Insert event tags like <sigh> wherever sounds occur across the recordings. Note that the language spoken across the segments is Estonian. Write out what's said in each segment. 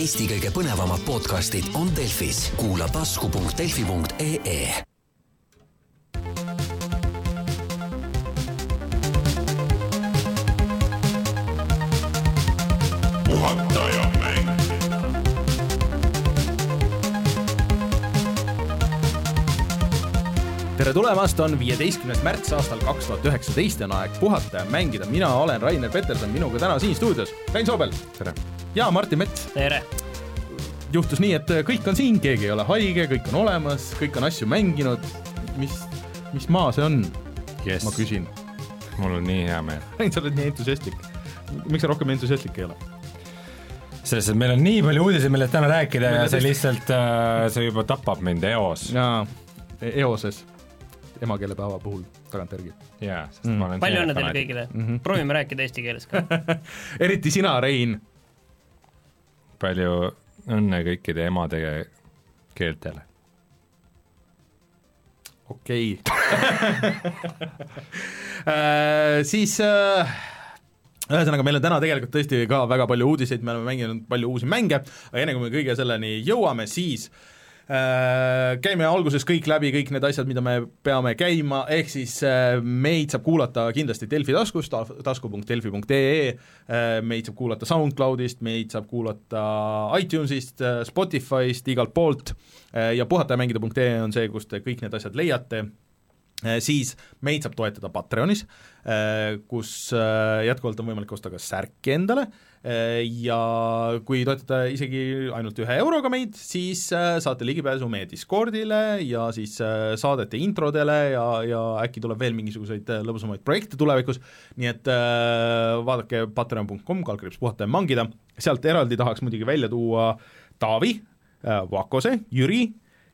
Eesti kõige põnevamad podcastid on Delfis, kuula tasku.delfi.ee puhatajamäng. tere tulemast, on viieteistkümnes märts aastal kaks tuhat üheksateist ja on aeg puhata ja mängida, mina olen Rainer Peterson, minuga täna siin stuudios Rein Soobel. tere! Ja Martin Mets. tere! juhtus nii, et kõik on siin, keegi ei ole haige, kõik on olemas, kõik on asju mänginud, mis, mis maa see on Yes. ma küsin. mul on nii hea meel. <laughs> Sa oled nii entusiastlik. miks sa rohkem entusiastlik ei ole? selles, et meil on nii palju uudiseid, millest täna rääkida ja see lihtsalt äh,, see juba tapab mind eos. jaa, eoses, emakeelepäeva puhul tagantjärgi. jaa, sest Mm. ma olen palju õnne teile kõigile mm, -hmm. proovime rääkida eesti keeles ka. <laughs> eriti sina, Rein. Palju õnne kõikide emade keeltele. okei okay. <laughs> siis äh, ühesõnaga, meil on täna tegelikult tõesti ka väga palju uudiseid, me oleme mänginud palju uusi mänge, aga enne kui me kõige selleni jõuame, siis äh, käime alguses kõik läbi, kõik need asjad, mida me peame käima, ehk siis äh, meid saab kuulata kindlasti Delfi taskust, tasku.delfi.ee äh,, meid saab kuulata SoundCloudist, meid saab kuulata iTunesist, Spotify'st, igalt poolt äh, ja puhatajamängida.ee on see, kust te kõik need asjad leiate. Siis meid saab toetada Patreonis, kus jätkuvalt on võimalik osta ka särki endale eh, ja kui toetate isegi ainult ühe euroga meid, siis eh, saate ligipääsu meie Discordile ja siis eh, saadete introdele ja, ja äkki tuleb veel mingisuguseid lõbusamaid projekte tulevikus, nii et vaadake patreon.com, kaldkriips puhata ja mangida, sealt eraldi tahaks muidugi välja tuua Taavi, Vakose, Jüri,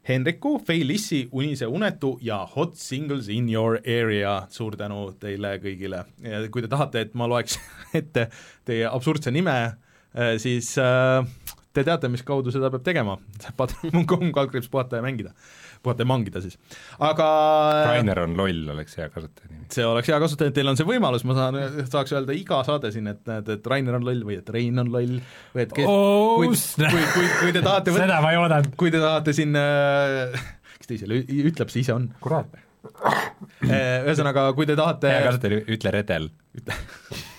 Henriku, Feilissi, Unise Unetu ja Hot Singles in your area, suur tänu teile kõigile. kui te tahate, et ma loeks ette teie absurdse nime, siis äh, te teate, mis kaudu seda peab tegema, patreon.com, kaldkriips puhata ja mängida, puhata ja mangida siis, aga Rainer on loll, oleks hea kasutajanimi. see oleks hea kasutada, teil on see võimalus, ma saan, saaks öelda iga saade siin, et näed, et Rainer on loll või et Rein on loll või et kes, Oh, kui, kui, kui, kui te tahate võtta seda ma ei oodanud. kui te tahate siin äh, kes teisele ü- ütleb, see ise on. kurat. ühesõnaga, kui te tahate hea kasutaja, ütle redel. <laughs> äh,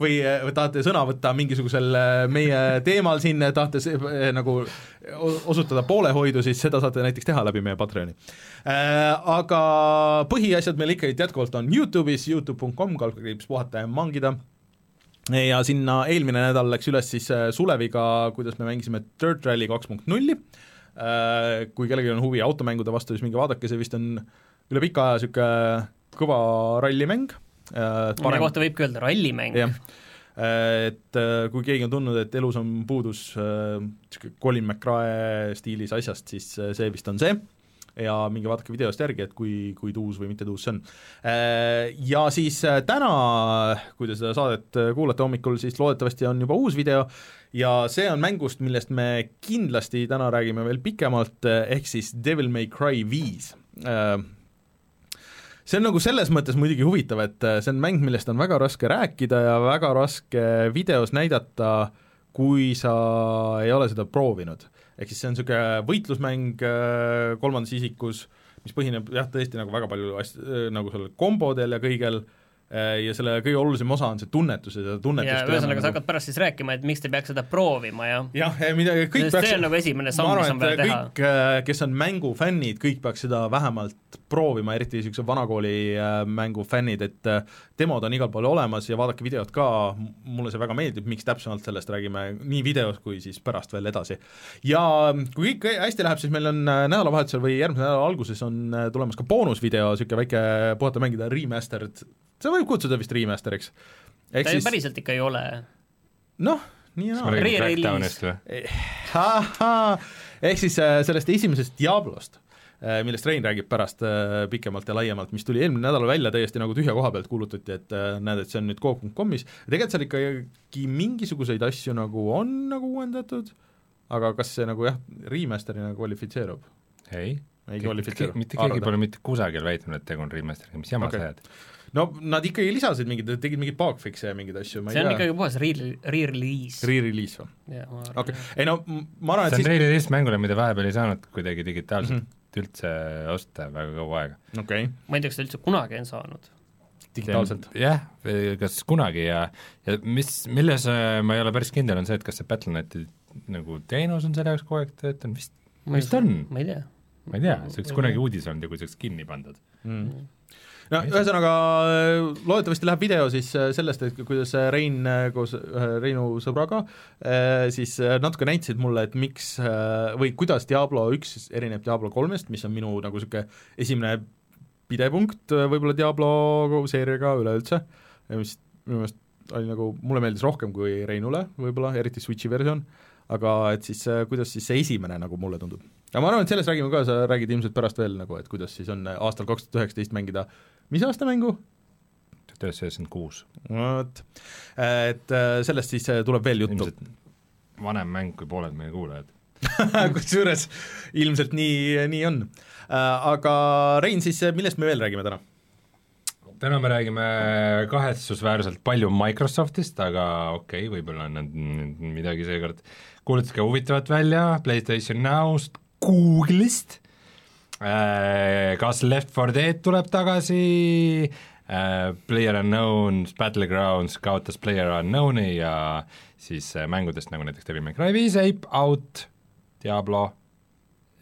või tahate sõna võtta mingisugusel äh, meie teemal siin, tahate se- äh, nagu osutada poolehoidu, siis seda saate näiteks teha läbi meie Patreoni. Aga põhiasjad meil ikkagi jätkuvalt on Youtube'is, Youtube.com, kaldkriips puhata ja mangida ja sinna eelmine nädal läks üles siis Suleviga, kuidas me mängisime Dirt Rally kaks punkt nulli, kui kellelgi on huvi automängude vastu, siis minge vaadake, see vist on üle pika aja niisugune kõva rallimäng. Mille kohta võibki öelda rallimäng. jah, et äh, kui keegi on tundnud, et elus on puudus niisugune Colin McRae stiilis asjast, siis äh, see vist on see ja minge vaadake videost järgi, et kui, kui tuus või mitte tuus see on. Ja siis äh, täna, kui te seda saadet äh, kuulate hommikul, siis loodetavasti on juba uus video ja see on mängust, millest me kindlasti täna räägime veel pikemalt, ehk siis Devil May Cry viis see on nagu selles mõttes muidugi huvitav, et äh, see on mäng, millest on väga raske rääkida ja väga raske videos näidata, kui sa ei ole seda proovinud. ehk siis see on niisugune võitlusmäng äh, kolmandas isikus, mis põhineb jah, tõesti nagu väga palju asj-, nagu sellel kombodel ja kõigel, ja selle kõige olulisem osa on see tunnetus ja seda ja tunnetust ühesõnaga, sa hakkad pärast siis rääkima, et miks te peaks seda proovima ja jah, midagi, kõik Sest peaks see on nagu esimene samm, mis on vaja teha. kõik, kes on mängufännid, kõik peaks seda vähemalt proovima, eriti niisuguse vanakooli äh, mängu fännid, et äh, demod on igal pool olemas ja vaadake videot ka, mulle see väga meeldib, miks täpsemalt sellest räägime nii videos kui siis pärast veel edasi. ja kui kõik hästi läheb, siis meil on äh, nädalavahetusel või järgmise nädala alguses on äh, tulemas ka boonusvideo, niisugune väike puhata mängida remastered, seda võib kutsuda vist remaster'iks. ta ju siis päriselt ikka ei ole. noh, nii ja naa. ehk siis äh, sellest esimesest Diablost, millest Rein räägib pärast äh, pikemalt ja laiemalt, mis tuli eelmine nädal välja täiesti nagu tühja koha pealt kuulutati, et näed, et see on nüüd Coop.com-is, tegelikult seal ikkagi mingisuguseid asju nagu on nagu uuendatud, aga kas see nagu jah, remaster'ina kvalifitseerub? ei. ei kvalifitseeru. mitte keegi pole mitte kusagil väitnud, et tegu on remaster'iga, mis jama Okei. sa ajad. No nad ikkagi lisasid mingeid, tegid mingeid bugfix'e ja mingeid asju, ma see on ei tea. ikkagi puhas re-, re-release. Re-release või? okei, ei no ma arvan, et see on siis, re-release mängule, mida vahepeal ei saanud kuidagi digitaalselt mm Mhm. -hmm. üldse osta väga kaua aega. okei okay., ma ei tea, kas ta üldse kunagi on saanud. digitaalselt. jah, kas kunagi ja, ja mis, milles äh, ma ei ole päris kindel, on see, et kas see Battle.neti nagu teenus on selle jaoks kogu aeg töötanud, vist, vist on, ma ei tea. ma ei tea, see oleks kunagi uudis olnud ja kui see oleks kinni pandud. mm.. No ühesõnaga loodetavasti läheb video siis äh, sellest, et kuidas äh, Rein äh, koos ühe Reinu sõbraga siis natuke näitasid mulle, et miks või kuidas Diablo üks erineb Diablo kolmest, mis on minu nagu niisugune esimene pidepunkt võib-olla Diablo seeriaga üleüldse, mis minu meelest oli nagu, mulle meeldis rohkem kui Reinule võib-olla, eriti Switchi versioon, aga et siis kuidas siis see esimene nagu mulle tundub. Aga ma arvan, et sellest räägime ka, sa räägid ilmselt pärast veel nagu, et kuidas siis on äh, aastal kaks tuhat üheksateist mängida mis aasta mängu? tuhat üheksasada üheksakümmend kuus. vot, et äh, sellest siis äh, tuleb veel juttu. ilmselt vanem mäng kui pooled meie kuulajad. <laughs> kusjuures ilmselt nii, nii on. Aga Rein, siis äh, millest me veel räägime täna? täna me räägime kahetsusväärselt palju Microsoftist, aga okei okay,, võib-olla on nad midagi seekord kuulutasid ka huvitavat välja, PlayStation Nowst, Google'ist, kas Left 4 Dead tuleb tagasi, Player Unknown's Battlegrounds kaotas Player Unknown'i ja siis äh, mängudest nagu näiteks Devil May Cry viis, Ape Out, Diablo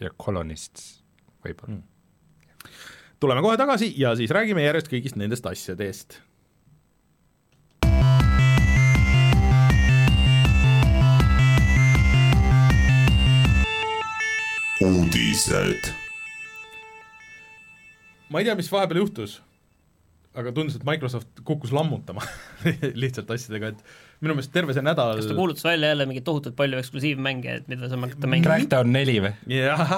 ja Colonists võib-olla mm.. tuleme kohe tagasi ja siis räägime järjest kõigist nendest asjadest. uudised. ma ei tea, mis vahepeal juhtus, aga tundus, et Microsoft kukkus lammutama <laughs> lihtsalt asjadega, et minu meelest terve see nädal kas ta kuulutas välja jälle mingi tohutult palju eksklusiivmänge, et mida saab hakata mängima? Crackdown neli või? jah,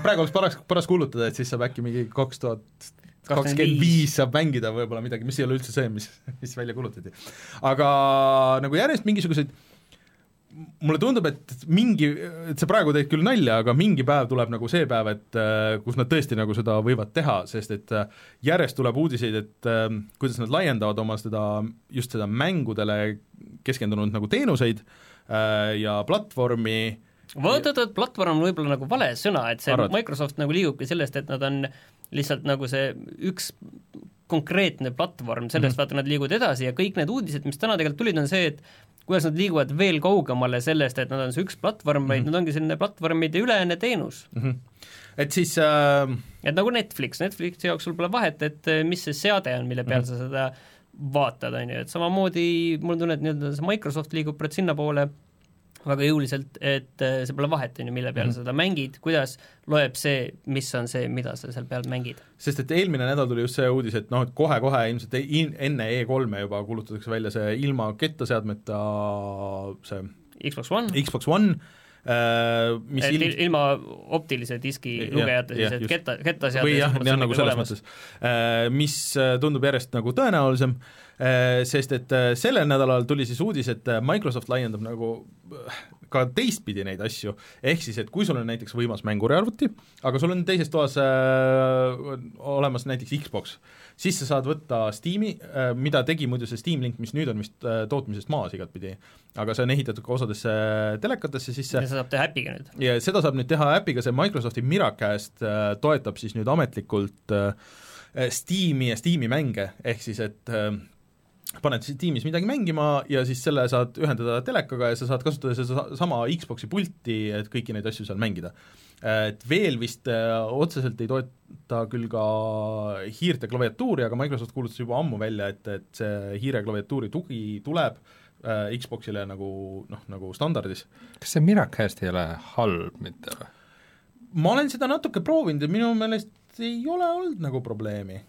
praegu oleks paras, paras kuulutada, et siis saab äkki mingi kaks tuhat kakskümmend viis saab mängida võib-olla midagi, mis ei ole üldse see, mis, mis välja kuulutati. aga nagu järjest mingisuguseid mulle tundub, et mingi, et see praegu teeb küll nalja, aga mingi päev tuleb nagu see päev, et äh, kus nad tõesti nagu seda võivad teha, sest et äh, järjest tuleb uudiseid, et äh, kuidas nad laiendavad oma seda, just seda mängudele keskendunud nagu teenuseid ja platvormi vot, oot, oot, platvorm on võib-olla nagu vale sõna, et see Arvad? Microsoft nagu liigubki sellest, et nad on lihtsalt nagu see üks konkreetne platvorm, sellest mm -hmm. vaata nad liiguvad edasi ja kõik need uudised, mis täna tegelikult tulid, on see, et kuidas nad liiguvad veel kaugemale sellest, et nad on see üks platvorm mm, -hmm. vaid nad ongi selline platvormide ülene teenus. mm. -hmm. et siis äh, et nagu Netflix, Netflixi jaoks sul pole vahet, et eh, mis see seade on, mille peal mm -hmm. sa seda vaatad, on ju, et samamoodi mul on tunne, et nii-öelda see Microsoft liigub praegu sinnapoole väga jõuliselt, et eh, see pole vahet, on ju, mille peal mm -hmm. seda mängid, kuidas loeb see, mis on see, mida sa seal peal mängid. sest et eelmine nädal tuli just see uudis, et noh, et kohe-kohe ilmselt ei- enne E3-e juba kuulutatakse välja see ilma kettaseadmeta see Xbox One, Xbox One äh,, mis et ilm- il- ilma optilise diski lugejata siis, et ketta, kettaseade või jah, jah on nagu selles olemas. mõttes, mis äh, tundub järjest nagu tõenäolisem, sest et äh, sellel nädalal tuli siis uudis, et äh, Microsoft laiendab nagu äh, ka teistpidi neid asju, ehk siis et kui sul on näiteks võimas mänguriarvuti, aga sul on teises toas äh, olemas näiteks Xbox, siis sa saad võtta Steam'i äh,, mida tegi muidu see Steam Link, mis nüüd on vist äh, tootmisest maas igatpidi, aga see on ehitatud ka osadesse telekatesse sisse. Ja seda saab teha äpiga nüüd. ja seda saab nüüd teha äpiga, see Microsofti Miracast äh, toetab siis nüüd ametlikult äh, Steam'i ja Steam'i mänge, ehk siis et äh, paned siis Steamis midagi mängima ja siis selle saad ühendada telekaga ja sa saad kasutada seda sama Xbox'i pulti, et kõiki neid asju seal mängida. Et veel vist äh, otseselt ei toeta küll ka hiirte klaviatuuri, aga Microsoft kuulutas juba ammu välja, et, et see hiire klaviatuuri tugi tuleb äh, Xbox'ile nagu noh, nagu standardis kas see Miracast ei ole halb mitte või? ma olen seda natuke proovinud ja minu meelest ei ole olnud nagu probleemi.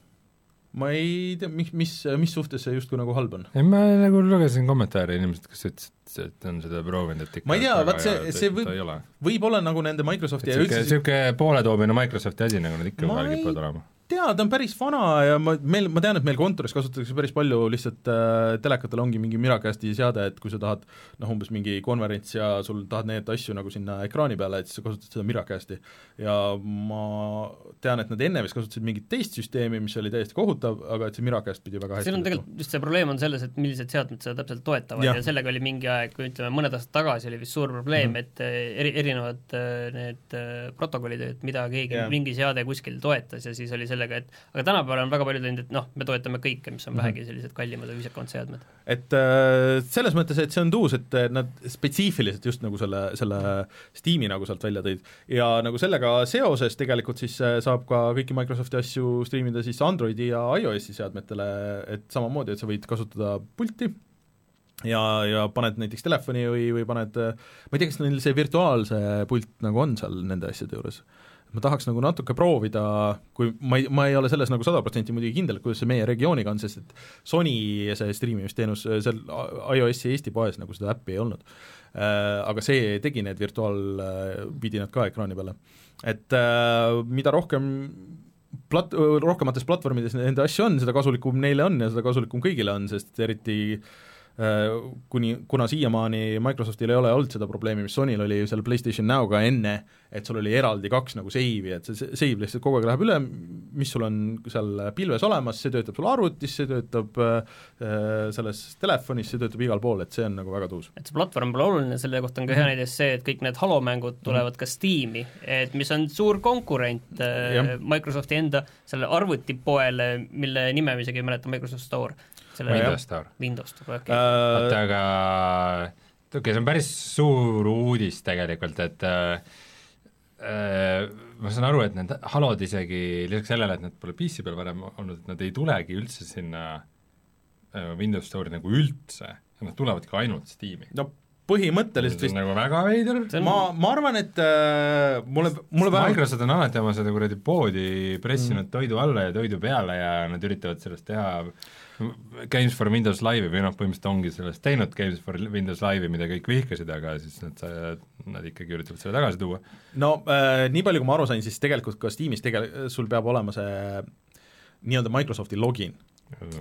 Ma ei tea, mis, mis, mis suhtes see justkui nagu halb on. ei, ma nagu lugesin kommentaare inimesed, kes ütlesid, et on seda proovinud, et ikka Ma ei tea, vaat see- et- see et võib- võib-olla nagu nende Microsofti ja niisugune, üldse niisugune pooletoomine Microsofti asi, nagu nad ikka vahel kipuvad olema. Tea, ta on päris vana ja ma, meil, ma tean, et meil kontoris kasutatakse päris palju lihtsalt äh, telekatel ongi mingi Miracasti seade, et kui sa tahad noh, umbes mingi konverents ja sul tahad näidata asju nagu sinna ekraani peale, et siis sa kasutad seda Miracasti. ja ma tean, et nad enne vist kasutasid mingit teist süsteemi, mis oli täiesti kohutav, aga et see Miracast pidi väga hästi siin on tegelikult just see probleem on selles, et millised seadmed seda täpselt toetavad ja, ja sellega oli mingi aeg, ütleme mõned aastad tagasi oli vist suur probleem mm, -hmm. et eh, eri, erinevad eh, need eh, protokollid, et mida keegi mingi seade kuskil toetas ja siis oli sellega, et aga tänapäeval on väga paljud öelnud, et noh, me toetame kõike, mis on Mhm. vähegi sellised kallimad ja viisakamad seadmed. et äh, selles mõttes, et see on tuus, et äh, nad spetsiifiliselt just nagu selle, selle Steam'i nagu sealt välja tõid ja nagu sellega seoses tegelikult siis äh, saab ka kõiki Microsofti asju striimida siis Androidi ja iOS-i seadmetele, et samamoodi, et sa võid kasutada pulti ja, ja paned näiteks telefoni või, või paned, ma ei tea, kas neil see virtuaalse pult nagu on seal nende asjade juures ma tahaks nagu natuke proovida, kui ma ei, ma ei ole selles nagu sada protsenti muidugi kindel, kuidas see meie regiooniga on, sest et Sony see striimimisteenus seal iOS-i Eesti poes nagu seda äppi ei olnud. Aga see tegi need virtuaalvidinad ka ekraani peale. et äh, mida rohkem plat-, rohkemates platvormides nende asju on, seda kasulikum neile on ja seda kasulikum kõigile on, sest eriti äh, kuni, kuna siiamaani Microsoftil ei ole olnud seda probleemi, mis Sonyl oli seal PlayStation Now'ga enne, et sul oli eraldi kaks nagu seivi, et see seiv lihtsalt kogu aeg läheb üle, mis sul on seal pilves olemas, see töötab sul arvutis, see töötab äh, selles telefonis, see töötab igal pool, et see on nagu väga tuus. et see platvorm pole oluline, selle kohta on ka hea näide see, et kõik need Halo mängud tulevad ka Steam'i, et mis on suur konkurent äh. Microsofti enda sellele arvutipoele, mille nime ma isegi ei mäleta, Microsoft Store. Selle Windows Store. Windows Store, okei okay.. Äh, oota, aga okei okay,, see on päris suur uudis tegelikult, et äh, ma saan aru, et need Halod isegi lisaks sellele, et nad pole PC peal varem olnud, et nad ei tulegi üldse sinna äh, Windows Store'i nagu üldse, nad tulevadki ainult Steam'i. no põhimõtteliselt vist nagu väga veider, ma, ma arvan, et äh, mulle, mulle vähemalt Microsoft on alati oma seda kuradi poodi pressinud mm. toidu alla ja toidu peale ja nad üritavad sellest teha Games for Windows Live'i või noh, põhimõtteliselt ongi sellest teinud Games for Windows Live'i, mida kõik vihkasid, aga siis nad, nad ikkagi üritavad selle tagasi tuua. no äh, nii palju, kui ma aru sain, siis tegelikult ka Steamis tegel-, sul peab olema see nii-öelda Microsofti login,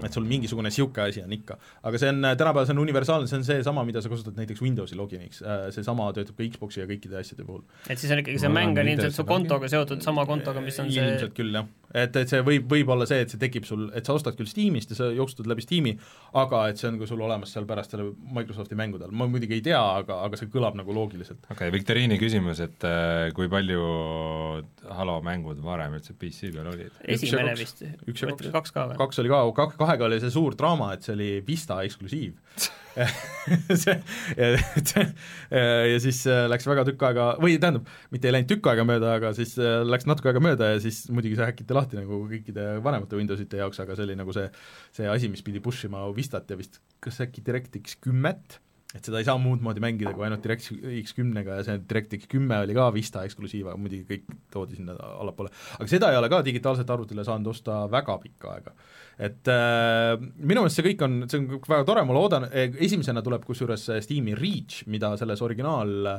et sul mingisugune niisugune asi on ikka. aga see on, tänapäeval see on universaalne, see on seesama, mida sa kasutad näiteks Windowsi loginiks, seesama töötab ka Xboxi ja kõikide asjade puhul. et siis on ikkagi see mäng on on ilmselt su kontoga seotud sama kontoga, mis on see ilmselt küll, jah. Et, et see võib, võib olla see, et see tekib sul, et sa ostad küll Steamist ja sa jooksutad läbi Steam'i, aga et see on ka sul olemas seal pärast selle Microsofti mängudel, ma muidugi ei tea, aga, aga see kõlab nagu loogiliselt. okei okay,, Viktoriini küsimus, et äh, kui palju Halo mängud varem üldse PC peal olid? esimene vist, kaks. ka või? kaks oli ka, kahega oli see suur draama, et see oli Vista eksklusiiv <laughs> see, et ja siis äh, läks väga tükk aega, või tähendab, mitte ei läinud tükk aega mööda, aga siis äh, läks natuke aega mööda ja siis muidugi see häkiti lahti nagu kõikide vanemate Windowsite jaoks, aga see oli nagu see, see asi, mis pidi push ima Vistat ja vist kas äkki DirectX kümmet, et seda ei saa muud moodi mängida kui ainult DirectX kümnega ja see DirectX kümme oli ka Vista eksklusiiv, aga muidugi kõik toodi sinna allapoole. aga seda ei ole ka digitaalselt arvutile saanud osta väga pikka aega. et äh, minu meelest see kõik on, see on väga tore, ma loodan, esimesena tuleb kusjuures Steam'i Reach, mida selles originaal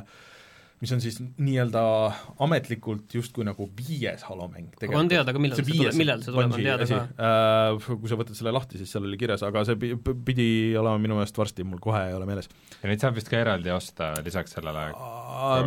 mis on siis nii-öelda ametlikult justkui nagu viies Halo mäng aga on teada ka, millal see tuleb, millal see tuleb, on teada asi. ka? Äh, kui sa võtad selle lahti, siis seal oli kirjas, aga see pidi olema minu meelest varsti, mul kohe ei ole meeles. ja neid saab vist ka eraldi osta lisaks sellele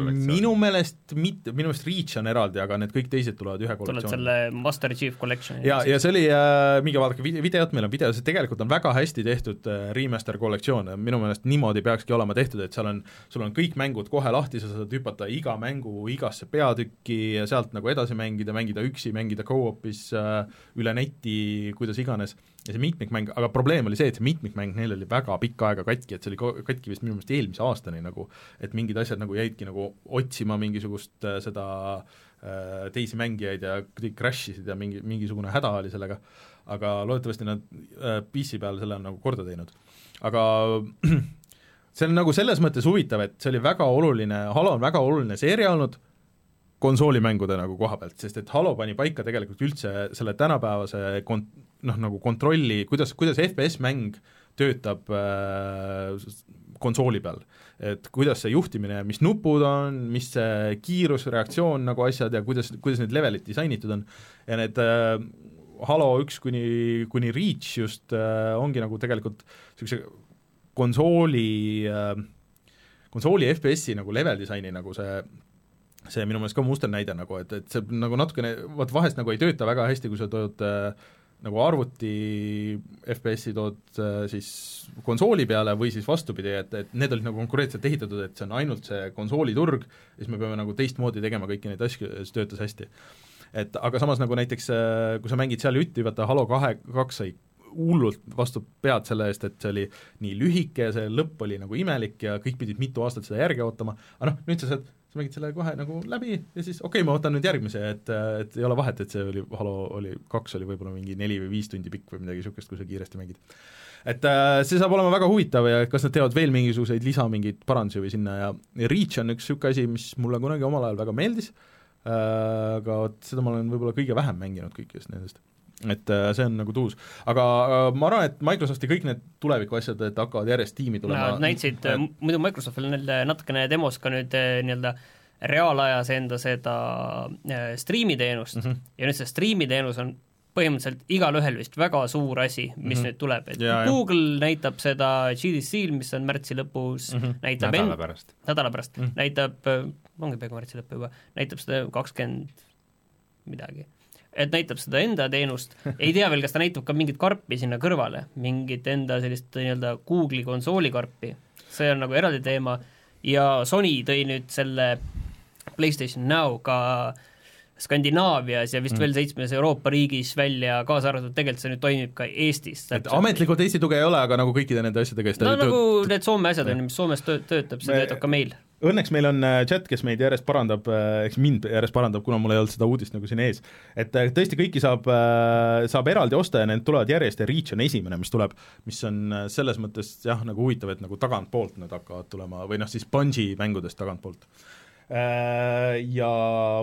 minu meelest mitte, minu meelest Reach on eraldi, aga need kõik teised tulevad ühe tuleb kollektsiooni. selle Master Chief Collection'i ja, ja see oli äh,, minge vaadake vide- videot, meil on video, see tegelikult on väga hästi tehtud äh, remaster kollektsioon, minu meelest niimoodi peakski olema tehtud, et seal on, sul on kõik mängud kohe lahti, sa saad hüpata iga mängu igasse peatükki ja sealt nagu edasi mängida, mängida üksi, mängida go-op'is äh, üle neti, kuidas iganes, ja see mitmikmäng, aga probleem oli see, et see mitmikmäng neil oli väga pikka aega katki, et see oli katki vist minu meelest eelmise aastani nagu, et mingid asjad nagu jäidki nagu otsima mingisugust äh, seda äh, teisi mängijaid ja kõik crash isid ja mingi, mingisugune häda oli sellega, aga loodetavasti nad PC peal selle on nagu korda teinud. aga <clears throat> see on nagu selles mõttes huvitav, et see oli väga oluline, Halo on väga oluline seeria olnud konsoolimängude nagu koha pealt, sest et Halo pani paika tegelikult üldse selle tänapäevase kont-, noh, nagu kontrolli, kuidas, kuidas FPS-mäng töötab äh, konsooli peal. et kuidas see juhtimine, mis nupud on, mis see kiirus, reaktsioon nagu asjad ja kuidas, kuidas need levelid disainitud on ja need äh, Halo üks kuni, kuni Reach just äh, ongi nagu tegelikult niisuguse konsooli äh,, konsooli FPS-i nagu level disaini nagu see see minu meelest ka musternäide nagu, et, et see nagu natukene, vot vahest nagu ei tööta väga hästi, kui sa tood äh, nagu arvuti FPS-i tood äh, siis konsooli peale või siis vastupidi, et, et need olid nagu konkureentselt ehitatud, et see on ainult see konsooliturg siis me peame nagu teistmoodi tegema kõiki neid asju, see töötas hästi. et aga samas nagu näiteks, äh, kui sa mängid seal jutti, vaata Halo kahe, kaks sai hullult vastu pead selle eest, et see oli nii lühike ja see lõpp oli nagu imelik ja kõik pidid mitu aastat seda järge ootama, aga noh, nüüd sa saad sa mängid selle kohe nagu läbi ja siis okei okay,, ma võtan nüüd järgmise, et, et ei ole vahet, et see oli, Halo oli, kaks oli võib-olla mingi neli või viis tundi pikk või midagi niisugust, kui sa kiiresti mängid. et äh, see saab olema väga huvitav ja kas nad teevad veel mingisuguseid lisa, mingeid parandusi või sinna ja, ja Reach on üks niisugune asi, mis mulle kunagi omal ajal väga meeldis äh,, aga vot seda ma olen võib-olla kõige vähem mänginud kõikidest nendest et äh, see on nagu tuus. aga äh, ma arvan, et Microsofti kõik need tuleviku asjad, et hakkavad järjest tiimi tulema Nad näitasid äh, muidu Microsoftil nüüd natukene demos ka nüüd nii-öelda reaalajas enda seda striimiteenust mm -hmm. ja nüüd see striimiteenus on põhimõtteliselt igalühel vist väga suur asi, mis mm -hmm. nüüd tuleb, et ja, Google ja. näitab seda GDC-l, mis on märtsi lõpus mm, -hmm. näitab nädala pärast, nädala pärast mm, -hmm. näitab, ongi peaaegu märtsi lõppu juba, näitab seda kakskümmend midagi et näitab seda enda teenust, ei tea veel, kas ta näitab ka mingit karpi sinna kõrvale, mingit enda sellist nii-öelda Google'i konsooli karpi, see on nagu eraldi teema ja Sony tõi nüüd selle PlayStation Now ka Skandinaavias ja vist mm. veel seitsmes Euroopa riigis välja, kaasa arvatud tegelikult see nüüd toimib ka Eestis. et ametlikult Eesti tuge ei ole, aga nagu kõikide nende asjadega no nagu need Soome asjad on ju, mis Soomes töötab, see Me... töötab ka meil. Õnneks meil on äh, chat, kes meid järjest parandab, äh, eks mind järjest parandab, kuna mul ei olnud seda uudist nagu siin ees. et äh, tõesti kõiki saab, saab eraldi osta ja need tulevad järjest ja Reach on esimene, mis tuleb, mis on selles mõttes jah, nagu huvitav, et nagu tagantpoolt need hakkavad tulema või noh, siis Bungi mängudest tagantpoolt Äh, ja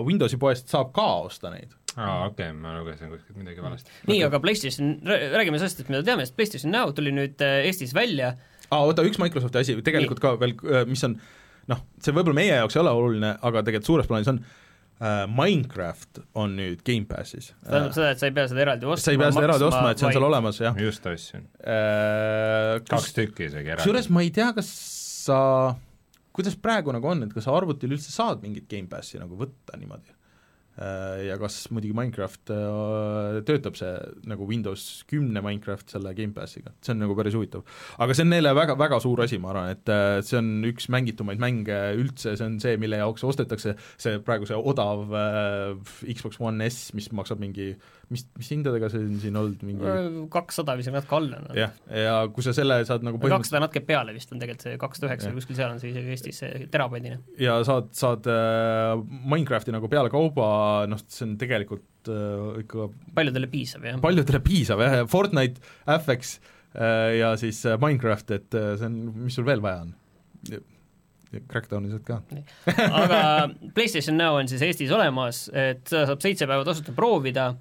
Windowsi poest saab ka osta neid aa, okei okay,, ma lugesin kuskilt midagi valesti. nii, aga PlayStation, räägime sellest, et mida teame, sest PlayStation Now tuli nüüd äh, Eestis välja aa, oota, üks Microsofti asi tegelikult nii. ka veel, äh, mis on noh, see võib-olla meie jaoks ei ole oluline, aga tegelikult suures plaanis on äh, Minecraft on nüüd Gamepassis. tähendab seda, et sa ei pea seda eraldi ostma sa ei pea seda eraldi ostma, et see on seal olemas, jah. just ostsin äh,. kaks tükki isegi eraldi. kusjuures ma ei tea, kas sa kuidas praegu nagu on, et kas arvutil üldse saad mingit Gamepassi nagu võtta niimoodi? Äh, ja kas muidugi Minecraft äh, töötab see nagu Windows kümne Minecraft selle Gamepassiga, see on nagu päris huvitav. aga see on neile väga, väga suur asi, ma arvan, et äh, see on üks mängitumaid mänge üldse, see on see, mille jaoks ostetakse see praegu see odav Xbox One S, mis maksab mingi mis, mis hindadega see on siin olnud, mingi kakssada või isegi natuke alla no.. jah, ja kui sa selle saad nagu kakssada natuke peale vist on tegelikult see kakssada üheksa kuskil seal on see isegi Eestis see terapondine. ja saad, saad äh, Minecrafti nagu peale kauba, noh, see on tegelikult äh, ikka paljudele piisav, jah. paljudele piisav, jah, ja Fortnite, FX äh, ja siis äh, Minecraft, et äh, see on, mis sul veel vaja on? Crackdowni saad ka. aga <laughs> PlayStation Now on siis Eestis olemas, et seda saab seitse päeva tasuta proovida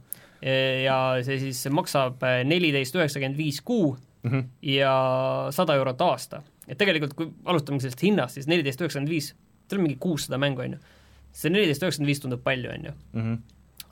ja see siis maksab neliteist üheksakümmend viis kuu mm -hmm. ja sada eurot aasta. et tegelikult, kui alustame sellest hinnast, siis neliteist üheksakümmend viis, seal on mingi kuussada mängu, on ju. see neliteist üheksakümmend viis tundub palju, on ju. Mhm.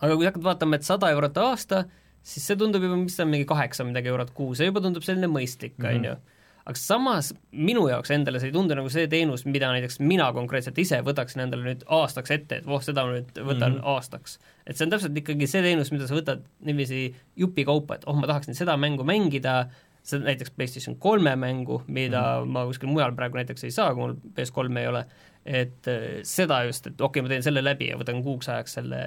aga kui hakkad vaatama, et sada eurot aasta, siis see tundub juba, mis ta on, mingi kaheksa midagi eurot kuus, see juba tundub selline mõistlik, on mhm. ju aga samas minu jaoks endale see ei tundu nagu see teenus, mida näiteks mina konkreetselt ise võtaksin endale nüüd aastaks ette, et voh, seda ma nüüd võtan mm -hmm. aastaks. et see on täpselt ikkagi see teenus, mida sa võtad niiviisi jupikaupa, et oh, ma tahaksin seda mängu mängida, see näiteks PlayStation kolme mängu, mida mm -hmm. ma kuskil mujal praegu näiteks ei saa, kui mul PS3 ei ole, et äh, seda just, et okei okay,, ma teen selle läbi ja võtan kuuks ajaks selle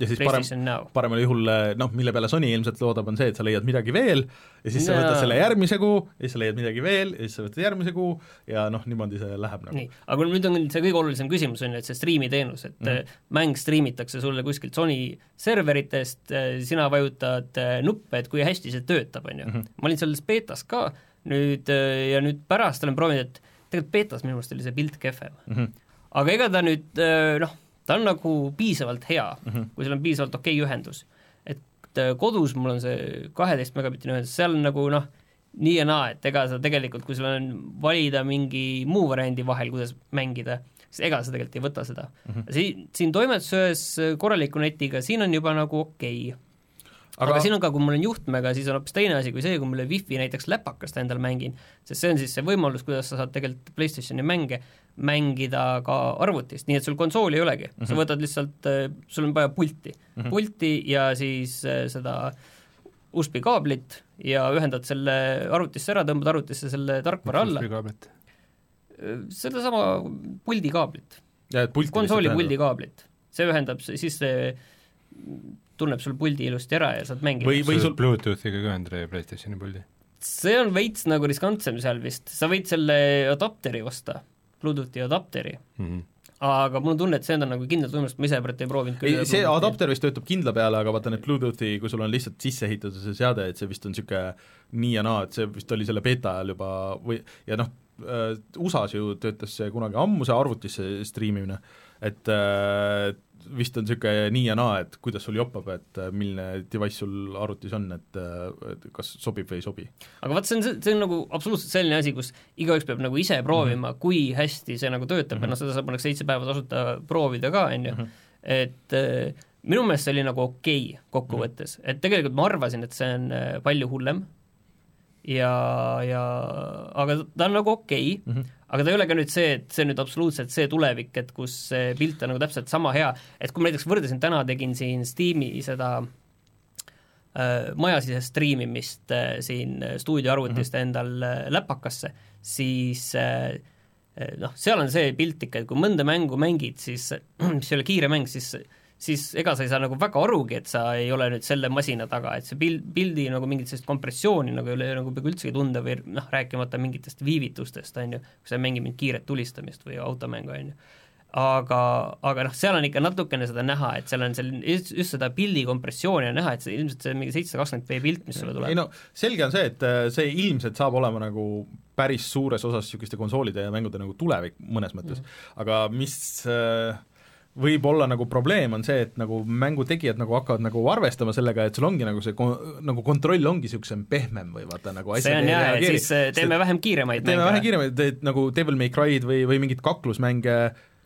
ja siis parem, paremal juhul äh, noh, mille peale Sony ilmselt loodab, on see, et sa leiad midagi veel ja siis sa võtad selle järgmise kuu ja siis sa leiad midagi veel ja siis sa võtad järgmise kuu ja noh, niimoodi see läheb nagu. nii, aga nüüd on see kõige olulisem küsimus, on ju, et see striimiteenus, et mm -hmm. mäng striimitakse sulle kuskilt Sony serveritest, sina vajutad nuppe, et kui hästi see töötab, on ju. Mhm. ma olin selles beetas ka nüüd ja nüüd pärast olen proovinud, et tegelikult beetas minu meelest oli see pilt kehvem mm. -hmm. Aga ega ta nüüd noh, ta on nagu piisavalt hea mm, -hmm. kui sul on piisavalt okei okay ühendus. et kodus mul on see kaheteist megabittine ühendus, seal on nagu noh, nii ja naa, et ega sa tegelikult, kui sul on valida mingi muu variandi vahel, kuidas mängida, siis ega sa tegelikult ei võta seda mm. -hmm. siin, siin toimetusöös korraliku netiga, siin on juba nagu okei okay aga, aga siin on ka, kui mul on juhtmega, siis on hoopis teine asi kui see, kui mul on wifi näiteks läpakast endal mängin, sest see on siis see võimalus, kuidas sa saad tegelikult PlayStationi mänge mängida ka arvutist, nii et sul konsooli ei olegi. Mm, -hmm. sa võtad lihtsalt, sul on vaja pulti. Mm, -hmm. pulti ja siis seda USB kaablit ja ühendad selle arvutisse ära, tõmbad arvutisse selle tarkvara alla, sedasama puldikaablit. konsooli puldikaablit, see ühendab, siis see tunneb sul puldi ilusti ära ja saad mängida. või, või sul Bluetoothiga ka ühendada PlayStationi puldi? see on veits nagu riskantsem seal vist, sa võid selle adapteri osta, Bluetoothi adapteri mm, -hmm aga mul on tunne, et see on nagu kindlalt võimalus, ma ise praegu ei proovinud küll. see adapter vist töötab kindla peale, aga vaata need Bluetoothi, kui sul on lihtsalt sisse ehitatud see seade, et see vist on niisugune nii ja naa, et see vist oli selle beeta ajal juba või ja noh, äh, USA-s ju töötas see kunagi ammu, see arvutisse striimimine, et äh, vist on niisugune nii ja naa, et kuidas sul joppab, et äh, milline device sul arvutis on, et, et kas sobib või ei sobi. aga vaat see on, see on nagu absoluutselt selline asi, kus igaüks peab nagu ise proovima mm, -hmm. kui hästi see nagu töötab mm -hmm. ja noh, seda saab nagu seitse päeva tasuta proovida ka, on ju, mhm. et äh, minu meelest see oli nagu okei okay, kokkuvõttes mm, -hmm. et tegelikult ma arvasin, et see on palju hullem ja, ja aga ta on nagu okei okay, mm, -hmm. Aga ta ei ole ka nüüd see, et see on nüüd absoluutselt see tulevik, et kus see pilt on nagu täpselt sama hea, et kui ma näiteks võrdlesin, täna tegin siin Steam'i seda äh, majasisest striimimist äh, siin stuudioarvutist mm -hmm. endal äh, läpakasse, siis äh, äh, noh, seal on see pilt ikka, et kui mõnda mängu mängid, siis <clears throat> mis ei ole kiire mäng, siis siis ega sa ei saa nagu väga arugi, et sa ei ole nüüd selle masina taga, et see pild, pildi nagu mingit sellist kompressiooni nagu ei ole nagu peaaegu üldsegi tunda või noh, rääkimata mingitest viivitustest, on ju, kui sa ei mängi mingit kiiret tulistamist või automängu, on ju aga, aga noh, seal on ikka natukene seda näha, et seal on selline, just, just seda pildi kompressiooni on näha, et see ilmselt see mingi seitsesada kakskümmend p pilt, mis sulle tuleb. ei no selge on see, et äh, see ilmselt saab olema nagu päris suures osas niisuguste konsoolide ja mängude nagu tulevik mõnes mõttes mm, -hmm. aga mis äh, võib olla nagu probleem, on see, et nagu mängutegijad nagu hakkavad nagu arvestama sellega, et sul ongi nagu see kon-, nagu kontroll ongi niisugusem pehmem või vaata nagu see on jaa, et siis äh, teeme vähem kiiremaid teeme vähem kiiremaid, et nagu Devil May Cry'd või, või mingit kaklusmänge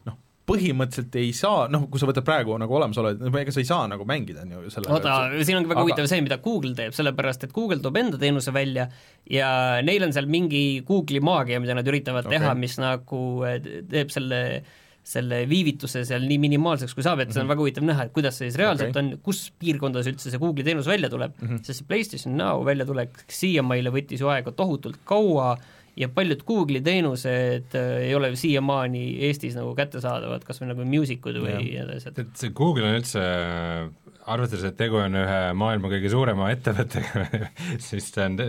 noh, põhimõtteliselt ei saa, noh, kui sa võtad praegu nagu olemasolevaid, no ega sa ei saa nagu mängida, on ju, selle oota, siin ongi väga aga... huvitav see, mida Google teeb, sellepärast et Google toob enda teenuse välja ja neil on seal mingi Google'i maagia, mida nad üritavad okay. teha, mis nagu äh, teeb selle äh, selle viivituse seal nii minimaalseks, kui saab, et see on mm -hmm. väga huvitav näha, et kuidas see siis reaalselt okay. on, kus piirkondades üldse see Google'i teenus välja tuleb mm, -hmm. sest see PlayStation Now väljatulek siiamaile võttis ju aega tohutult kaua ja paljud Google'i teenused äh, ei ole siiamaani Eestis nagu kättesaadavad, kas või nagu Musicud või nii edasi, et see Google on üldse arvestades, et tegu on ühe maailma kõige suurema ettevõttega <laughs> siis see on,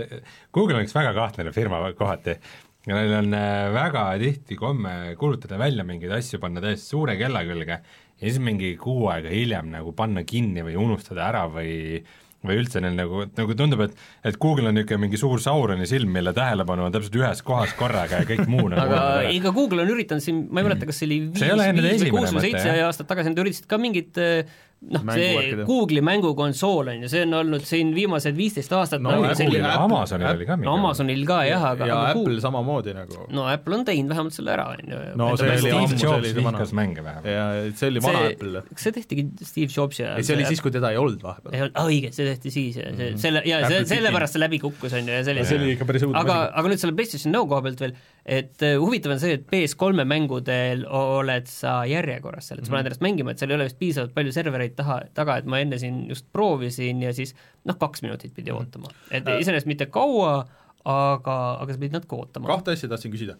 Google on üks väga kahtlane firma kohati, ja neil on äh, väga tihti komme kuulutada välja mingeid asju, panna täiesti suure kella külge ja siis mingi kuu aega hiljem nagu panna kinni või unustada ära või või üldse neil nagu, nagu tundub, et et Google on niisugune mingi suur Sauroni silm, mille tähelepanu on täpselt ühes kohas korraga ja kõik muu nagu <laughs> aga ikka Google on üritanud siin, ma ei mäleta, kas see oli viis, viis või kuus või seitse aastat tagasi, nad üritasid ka mingit äh, noh, see Google'i mängukonsool on ju, see on olnud siin viimased viisteist aastat no, nagu selline Amazonil oli ka mingi no Amazonil ka jah, aga ja aga Apple Google... samamoodi nagu no Apple on teinud vähemalt selle ära, on ju. no see oli ammu, see oli vihkas mänge vähemalt. ja see oli vana Apple. kas see tehtigi Steve Jobsi ajal? ei, see oli siis, kui teda ei olnud vahepeal. ei olnud, aa õige, see tehti siis ja see, mhm. selle, ja see, sellepärast see läbi kukkus, on ju, ja sellise see oli ikka päris õudne aga, aga nüüd selle PlayStation Now koha pealt veel, et uh, huvitav on see, et PS3 mängudel oled sa järjekorras seal, et sa paned ennast mängima, et seal ei ole vist piisavalt palju servereid taha, taga, et ma enne siin just proovisin ja siis noh, kaks minutit pidi mhm. ootama. et äh. iseenesest mitte kaua, aga, aga sa pidid natuke ootama. kahte asja tahtsin küsida.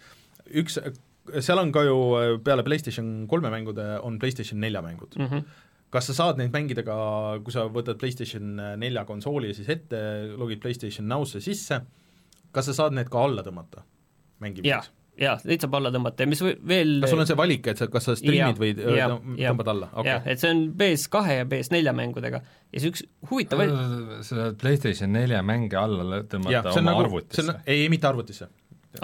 üks, seal on ka ju peale PlayStation kolme mängude on PlayStation nelja mängud mm. -hmm kas sa saad neid mängida ka, kui sa võtad PlayStation nelja konsooli siis ette, logid PlayStation Now'sse sisse, kas sa saad need ka alla tõmmata mängimiseks? jaa, neid saab alla tõmmata ja mis veel kas sul on see valik, et sa, kas sa striimid või ja, tõmbad alla okay.? jah, et see on PS2 ja PS4 mängudega ja see üks huvitav sa saad PlayStation nelja mänge alla tõmmata ja, oma nagu, arvutisse? ei, mitte arvutisse.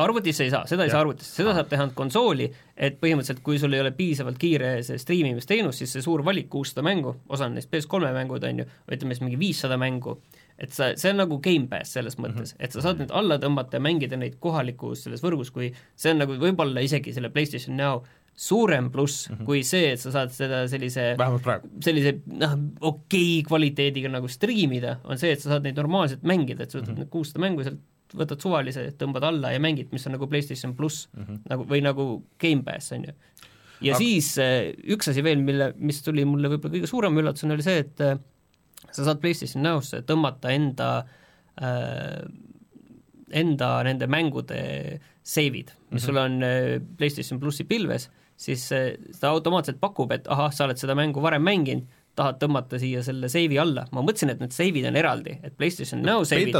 arvutisse ei saa, seda ei ja. saa arvutisse, seda saab teha ainult konsooli, et põhimõtteliselt kui sul ei ole piisavalt kiire see striimimisteenus, siis see suur valik, kuussada mängu, osa on neist PS3 mängud, on ju, ütleme siis mingi viissada mängu, et sa, see on nagu Gamepass selles mõttes mm, -hmm. et sa saad nüüd alla tõmmata ja mängida neid kohalikus selles võrgus, kui see on nagu võib-olla isegi selle PlayStation Now suurem pluss mm -hmm. kui see, et sa saad seda sellise sellise noh, okei kvaliteediga nagu striimida, on see, et sa saad neid normaalselt mängida, et sa võtad need kuussada mängu sealt, võtad suvalise, tõmbad alla ja mängid, mis on nagu PlayStation pluss mm -hmm. nagu või nagu Gamepass, on ju. ja Aga- siis eh, üks asi veel, mille, mis tuli mulle võib-olla kõige suurem üllatusena, oli see, et eh, sa saad PlayStation Now'sse tõmmata enda äh, enda nende mängude seivid, mis mm -hmm. sul on äh, PlayStation plussi pilves, siis äh, ta automaatselt pakub, et ahah, sa oled seda mängu varem mänginud, tahad tõmmata siia selle seivi alla, ma mõtlesin, et need seivid on eraldi, et PlayStation Now seivid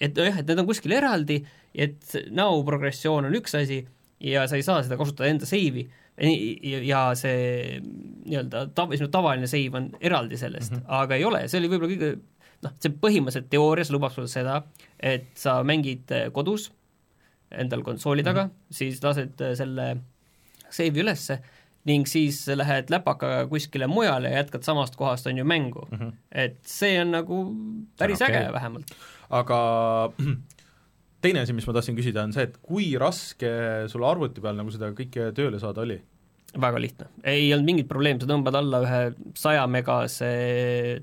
et jah, et need on kuskil eraldi, et näo progressioon on üks asi ja sa ei saa seda kasutada enda seivi ja, see nii-öelda tav-, sinu tavaline seiv on eraldi sellest mm, -hmm. aga ei ole, see oli võib-olla kõige noh, see põhimõtteliselt teoorias lubab sulle seda, et sa mängid eh, kodus endal konsooli taga mm, -hmm. siis lased eh, selle seivi ülesse ning siis lähed läpakaga kuskile mujale ja jätkad samast kohast, on ju, mängu mm. -hmm. et see on nagu päris okay. äge vähemalt. aga <clears throat> teine asi, mis ma tahtsin küsida, on see, et kui raske sul arvuti peal nagu seda kõike tööle saada oli? väga lihtne, ei olnud mingit probleemi, sa tõmbad alla ühe saja megase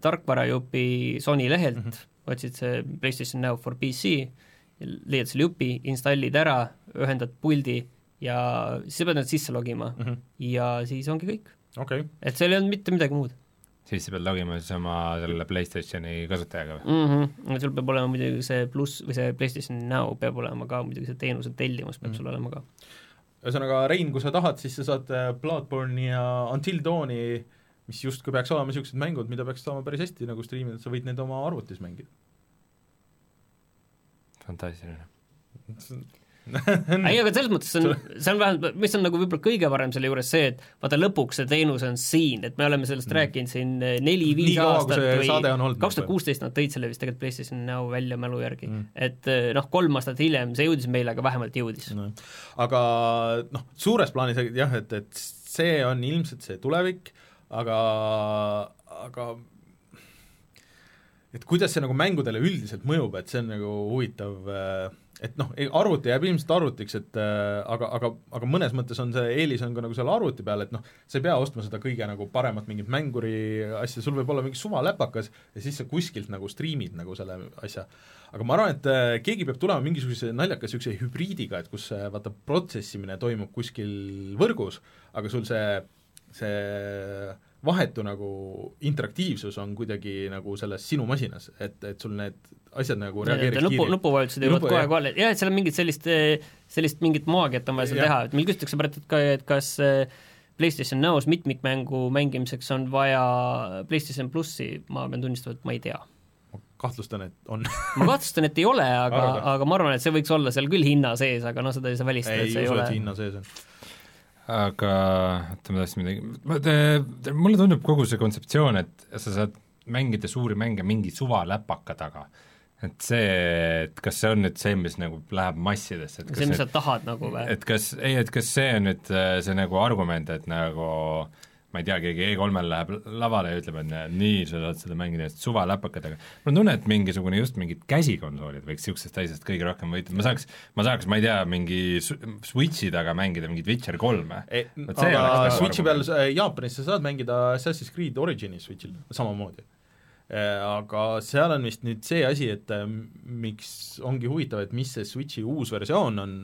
tarkvarajupi Sony lehelt mm, -hmm. otsid see PlayStation Now for PC, leiad selle jupi, installid ära, ühendad puldi ja siis sa pead need sisse logima mm. -hmm. ja siis ongi kõik. okei okay., et seal ei olnud mitte midagi muud siis sa pead logima siis oma selle PlayStationi kasutajaga või? mm. -hmm. sul peab olema muidugi see pluss või see PlayStation Now peab olema ka muidugi see teenuse tellimus peab mm -hmm. sul olema ka. ühesõnaga Rein, kui sa tahad, siis sa saad äh, Bloodborne'i ja Until Dawni mis justkui peaks olema niisugused mängud, mida peaks saama päris hästi nagu striimida, et sa võid neid oma arvutis mängida. fantastiline. <laughs> ei, aga selles mõttes on, see on vähemalt, mis on nagu võib-olla kõige parem selle juures see, et vaata lõpuks see teenus on siin, et me oleme sellest mm. rääkinud siin neli-viis kaua, kui aastat või kaks tuhat kuusteist nad tõid selle vist tegelikult PlayStation Now välja mälu järgi Mm. et eh, noh, kolm aastat hiljem see jõudis meile, aga vähemalt jõudis no.. aga noh, suures plaanis jah, et, et see on ilmselt see tulevik, aga, aga et kuidas see nagu mängudele üldiselt mõjub, et see on nagu huvitav, et noh, arvuti jääb ilmselt arvutiks, et äh, aga, aga, aga mõnes mõttes on see eelis on ka nagu selle arvuti peal, et noh, sa ei pea ostma seda kõige nagu paremat mingit mänguri asja, sul võib olla mingi suvaläpakas ja siis sa kuskilt nagu striimid nagu selle asja. aga ma arvan, et äh, keegi peab tulema mingisuguse naljaka niisuguse hübriidiga, et kus äh, vaata protsessimine toimub kuskil võrgus, aga sul see, see vahetu nagu interaktiivsus on kuidagi nagu selles sinu masinas, et, et sul need asjad nagu reageeriks nupu, kiirelt. nupuvajutused jõuavad Nupu- kohe kohale, jah, et seal on mingit sellist, sellist mingit maagiat on vaja seal teha, et meil küsitakse praegu ka, et kas eh, PlayStation Now's mitmikmängu mängimiseks on vaja PlayStation plussi, ma pean tunnistama, et ma ei tea. Kahtlustan, et on. Ma kahtlustan, et ei ole, <laughs> aga Aga-, aga ma arvan, et see võiks olla seal küll hinna sees, aga noh, seda ei saa välistada, ei et see ei usu, ole. et see hinna sees on. aga oota, ma tahtsin midagi, ma te-, mulle tundub kogu see kontseptsioon, et sa saad mängida suuri mänge mingi suvaläpaka taga, et see, et kas see on nüüd see, mis nagu läheb massidesse, et kas see, mis nüüd, sa tahad nagu või? et kas, ei, et kas see on nüüd äh, see nagu argument, et nagu ma ei tea, keegi E3-l läheb lavale ja ütleb, et nii, sa saad seda mängida suvaläpakatega. mul on tunne, et mingisugune just mingid käsikonsoolid võiks niisugustest asjadest kõige rohkem võita, ma saaks, ma saaks, ma ei tea, mingi Switchi taga mängida mingit Witcher kolme. Oleks aga Switchi peal Jaapanis sa saad mängida Assassin's Creed Originis Switchil samamoodi. Aga seal on vist nüüd see asi, et äh, miks ongi huvitav, et mis see Switchi uus versioon on,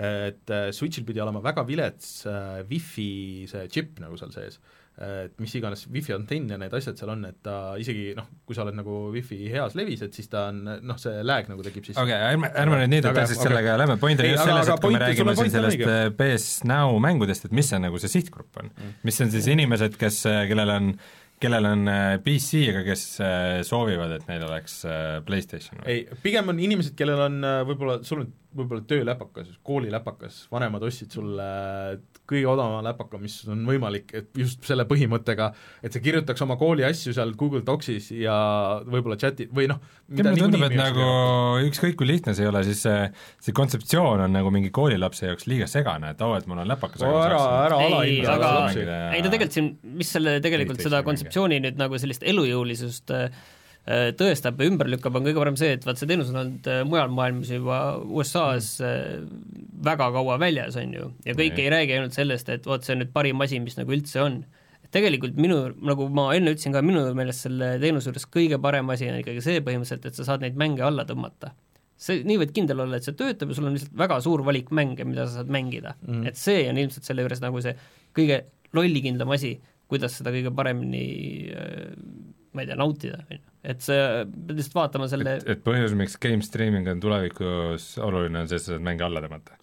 et äh, Switchil pidi olema väga vilets äh, wifi see džipp nagu seal sees et mis iganes wifi antenn ja need asjad seal on, et ta isegi noh, kui sa oled nagu wifi heas levis, et siis ta on noh, see lag nagu tekib siis okei okay,, ärme, ärme nüüd nii detailselt sellega lähme, point Ei, just selles, et kui me räägime on siin on sellest äh, PS Now mängudest, et mis see nagu see sihtgrupp on mm.? mis on siis inimesed, kes, kellel on, kellel on äh, PC, aga kes äh, soovivad, et neil oleks äh, PlayStation ei, pigem on inimesed, kellel on võib-olla, sul on võib-olla tööläpakas, kooliläpakas, vanemad ostsid sulle kõige odavama läpaka, mis on võimalik, et just selle põhimõttega, et sa kirjutaks oma kooli asju seal Google Docsis ja võib-olla chati või noh, mulle tundub, et nagu ükskõik kui lihtne see ei ole, siis see, see kontseptsioon on nagu mingi koolilapse jaoks liiga segane, et oo, et mul on läpakas Oo, ära, ära ei, alahinda aga lapsi. ei ta tegelikult siin, mis selle tegelikult seda kontseptsiooni nüüd nagu sellist elujõulisust äh, tõestab ja ümber lükkab, on kõige parem see, et vaat see teenus on olnud äh, mujal maailmas juba USA-s äh, väga kaua väljas, on ju, ja kõik ei räägi ainult sellest, et vot see on nüüd parim asi, mis nagu üldse on. tegelikult minu, nagu ma enne ütlesin ka, minu meelest selle teenuse juures kõige parem asi on ikkagi see põhimõtteliselt, et sa saad neid mänge alla tõmmata. see, nii võid kindel olla, et see töötab ja sul on lihtsalt väga suur valik mänge, mida sa saad mängida mm. Et see on ilmselt selle juures nagu see kõige lollikindlam asi, kuidas seda kõige paremini äh, ma ei tea, nautida, on ju. et see, pead lihtsalt vaatama selle et, et põhjus, miks game streaming on tulevikus oluline, on see, et sa saad mänge alla tõmmata?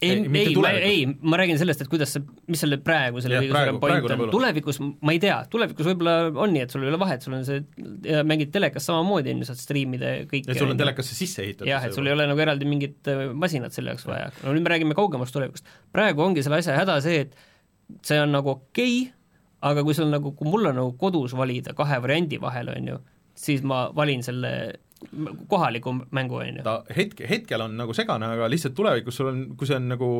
ei, Ei, ei, ma, ei, ma räägin sellest, et kuidas see, mis selle praegu selle kõige suurem point on, tulevikus ma ei tea, tulevikus võib-olla on nii, et sul ei ole vahet, sul on see, ja mängid telekas samamoodi, on ju, saad striimida kõike. et sul on telekasse sisse ehitatud jah, et sul ei ole nagu eraldi mingit äh, masinat selle jaoks vaja, no nüüd me räägime kaugemast tulevikust. praegu ongi selle asja häda see, et see on nagu okei okay,, aga kui sul nagu, kui mul on nagu kodus valida kahe variandi vahel, on ju, siis ma valin selle kohaliku mängu, on ju. ta hetke, hetkel on nagu segane, aga lihtsalt tulevikus sul on, kui see on nagu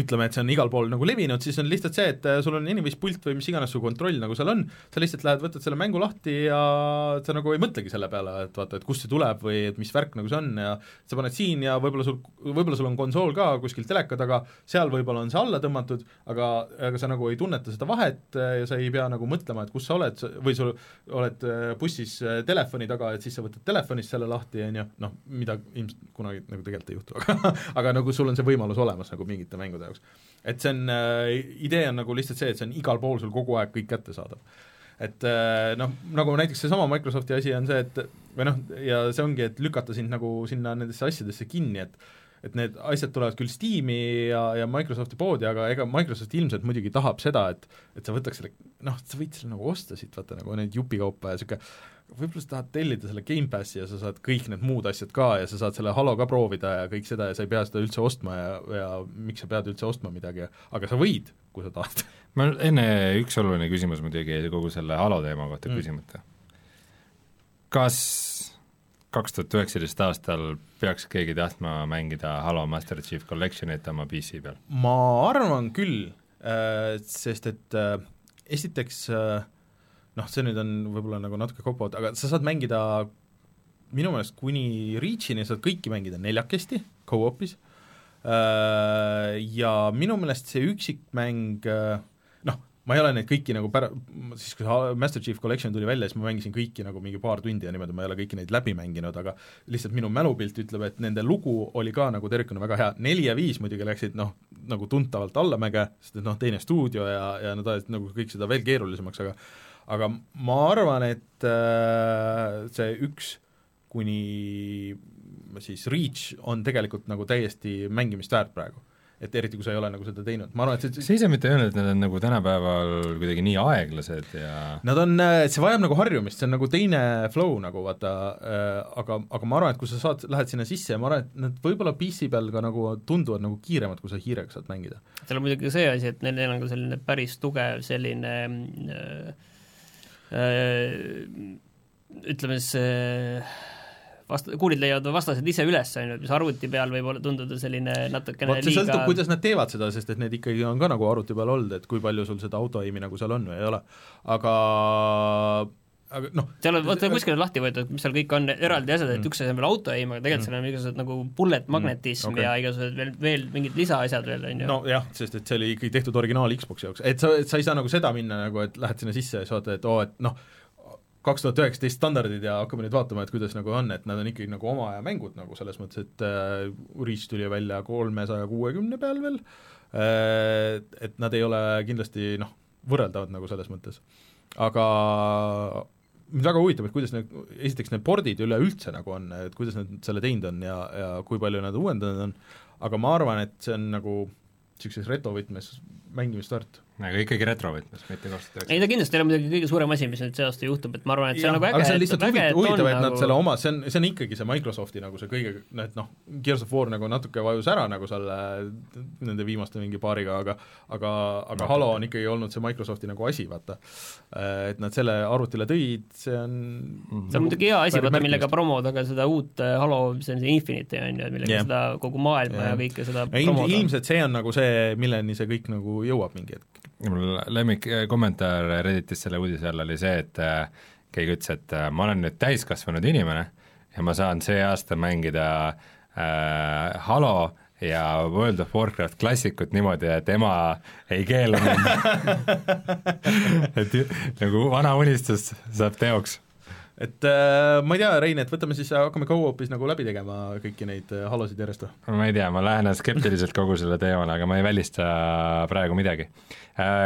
ütleme, et see on igal pool nagu levinud, siis on lihtsalt see, et äh, sul on Anyways pult või mis iganes su kontroll nagu seal on, sa lihtsalt lähed, võtad selle mängu lahti ja sa nagu ei mõtlegi selle peale, et vaata, et kust see tuleb või et mis värk nagu see on ja sa paned siin ja võib-olla sul, võib-olla sul on konsool ka kuskil teleka taga, seal võib-olla on see alla tõmmatud, aga, aga sa nagu ei tunneta seda vahet äh, ja sa ei pea nagu mõtlema, et kus sa oled või sul oled äh, bussis telefoni taga, et siis sa võtad telefonist selle lahti, on ju, noh, mida ilmselt kunagi nagu tegelikult ei juhtu, aga <laughs> aga nagu sul on see võimalus olemas nagu mingite mängude jaoks. et see on äh,, idee on nagu lihtsalt see, et see on igal pool sul kogu aeg kõik kättesaadav. et äh, noh, nagu näiteks seesama Microsofti asi on see, et või noh, ja see ongi, et lükata sind nagu sinna nendesse asjadesse kinni, et et need asjad tulevad küll Steam'i ja, ja Microsofti poodi, aga ega Microsoft ilmselt muidugi tahab seda, et et sa võtaks selle, noh, sa võid selle nagu osta siit, vaata nagu neid jupikaupa ja niisugune võib-olla sa tahad tellida selle Gamepassi ja sa saad kõik need muud asjad ka ja sa saad selle Halo ka proovida ja kõik seda ja sa ei pea seda üldse ostma ja, ja miks sa pead üldse ostma midagi, aga sa võid, kui sa tahad. ma enne üks oluline küsimus muidugi jäi kogu selle Halo teema kohta Mm. mm. küsimata. kas kaks tuhat üheksateist aastal peaks keegi tahtma mängida Halo Master Chief Collectionit oma PC peal? ma arvan küll äh,, sest et äh, esiteks äh, noh, see nüüd on võib-olla nagu natuke cop-out, aga sa saad mängida minu meelest kuni Reachini saad kõiki mängida neljakesti co-op'is. Äh, ja minu meelest see üksikmäng äh, noh, ma ei ole neid kõiki nagu pära-, siis kui see Master Chief Collection tuli välja, siis ma mängisin kõiki nagu mingi paar tundi ja niimoodi, ma ei ole kõiki neid läbi mänginud, aga lihtsalt minu mälupilt ütleb, et nende lugu oli ka nagu tervikuna väga hea, neli ja viis muidugi läksid noh, nagu tuntavalt allamäge, sest et noh, teine stuudio ja, ja nad ajasid nagu kõik seda veel keerulisemaks, aga aga ma arvan, et äh, see üks kuni siis Reach on tegelikult nagu täiesti mängimist väärt praegu. et eriti, kui sa ei ole nagu seda teinud, ma arvan, et see sa ise mitte öelnud, et nad on nagu tänapäeval kuidagi nii aeglased ja Nad on, see vajab nagu harjumist, see on nagu teine flow nagu vaata äh,, aga, aga ma arvan, et kui sa saad, lähed sinna sisse ja ma arvan, et nad võib-olla PC peal ka nagu tunduvad nagu kiiremad, kui sa hiirega saad mängida. seal on muidugi see asi, et neil, neil on ka selline päris tugev selline äh, äh, ütleme siis äh, vast-, kuulid leiavad vastased ise üles, on ju, et mis arvuti peal võib olla, tunduda selline natukene vot see liiga sõltub, kuidas nad teevad seda, sest et need ikkagi on ka nagu arvuti peal olnud, et kui palju sul seda auto-aim'i nagu seal on või ei ole, aga aga noh, seal on, vaata kuskil on lahti võetud, mis seal kõik on, eraldi asjad, et üks asi on veel auto-aim, aga tegelikult seal on igasugused nagu bullet magnetism okei. okay. ja igasugused veel, veel mingid lisaasjad veel, on ju. nojah, sest et see oli ikkagi tehtud originaal Xbox'i jaoks, et sa, et sa ei saa nagu seda minna nagu, et lähed sinna sisse ja vaatad, et oo, et noh, kaks tuhat üheksateist standardid ja hakkame nüüd vaatama, et kuidas nagu on, et nad on ikkagi nagu oma aja mängud nagu selles mõttes, et äh, Reach tuli välja kolmesaja kuuekümne peal veel äh,, et nad ei ole kindlasti noh, võrreldavad nagu selles mõttes. aga mind väga huvitab, et kuidas need, esiteks need pordid üleüldse nagu on, et kuidas nad selle teinud on ja, ja kui palju nad uuendanud on, aga ma arvan, et see on nagu niisuguses retrovõtmes mängimist väärt. Aga ikkagi retrovõtmes, mitte kaks tuhat ei ta kindlasti ei ole muidugi kõige suurem asi, mis nüüd see aasta juhtub, et ma arvan, et see Jah, on nagu äge, aga see on lihtsalt äge, huvitav, huvitav, et nad nagu... selle oma, see on, see on ikkagi see Microsofti nagu see kõige, et noh, Gears of War nagu natuke vajus ära nagu selle, nende viimaste mingi paariga, aga aga, aga Natuke. Halo on ikkagi olnud see Microsofti nagu asi, vaata. Et nad selle arvutile tõid, see on see on muidugi hea asi, vaata millega promoda ka seda uut äh, Halo, mis on see Infinity on ju, et millega yeah. seda kogu maailma yeah. Ja kõike seda ja ilm, ilmselt see on nagu see, milleni see kõik nagu jõuab mingi hetk. Mul lemmik kommentaar Redditis selle uudise all oli see, et äh, keegi ütles, et äh, ma olen nüüd täiskasvanud inimene ja ma saan see aasta mängida äh, Halo ja World of Warcraft klassikut niimoodi, et ema ei keela mind. <laughs> et nagu vana unistus saab teoks. Et äh, ma ei tea, Rein, et võtame siis, hakkame go-op'is nagu läbi tegema kõiki neid äh, halosid järjest või? ma ei tea, ma lähenen skeptiliselt kogu selle teemale, aga ma ei välista praegu midagi.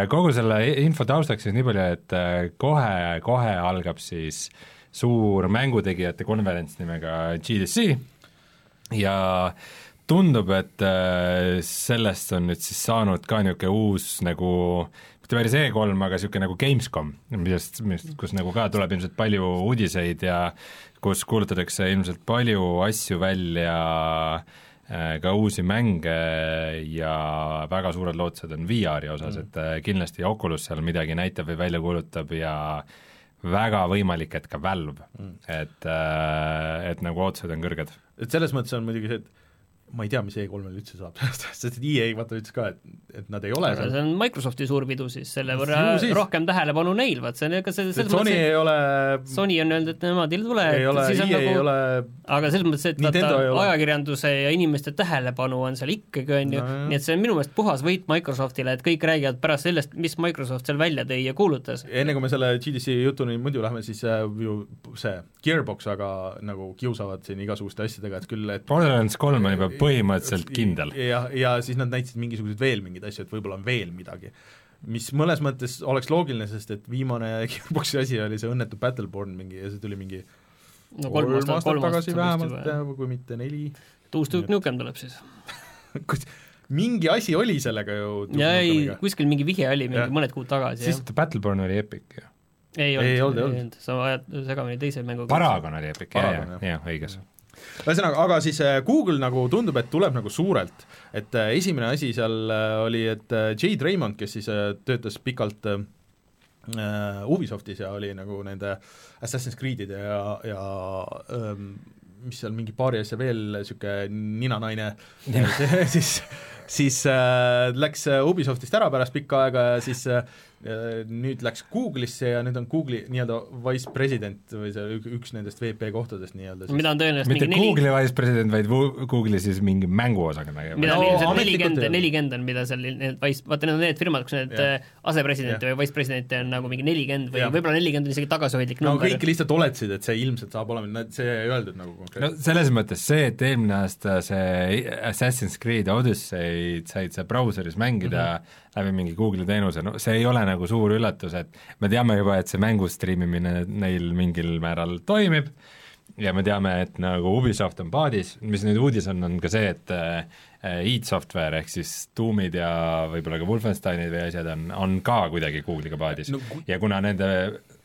Kogu selle info taustaks siis nii palju, et äh, kohe-kohe algab siis suur mängutegijate konverents nimega GDC ja tundub, et äh, sellest on nüüd siis saanud ka niisugune uus nagu mitte päris E3, aga niisugune nagu Gamescom, millest, millest, kus nagu ka tuleb ilmselt palju uudiseid ja kus kuulutatakse ilmselt palju asju välja äh, ka uusi mänge ja väga suured lootused on VR-i osas mm., et äh, kindlasti Oculus seal midagi näitab või välja kuulutab ja väga võimalik, et ka Valve mm., et, et nagu ootused on kõrged. et selles mõttes on muidugi see, et ma ei tea, mis E3-l üldse saab, <laughs> sest et EA vaata ütles ka, et, et nad ei ole aga seal see on Microsofti suur pidu siis, selle võrra rohkem tähelepanu neil, vaat see on ega see et selles Sony mõttes, ei ole Sony on öelnud, et nemad ei tule, ei ole, siis on EA ei nagu ole aga selles mõttes, et vaata ei ole. ajakirjanduse ja inimeste tähelepanu on seal ikkagi, on ju, Nojah. nii et see on minu meelest puhas võit Microsoftile, et kõik räägivad pärast sellest, mis Microsoft seal välja tõi ja kuulutas. enne kui me selle GDC jutuni muidu lähme, siis äh, ju see Gearbox väga nagu kiusavad siin igasuguste asjadega, et küll, et Borderlands kolm on juba põhimõtteliselt kindel. ja, ja siis nad näitasid mingisuguseid veel mingeid asju, et võib-olla on veel midagi. mis mõnes mõttes oleks loogiline, sest et viimane <laughs> Gearboxi asi oli see õnnetu Battleborn mingi ja see tuli mingi no kolm aastat, kolm tagasi aastat vähemalt vähemalt. kui mitte neli. uus Duke Nukem tuleb siis. <laughs> mingi asi oli sellega ju ja ei, kuskil mingi vihje oli mingi Jah. mõned kuud tagasi, siis jah. Battleborn oli Epic ju. ei olnud, ei olnud, sa ajad segamini teise mänguga. Paragon oli Epic, jah. jaa, õiges. ühesõnaga, aga siis äh, Google nagu tundub, et tuleb nagu suurelt, et äh, esimene asi seal äh, oli, et Jade Raymond, kes siis töötas pikalt Ubisoftis ja oli nagu nende Assassin's Creed'ide ja, ja ähm, mis seal mingi paari asja veel, niisugune ninanaine, <laughs> siis, siis äh, läks Ubisoftist ära pärast pikka aega ja siis äh, nüüd läks Google'isse ja nüüd on Google'i nii-öelda vice president või see ük- üks nendest VP kohtadest nii-öelda siis mida on tõenäoliselt mitte neli, Google'i vicepresident, vaid Wu- Google'i siis mingi mänguosakonna mida No on ilmselt nelikümmend nelikümmend on, mida seal need vice, vaata need on need firmad, kus need Jah. äh, asepresidente või vicepresidente on nagu mingi nelikümmend või Jah. võib-olla nelikümmend on isegi tagasihoidlik no number kõik. lihtsalt oletasid, et see ilmselt saab olema, see ei öeldud nagu no konkreetselt selles mõttes see, et eelmine aasta see Assassin's Creed Odyssey'd said sa brauseris mängida mm -hmm. läbi mingi Google'i teenuse, no see ei ole nagu suur üllatus, et me teame juba, et see mängu striimimine neil mingil määral toimib ja me teame, et nagu Ubisoft on paadis, mis nüüd uudis on, on ka see, et äh, id Software ehk siis Doomid ja võib-olla ka Wolfensteinid või asjad on, on ka kuidagi Google'iga paadis. No ja kuna nende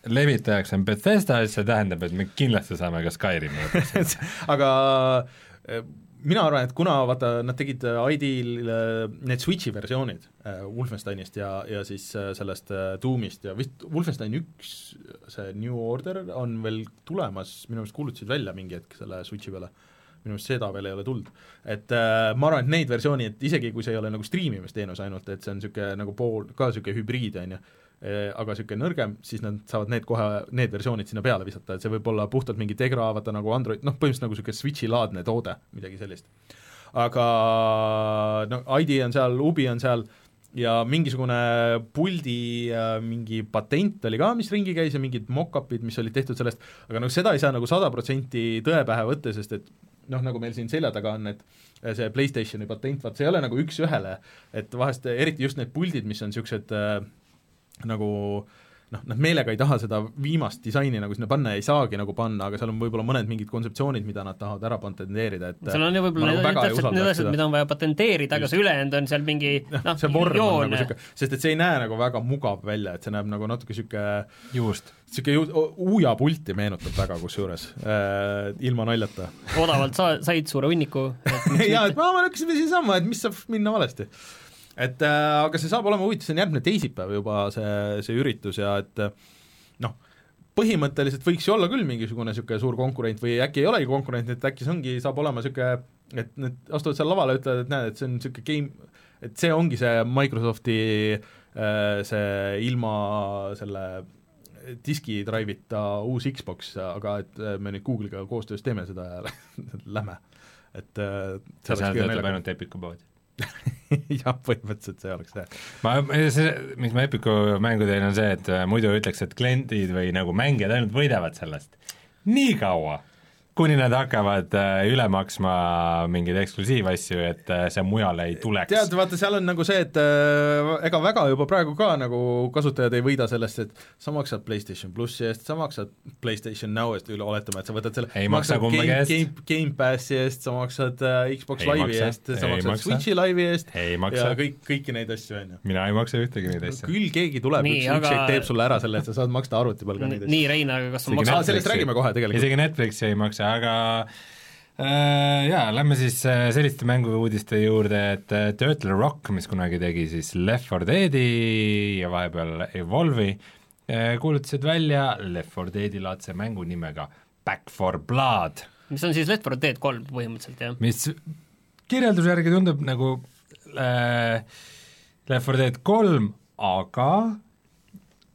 levitajaks on Bethesda, siis see tähendab, et me kindlasti saame ka Skyrimi <laughs> aga eh, mina arvan, et kuna vaata, nad tegid ID-l eh, need Switchi versioonid eh, Wolfensteinist ja, ja siis eh, sellest eh, Doomist ja vist Wolfenstein üks, see New Order on veel tulemas, minu meelest kuulutasid välja mingi hetk selle Switchi peale minu meelest seda veel ei ole tulnud. et äh, ma arvan, et neid versiooni, et isegi kui see ei ole nagu striimimisteenus ainult, et see on niisugune nagu pool, ka niisugune hübriid, on ju, aga niisugune nõrgem, siis nad saavad need kohe, need versioonid sinna peale visata, et see võib olla puhtalt mingi Tegra, vaata nagu Android, noh, põhimõtteliselt nagu niisugune Switchi-laadne toode, midagi sellist. aga no ID on seal, Ubi on seal ja mingisugune puldi äh, mingi patent oli ka, mis ringi käis ja mingid mock-up'id, mis olid tehtud sellest, aga noh, seda ei saa nagu sada protsenti tõe pähe võtta, sest et noh, nagu meil siin selja taga on, et see PlayStationi patent, vaat see ei ole nagu üks-ühele, et vahest eriti just need puldid, mis on niisugused äh, nagu noh, nad meelega ei taha seda viimast disaini nagu sinna panna ja ei saagi nagu panna, aga seal on võib-olla mõned mingid kontseptsioonid, mida nad tahavad ära patenteerida, et seal on ju võib-olla ma need nagu väga ei täpselt need asjad, seda. mida on vaja patenteerida, aga see ülejäänud on seal mingi noh, see vorm on joon nagu niisugune, sest et see ei näe nagu väga mugav välja, et see näeb nagu natuke niisugune juust. niisugune uujapulti meenutab väga kusjuures äh,, ilma naljata. odavalt sa said suure hunniku, <laughs> jaa, et mitte. ma mõtlesin siinsamma, et mis saab minna valesti. Et äh, aga see saab olema huvitav, see on järgmine teisipäev juba see, see üritus ja et äh, noh, põhimõtteliselt võiks ju olla küll mingisugune niisugune suur konkurent või äkki ei olegi konkurent, et äkki see ongi, saab olema niisugune, et need astuvad seal lavale ütlevad, et näed, et see on niisugune game, et see ongi see Microsofti äh, see ilma selle diski drive'ita uus Xbox, aga et äh, me nüüd Google'iga koostöös teeme seda ja <laughs> lähme. et see oleks kõige naljakam. ainult Epiku pood. <laughs> jah, põhimõtteliselt see oleks see. ma, see, miks ma Epiku mängu teen, on see, et äh, muidu ütleks, et kliendid või nagu mängijad ainult võidavad sellest. nii kaua, kuni nad hakkavad äh, üle maksma mingeid eksklusiivasju, et äh, see mujale ei tuleks. tead, vaata seal on nagu see, et äh, ega väga juba praegu ka nagu kasutajad ei võida sellest, et sa maksad PlayStation plussi eest, sa maksad PlayStation Now eest, üle oletame, et sa võtad selle maksa maksad kumbagi Game, eest. Game, Game Passi eest, sa maksad Xbox Ei Live'i maksa, eest, sa maksad maksa. Switchi Live'i eest ei ja maksa, kõik, kõiki neid asju, on ju. mina ei maksa ühtegi neid asju. küll keegi tuleb, üks, üks aga- hetk teeb sulle ära selle, et sa saad maksta arvuti peal ka neid asju. nii, Rein, aga kas maksad aa, sellest räägime kohe tegelikult. isegi Netflixi ei maksa, aga äh, jaa, lähme siis äh, selliste mängu-uudiste juurde, et äh, Turtle Rock, mis kunagi tegi siis Left 4 Deadi ja vahepeal Evolve'i kuulutasid välja Left 4 Deadi laadse mängu nimega Back 4 Blood, mis on siis Left 4 Dead kolm põhimõtteliselt, jah? mis kirjelduse järgi tundub nagu äh, Left 4 Dead kolm, aga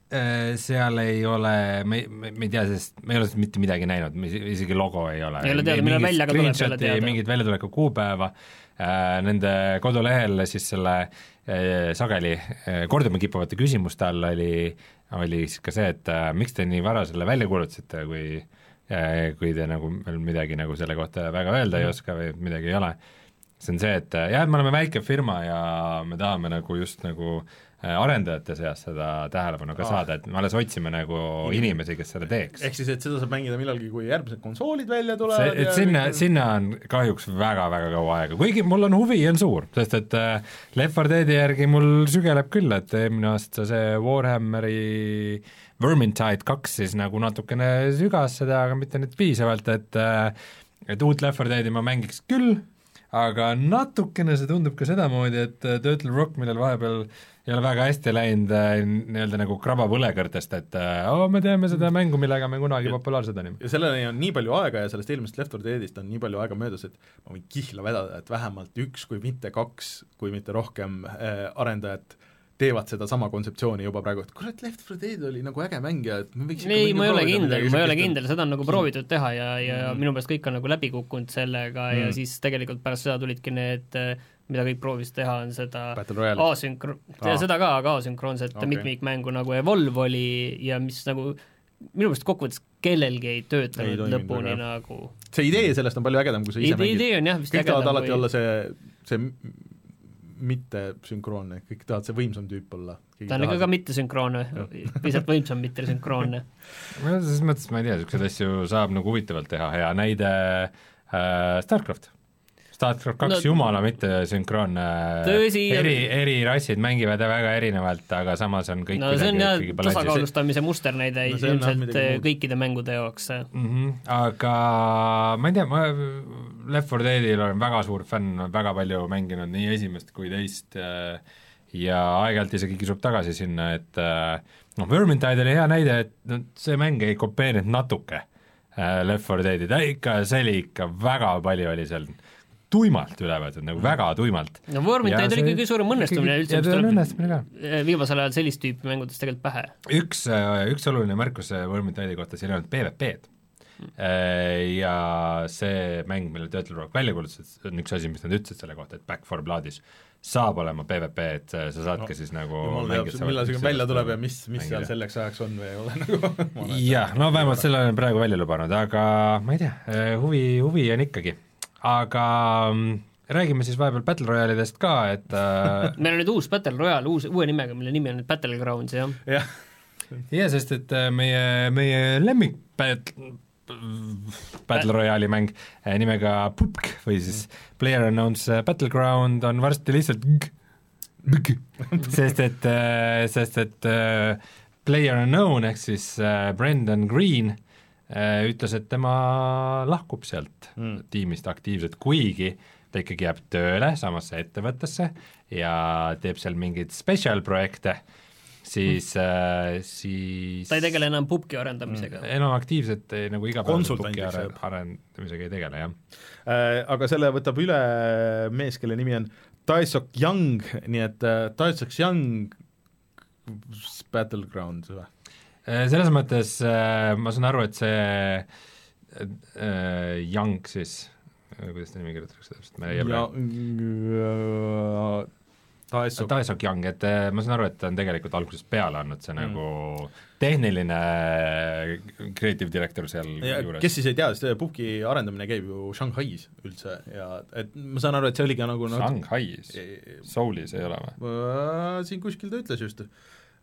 seal ei ole, me, me, me ei tea sellest, me ei ole mitte midagi näinud, me isegi logo ei ole. Ei ole teada, millal välja ka tuleb, ei ole teada. mingit väljatuleku kuupäeva äh,, nende kodulehel siis selle äh, sageli äh, korduma kippuvate küsimuste all oli, oli siis ka see, et äh, miks te nii vara selle välja kuulutasite, kui äh, kui te nagu veel midagi nagu selle kohta väga öelda ei oska või midagi ei ole see on see, et äh, jah, et me oleme väike firma ja me tahame nagu just nagu äh, arendajate seas seda tähelepanu ka Aa. saada, et me alles otsime nagu inimesi, kes seda teeks. ehk siis, et seda saab mängida millalgi, kui järgmised konsoolid välja see, tulevad et sinna, sinna on kahjuks väga-väga kaua aega, kuigi mul on huvi on suur, sest et äh, Left 4 Deadi järgi mul sügeleb küll, et eelmine aasta see Warhammeri Vermintide kaks siis nagu natukene sügas seda, aga mitte nüüd piisavalt, et äh, et uut Left 4 Deadi ma mängiks küll, aga natukene see tundub ka sedamoodi, et äh, Turtle Rock, millel vahepeal ei ole väga hästi läinud äh, nii-öelda nagu krabab õlekõrtest, et äh, oo, me teeme seda mängu, millega me kunagi populaarsed olime. ja selleni on nii palju aega ja sellest eelmisest Left 4 Deadist on nii palju aega möödas, et ma võin kihla vedada, et vähemalt üks, kui mitte kaks, kui mitte rohkem äh, arendajat teevad sedasama kontseptsiooni juba praegu, et kurat, Left 4 Dead oli nagu äge mäng ja et me võiks ei, ma ei ole kindel, ma ei ole kindel, seda on nagu proovitud teha ja, ja Mhm. minu meelest kõik on nagu läbi kukkunud sellega mm. ja Mm. siis tegelikult pärast seda tulidki need, mida kõik proovis teha, on seda asünkro-, Aa. seda ka, aga asünkroonset okay. mitmikmängu nagu Evolve oli ja mis nagu minu meelest kokkuvõttes kellelgi ei Ei töötanud toiminud lõpuni väga. nagu see idee sellest on palju ägedam, kui sa ise idee, mängid. idee on jah vist kõik tahavad alati või- olla see, see m- mitte sünkroonne, kõik tahavad see võimsam tüüp olla. ta on ikka ka mittesünkroonne, lihtsalt võimsam mittesünkroonne. <laughs> no selles mõttes ma ei tea, niisuguseid asju saab nagu huvitavalt teha, hea näide äh, StarCraft. StarCraft kaks No- jumala mitte sünkroonne, Tõsi, eri, eri rassid mängivad väga erinevalt, aga samas on kõik no see on jah tasakaalustamise musternäide No ilmselt muud. kõikide mängude jaoks. mm. -hmm. aga ma ei tea, ma Left 4 Deadil olen väga suur fänn, väga palju mänginud nii esimest kui teist äh, ja aeg-ajalt isegi kisub tagasi sinna, et äh, noh, Vermintide oli hea näide, et no see mäng ei kopeerinud natuke äh, Left 4 Deadi, ta ikka, see oli ikka väga palju oli seal tuimalt üle võetud, nagu väga tuimalt. no Wormintide oli kõige suurem õnnestumine üldse, mis tuleb ka. viimasel ajal sellist tüüpi mängudest tegelikult pähe. üks, üks oluline märkus Wormitide'i kohta, siin ei olnud PVP-d. Ja see mäng, mille Turtle Rock välja kuulutas, on üks asi, mis nad ütlesid selle kohta, et Back 4 Bloodis saab olema PVP, et sa saadki no, siis nagu millal see välja tuleb ja mis, mis seal mängida. selleks ajaks on või ei ole <laughs> nagu jah, no vähemalt selle olen praegu välja lubanud, aga ma ei tea, huvi, huvi on ikkagi. Aga mm, räägime siis vahepeal Battle Royale'idest ka, et äh, <laughs> meil on nüüd uus Battle Royale, uus, uue nimega, mille nimi on nüüd Battlegrounds, jah. jah, jaa, sest et äh, meie, meie lemmik Bat- Battle Royale'i mäng äh, nimega PUBG või siis Player Unknown's äh, Battleground on varsti lihtsalt g- g- <laughs> sest et, sest et äh, Player Unknown ehk siis Brendan Green äh, ütles, et tema lahkub sealt Mm. tiimist aktiivselt, kuigi ta ikkagi jääb tööle samasse ettevõttesse ja teeb seal mingeid special projekte, siis mm., siis ta ei tegele enam pubgi arendamisega mm.. enam aktiivselt eh, nagu igapäevaselt jääb. arendamisega ei tegele, jah. Äh, aga selle võtab üle mees, kelle nimi on Taisok Young, nii et äh, Taisok Young Battleground või? Selles mõttes äh, ma saan aru, et see äh, Young siis, kuidas ta nimi kirjutatakse täpselt, ma ei ja praegu Taesok, Taesok Young, et äh, ma saan aru, et ta on tegelikult algusest peale olnud see Mm. nagu tehniline creative director seal juures. kes siis ei tea, see pubgi arendamine käib ju Shanghais üldse ja et ma saan aru, et see oligi nagu nat- Shanghais, Soulis ei ole või? Äh, siin kuskil ta ütles just,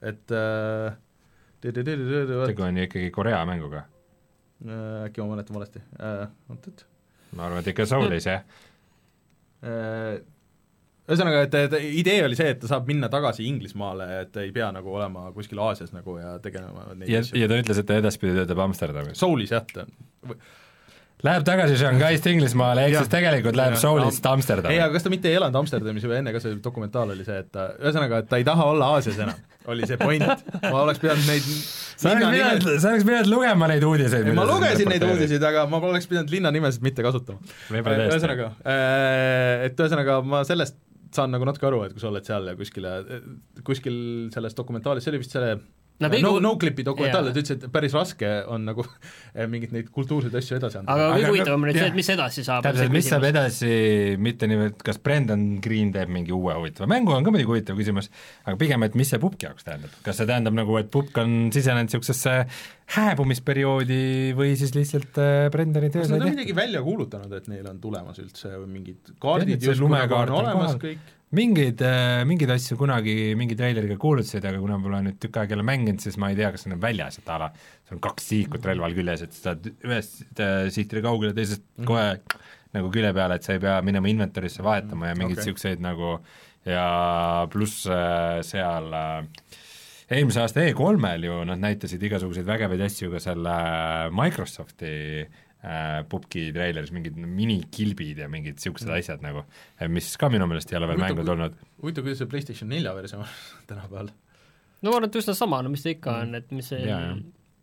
et äh, tegu on ju ikkagi Korea mänguga. äh, äkki ma mäletan valesti äh,, oot-oot ma arvan, et ikka Soulis, jah. äh, ühesõnaga, et, et idee oli see, et ta saab minna tagasi Inglismaale, et ei pea nagu olema kuskil Aasias nagu ja tegelema neid ja, asju ja ta ütles, et ta edaspidi töötab Amsterdamis. Soulis jah, ta Läheb tagasi Shanghai'st Inglismaale, ehk siis tegelikult läheb. Soulist Amsterdami. ei, aga kas ta mitte ei elanud Amsterdamis või enne ka see dokumentaal oli see, et ta, ühesõnaga, et ta ei taha olla Aasias enam, oli see point. ma oleks pidanud neid sa oleks pidanud, sa oleks pidanud lugema neid uudiseid. ma lugesin neid uudiseid, aga ma oleks pidanud linna nimesid mitte kasutama. Tõesti. ühesõnaga, et ühesõnaga ma sellest saan nagu natuke aru, et kui sa oled seal ja kuskile, kuskil selles dokumentaalis, see oli vist selle Nad no, kuul- no-clip'i dokumentaal, et ütles, et päris raske on nagu mingeid neid kultuurseid asju edasi anda. aga Aga kõige no- huvitavam on nüüd see, et mis edasi saab. täpselt, mis saab edasi, mitte niivõrd, kas Brendan Green teeb mingi uue huvitava mängu, on ka muidugi huvitav küsimus, aga pigem, et mis see pubki jaoks tähendab, kas see tähendab nagu, et pubk on sisenenud niisugusesse hääbumisperioodi või siis lihtsalt äh, Brendani töö kas sai nad on tehtud? midagi välja kuulutanud, et neil on tulemas üldse mingid kaardid justkui nagu lumekaart on olemas kõik? Mingeid, mingeid asju kunagi mingi treileriga kuulutasid, aga kuna pole nüüd tükk aega jälle mänginud, siis ma ei tea, kas need on väljas, et a la sul on kaks sihikut relval küljes, et sa saad ühest äh, sihtile kaugele, teisest mm -hmm. kohe nagu külje peale, et sa ei pea minema inventory'sse vahetama ja mingeid Okei. niisuguseid okay. nagu ja pluss äh, seal äh, eelmise aasta E3-l ju nad näitasid igasuguseid vägevaid asju ka selle Microsofti äh, pubgi treileris, mingid minikilbid ja mingid niisugused asjad nagu, mis ka minu meelest ei ole veel mängu tulnud. huvitav, kuidas see PlayStation nelja versioon on <laughs> tänapäeval. no ma arvan, et üsna sama, no mis ta ikka on, et mis see Jaa,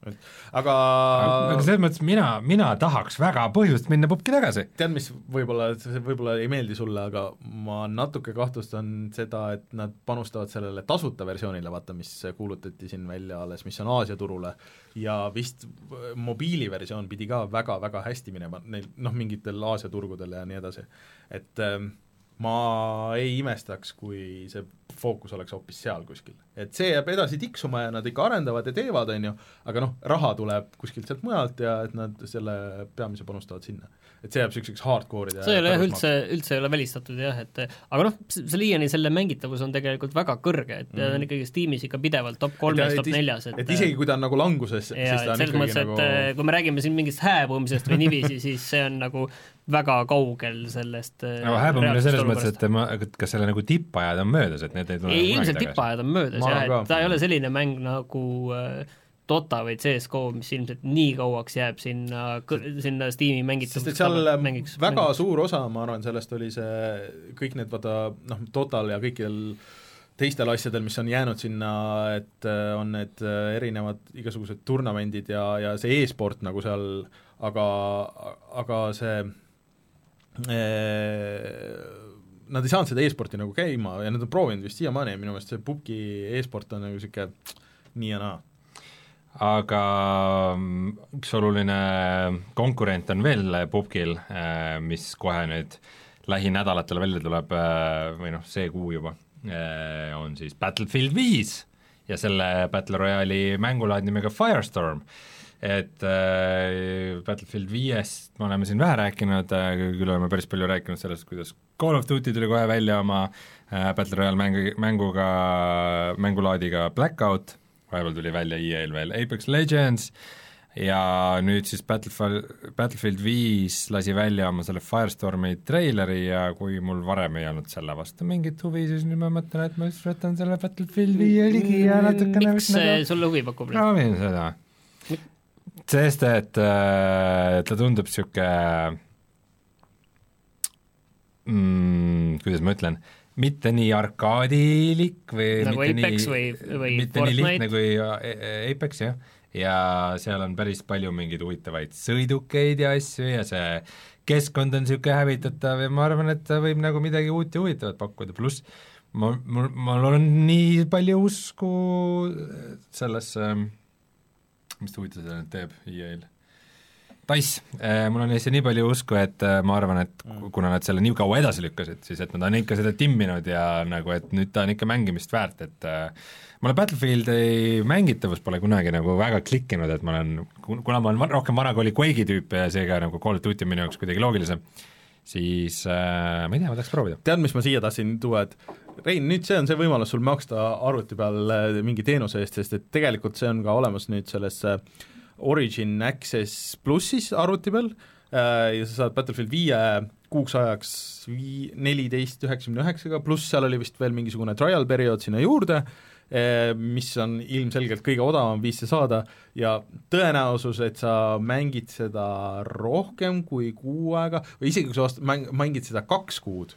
jah. aga aga selles mõttes mina, mina tahaks väga põhjust minna pubki tagasi. tead, mis võib-olla, see võib-olla ei meeldi sulle, aga ma natuke kahtlustan seda, et nad panustavad sellele tasuta versioonile, vaata, mis kuulutati siin välja alles, mis on Aasia turule, ja vist mobiiliversioon pidi ka väga-väga hästi minema, neil noh, mingitel Aasia turgudel ja nii edasi. et ähm, ma ei imestaks, kui see fookus oleks hoopis seal kuskil. et see jääb edasi tiksuma ja nad ikka arendavad ja teevad, on ju, aga noh, raha tuleb kuskilt sealt mujalt ja et nad selle peamise panustavad sinna. Et see jääb niisuguseks hardcore'ide see ei ole jah üldse, üldse ei ole välistatud jah, et aga noh, see Liiani selle mängitavus on tegelikult väga kõrge, et ta on ikkagi Steamis ikka pidevalt top kolmes, top neljas, et et isegi kui ta on nagu languses, siis ta on selles mõttes, et nagu nagu... kui me räägime siin mingist hääbumisest või niiviisi, siis see on nagu väga kaugel sellest no hääbumine selles mõttes, et tema, kas selle nagu tippajad on möödas, et need ei tule ei, ilmselt tippajad on möödas Ma jah, et ta ei ole selline mäng nagu äh, Dota või CS-GO, mis ilmselt nii kauaks jääb sinna, sinna Steam'i mängitavusse sest et seal mängiks, väga mängiks. suur osa, ma arvan, sellest oli see, kõik need vaata noh, Total ja kõikidel teistel asjadel, mis on jäänud sinna, et äh, on need äh, erinevad igasugused turnamendid ja, ja see e-sport nagu seal, aga, aga see Nad ei saanud seda e-sporti nagu käima ja nad on proovinud vist siiamaani ja minu meelest see pubgi e-sport on nagu niisugune nii ja naa aga mm, üks oluline konkurent on veel pubgil, mis kohe nüüd lähinädalatel välja tuleb või noh, see kuu juba, on siis Battlefield viis ja selle Battle Royale'i mängulaad nimega Firestorm. et äh, Battlefield viiest me oleme siin vähe rääkinud äh,, küll oleme päris palju rääkinud sellest, kuidas Call of Duty tuli kohe välja oma äh, Battle Royale mängu, mänguga, mängulaadiga Blackout, vahepeal tuli välja EA-l veel Apex Legends ja nüüd siis Battlefield, Battlefield viis lasi välja oma selle Firestormi treileri ja kui mul varem ei olnud selle vastu mingit huvi, siis nüüd ma mõtlen, et ma just võtan selle Battlefield viie ligi ja natukene miks see nagu... sulle huvi pakub? proovin seda. sest et äh, ta tundub niisugune mm, kuidas ma ütlen, mitte nii arkaadilik või nagu mitte Apex nii, või, või mitte Fortnite? nii lihtne kui äh, Apex, jah, ja seal on päris palju mingeid huvitavaid sõidukeid ja asju ja see keskkond on niisugune hävitatav ja ma arvan, et ta võib nagu midagi uut ja huvitavat pakkuda, pluss ma, mul, mul on nii palju usku sellesse mis ta nüüd teeb EA-l? Dice, mul on neisse nii palju usku, et äh, ma arvan, et Mm. kuna nad selle nii kaua edasi lükkasid, siis et nad on ikka seda timminud ja nagu, et nüüd ta on ikka mängimist väärt, et äh, mulle Battlefieldi mängitavus pole kunagi nagu väga klikkinud, et ma olen, kuna ma olen rohkem vanakooli Quake'i tüüp ja seega nagu Call of Duty on minu jaoks kuidagi loogilisem, siis äh, ma ei tea, ma tahaks proovida. tead, mis ma siia tahtsin tuua, et Rein, nüüd see on see võimalus sul maksta arvuti peal äh, mingi teenuse eest, sest et tegelikult see on ka olemas nüüd selles äh, Origin Access plussis arvuti peal äh, ja sa saad Battlefield viie kuuks ajaks vii-, neliteist üheksakümne üheksaga, pluss seal oli vist veel mingisugune trial periood sinna juurde, mis on ilmselgelt kõige odavam viis see saada ja tõenäosus, et sa mängid seda rohkem kui kuu aega või isegi kui sa ost-, mäng-, mängid seda kaks kuud,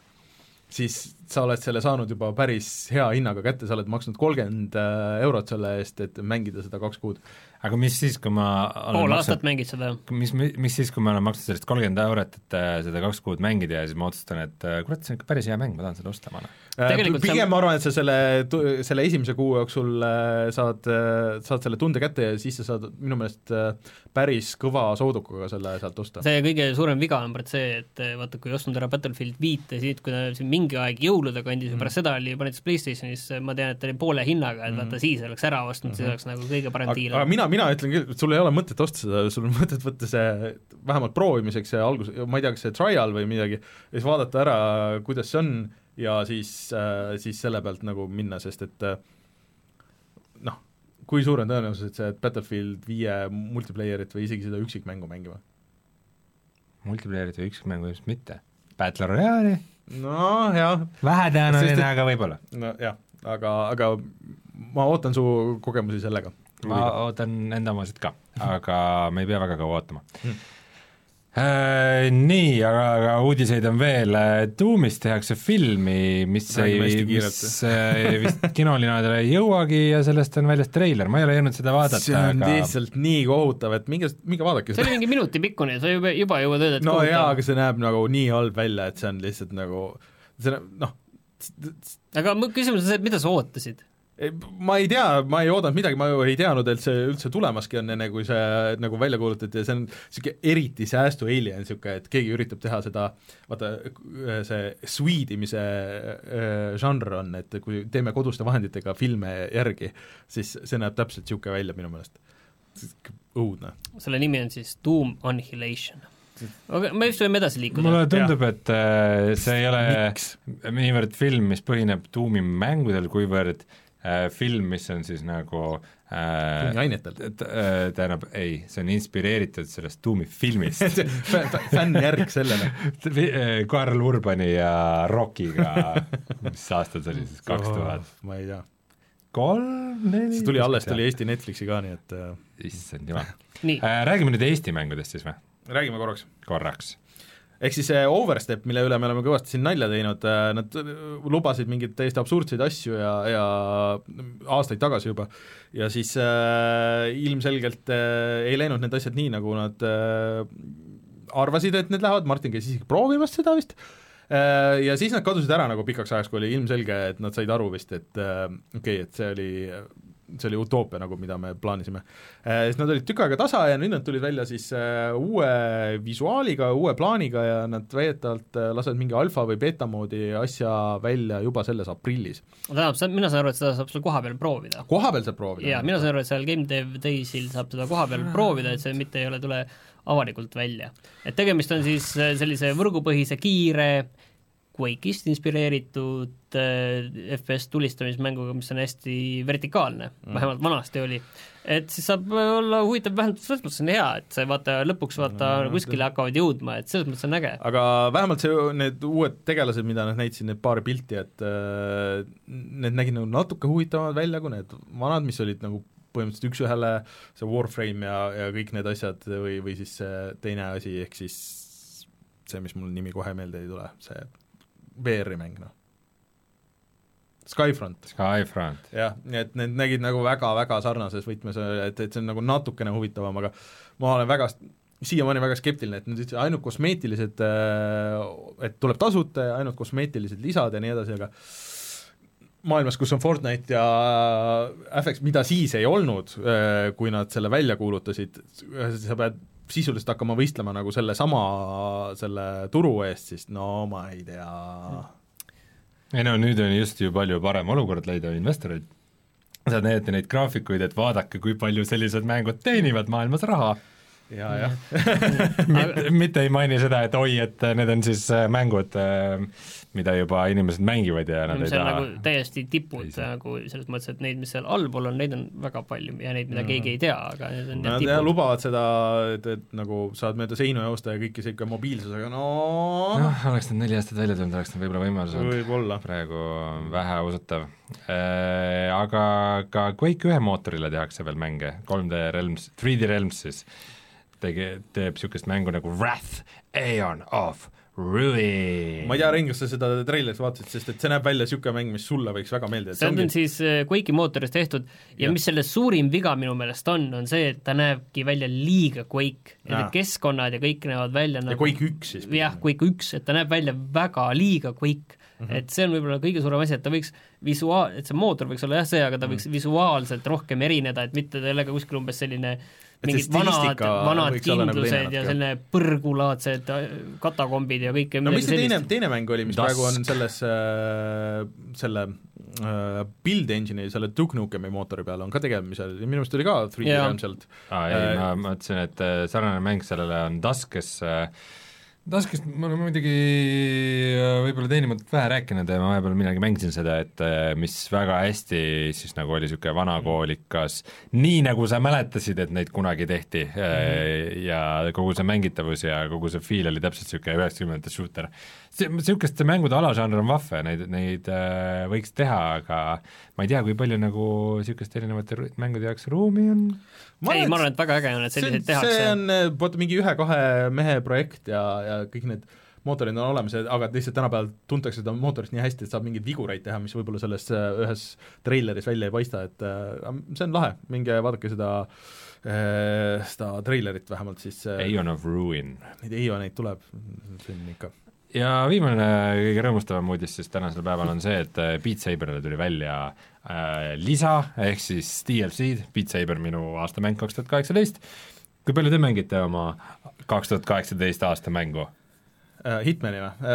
siis sa oled selle saanud juba päris hea hinnaga kätte, sa oled maksnud kolmkümmend äh, eurot selle eest, et mängida seda kaks kuud. aga mis siis, kui ma olen pool maksnud- aastat mängid seda? mis, mis siis, kui ma olen maksnud sellest kolmkümmend eurot, et äh, seda kaks kuud mängida ja siis ma otsustan, et äh, kurat, see on ikka päris hea mäng, ma tahan seda osta, ma. Tegelikult pigem ma arvan, et sa selle, selle esimese kuu jooksul saad, saad selle tunde kätte ja siis sa saad minu meelest päris kõva soodukaga selle sealt osta. see kõige suurem viga on praegu see, et vaata, kui ostnud ära Battlefield viite, siis kui ta siin mingi aeg jõulude kandis ja pärast seda oli juba näiteks PlayStationis, ma tean, et ta oli poole hinnaga, et vaata siis oleks ära ostnud, siis oleks nagu kõige parem diil aga mina, mina ütlen küll, et sul ei ole mõtet osta seda, sul on <laughs> mõtet võtta see vähemalt proovimiseks see algus, ma ei tea, kas see trial või midagi, ja siis vaadata ära, kuidas see on ja siis äh,, siis selle pealt nagu minna, sest et äh, noh, kui suur on tõenäosus, et sa jääd Battlefield viie multiplayerit või isegi seda üksikmängu mängima? multiplayerit või üksikmängu ilmselt mitte. Battle Royale'i, no jah, Sest vähetõenäoline, et- aga võib-olla. nojah, aga, aga ma ootan su kogemusi sellega. ma ootan enda omasid ka, aga me ei pea väga kaua ootama Hmm. Äh, nii, aga, aga uudiseid on veel, Doomist tehakse filmi, mis ei, Räägime hästi mis äh, vist kinolinadele ei jõuagi ja sellest on väljas treiler, ma ei ole jõudnud seda vaadata, see on aga lihtsalt nii kohutav, et minge, minge vaadake see oli mingi minuti pikkune, sa juba, juba jõuad öelda, et no kohutav. jaa, aga see näeb nagu nii halb välja, et see on lihtsalt nagu, see noh, aga mu küsimus on see, et mida sa ootasid? Ma ei tea, ma ei oodanud midagi, ma ju ei teadnud, et see üldse tulemaski on, enne kui see nagu välja kuulutati ja see on niisugune eriti säästu alien, niisugune, et keegi üritab teha seda, vaata, see sweedimise äh, žanr on, et kui teeme koduste vahenditega filme järgi, siis see näeb täpselt niisugune välja minu meelest. õudne. selle nimi on siis Doom Annihilation. aga me vist võime edasi liikuda. mulle tundub, et äh, see ei ole Miks? niivõrd film, mis põhineb Doomi mängudel, kuivõrd äh, film, mis on siis nagu äh, ainetel. t- äh, tähendab, ei, see on inspireeritud sellest Doomi filmist <laughs> fännjärg sellele. <laughs> Karl Urbani ja Rockiga, mis aastal see oli siis, kaks tuhat ma ei tea. kolm, neli? see tuli alles, tuli Eesti Netflixi ka, nii et äh, issand jumal nii, äh,. räägime nüüd Eesti mängudest siis või? räägime korraks. korraks. Ehk siis see Overstep, mille üle me oleme kõvasti siin nalja teinud, nad lubasid mingeid täiesti absurdseid asju ja, ja aastaid tagasi juba, ja siis äh, ilmselgelt äh, ei läinud need asjad nii, nagu nad äh, arvasid, et need lähevad, Martin käis isegi proovimas seda vist. Äh,, ja siis nad kadusid ära nagu pikaks ajaks, kui oli ilmselge, et nad said aru vist, et äh, okei okay,, et see oli see oli utoopia nagu, mida me plaanisime eh,. Siis nad olid tükk aega tasa ja nüüd nad tulid välja siis eh, uue visuaaliga, uue plaaniga ja nad väidetavalt eh, lasevad mingi alfa või beeta moodi asja välja juba selles aprillis. tähendab, mina saan aru, et seda saab seal kohapeal proovida. kohapeal saab proovida? jaa, mina saan aru, et seal Game Dev Daysil saab seda kohapeal proovida, et see mitte ei ole, tule avalikult välja. et tegemist on siis äh, sellise võrgupõhise kiire Quake'ist inspireeritud äh, FPS tulistamismänguga, mis on hästi vertikaalne mm., vähemalt vanasti oli. et siis saab olla huvitav, vähemalt selles mõttes on hea, et see vaata lõpuks vaata No, kuskile hakkavad jõudma, et selles mõttes on äge. aga vähemalt see, need uued tegelased, mida nad näitasid, need paar pilti, et äh, need nägid nagu natuke huvitavamad välja kui need vanad, mis olid nagu põhimõtteliselt üks-ühele see Warframe ja, ja kõik need asjad või, või siis see teine asi, ehk siis see, mis mul nimi kohe meelde ei tule, see VR-i mäng, noh. Skyfront. Skyfront. jah, nii et need nägid nagu väga-väga sarnases võtmes, et, et see on nagu natukene huvitavam, aga ma olen väga siiamaani väga skeptiline, et ütlesid ainult kosmeetilised, et tuleb tasuta ja ainult kosmeetilised lisad ja nii edasi, aga maailmas, kus on Fortnite ja FX, mida siis ei olnud, kui nad selle välja kuulutasid, sa pead sisuliselt hakkama võistlema nagu sellesama, selle turu eest, siis no ma ei tea. ei no nüüd on just ju palju parem olukord leida investoreid. sa näete neid graafikuid, et vaadake, kui palju sellised mängud teenivad maailmas raha ja, jah <laughs> mitte, mitte ei maini seda, et oi, et need on siis äh, mängud, äh, mida juba inimesed mängivad ja nad see ei on taha nagu täiesti tipud nagu selles mõttes, et neid, mis seal allpool on, neid on väga palju ja neid, mida Mhm. keegi ei tea, aga need on Nad jah lubavad seda, et, et nagu saad mööda seinu joosta ja kõike sihuke mobiilsusega, no. Noh, oleks need neli aastat välja tulnud, oleks need võib-olla võimalus olnud. Võib-olla. praegu on vähe usutav. Äh, Aga ka Quake ühe mootorile tehakse veel mänge, 3D Realms, 3D Realms siis. Tege-, teeb niisugust mängu nagu Wrath, Aeon of Ruin ma ei tea, Rein, kas sa seda treilerit vaatasid, sest et see näeb välja niisugune mäng, mis sulle võiks väga meeldida, et see on ongi siis äh, Quake'i mootoris tehtud ja Jah. mis selle suurim viga minu meelest on, on see, et ta näebki välja liiga Quake. Jaa. Need keskkonnad ja kõik näevad välja ja nagu Quake üks siis. jah, Quake üks, et ta näeb välja väga liiga Quake mm. -hmm. et see on võib-olla kõige suurem asi, et ta võiks visuaal, et see mootor võiks olla jah see, aga ta võiks visuaalselt rohkem erineda, et mitte ta ei ole ka kuskil umbes selline mingid vanad, vanad nagu kindlused ja natuke. selline põrgulaadsed äh, katakombid ja kõike no mis see teine, teine mäng oli, mis Dusk. praegu on selles äh, selle äh, Build Engine'i, selle Duke Nukemi mootori peal on ka tegemisel ja minu meelest oli ka 3D Jaa. Realm sealt. aa ei Äh, ma mõtlesin, et äh, sarnane mäng sellele on Dusk, kes äh, Duskist me oleme muidugi äh, võib-olla teenimatult vähe rääkinud ja ma vahepeal midagi mängisin seda, et äh, mis väga hästi siis nagu oli niisugune vanakoolikas, nii nagu sa mäletasid, et neid kunagi tehti mm -hmm. ja kogu see mängitavus ja kogu see feel oli täpselt niisugune üheksakümnendate shooter. see, niisuguste mängude alažanr on vahve, neid, neid võiks teha, aga ma ei tea, kui palju nagu niisuguste erinevate mängude jaoks ruumi on ei, ma arvan, et väga äge on, et see on, selliseid see tehakse. on eh, vaata mingi ühe-kahe mehe projekt ja, ja kõik need mootorid on olemas, aga lihtsalt tänapäeval tuntakse seda mootorit nii hästi, et saab mingeid vigureid teha, mis võib-olla selles eh, ühes treileris välja ei paista, et eh, see on lahe, minge vaadake seda seda treilerit vähemalt siis Aeon of Ruin. neid Eoneid tuleb, see on ikka ja viimane kõige rõõmustavam uudis siis tänasel päeval on see, et äh, Beat Saberile tuli välja äh, lisa, ehk siis DLC-d, Beat Saber minu aastamäng kaks tuhat kaheksateist, kui palju te mängite oma kaks tuhat kaheksateist aasta mängu? Äh, Hitmani või?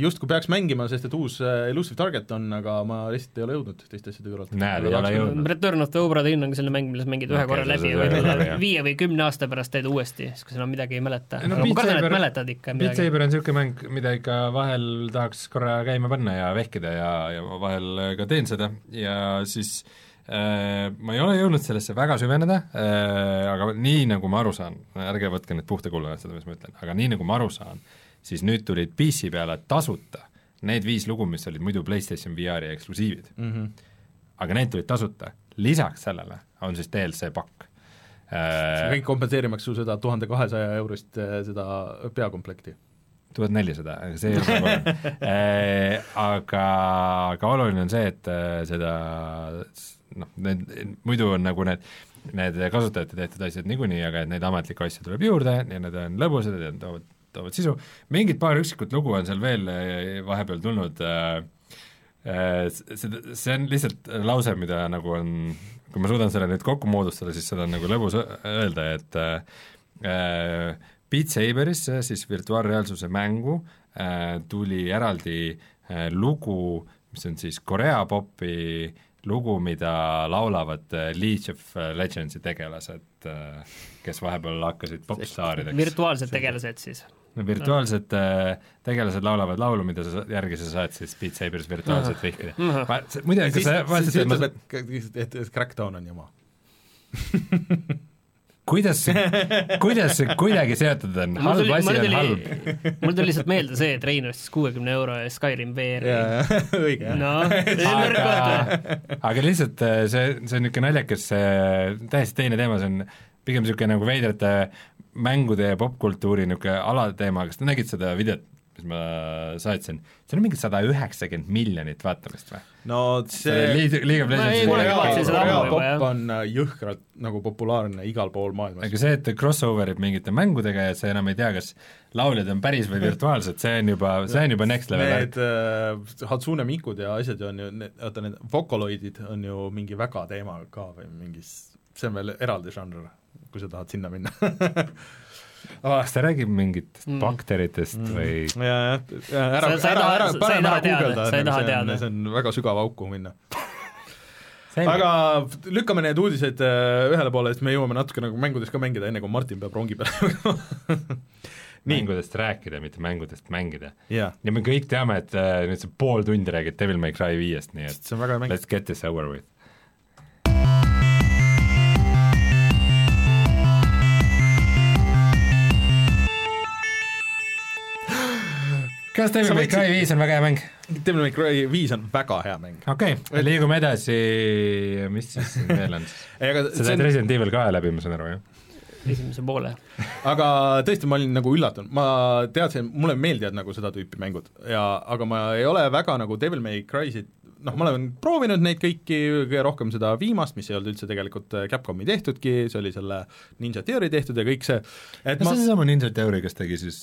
Justkui peaks mängima, sest et uus äh, Elusive Target on, aga ma lihtsalt ei ole jõudnud teiste asjade kõrvalt. Näed, ei ole jõudnud. Return of the Obra Dinn on ka selline mäng, milles mängid ühe Okei, korra läbi ja võib-olla <laughs> viie või kümne aasta pärast teed uuesti, siis kui sa enam midagi ei mäleta No aga Beat ma kardan, Saber- et mäletad ikka Beat midagi. Saber on niisugune mäng, mida ikka vahel tahaks korra käima panna ja vehkida ja, ja ma vahel ka teen seda ja siis äh, ma ei ole jõudnud sellesse väga süveneda äh,, aga nii, nagu ma aru saan, ärge võtke nüüd puhta kullana seda, mis ma ütlen, aga nii, nagu ma aru saan, siis nüüd tulid PC peale tasuta need viis lugu, mis olid muidu PlayStation VR-i eksklusiivid mm. -hmm. aga need tulid tasuta, lisaks sellele on siis DLC pakk äh, kõik kompenseerimaks su seda tuhande kahesaja eurost eh, seda peakomplekti. tuhat nelisada, aga see ei ole nagu <laughs> aga, aga oluline on see, et äh, seda noh, need, muidu on nagu need, need kasutajate tehtud asjad niikuinii, aga et neid ametlikke asju tuleb juurde ja need on lõbusad ja toovad, toovad sisu, mingid paar üksikut lugu on seal veel äh, vahepeal tulnud äh, äh, seda, see on lihtsalt lause, mida nagu on, kui ma suudan selle nüüd kokku moodustada, siis seda on nagu lõbus öelda, et äh, Beat Saberisse, siis virtuaalreaalsuse mängu äh, tuli eraldi äh, lugu, mis on siis Korea popi lugu, mida laulavad äh, League of Legendsi tegelased äh,, kes vahepeal hakkasid popstaarideks. virtuaalsed tegelased siis. No virtuaalsed äh, tegelased laulavad laulu, mida sa, järgi sa saad siis Beat Saberis virtuaalselt vihkida. ma, muide, kas siis, sa siis vaatasid, et ma ütleb, et, et, et Crackdown on jama. <laughs> kuidas see, kuidas see kuidagi seotud on, halb asi on halb. mul tuli lihtsalt meelde see, et Rein ostis kuuekümne euro eest Skyrim VR-i. <laughs> õige. noh, nõrk koht või? aga, lihtsalt äh, see, see on niisugune naljakas, täiesti teine teema, see on pigem niisugune nagu veidrate mängude ja popkultuuri niisugune alateema, kas te nägite seda videot, mis ma saatsin, see on mingi sada üheksakümmend miljonit vaatamist või? no see juba, jah. popp on äh, jõhkralt nagu populaarne igal pool maailmas. aga see, et ta crossover ib mingite mängudega ja sa enam ei tea, kas lauljad on päris või virtuaalsed, see on juba, see on juba next level Need äh, Hatsune Mikud ja asjad ju on ju, oota need Vocaloidid on ju mingi väga teema ka või mingis, see on veel eraldi žanr, kui sa tahad sinna minna <laughs> ah,. kas ta räägib mingitest Mm. bakteritest mm. või ja, jah, ära, ära, ära, ei parem ära guugelda, sa ei taha see see on väga sügava auku minna. Aga lükkame need uudised äh, ühele poole, et me jõuame natuke nagu mängudes ka mängida, enne kui Martin peab rongi peale <laughs> nii, mängudest rääkida, mitte mängudest mängida. jaa, ja me kõik teame, et äh, nüüd sa pool tundi räägid Devil May Cry viiest, nii et see let's get this over with. Kas Devil May Cry viis on väga hea mäng? Devil May Cry viis on väga hea mäng. okei okay,, liigume edasi, mis siis siin veel on? <laughs> aga sa see said on, Resident Evil kahe läbi, ma saan aru, jah? esimese poole. aga tõesti, ma olin nagu üllatunud, ma teadsin, mulle meeldivad nagu seda tüüpi mängud ja aga ma ei ole väga nagu Devil May Cry'sid noh, ma olen proovinud neid kõiki, kõige rohkem seda viimast, mis ei olnud üldse tegelikult äh, Capcomi tehtudki, see oli selle Ninja Theory tehtud ja kõik see, et no ma see on seesama Ninja Theory, kes tegi siis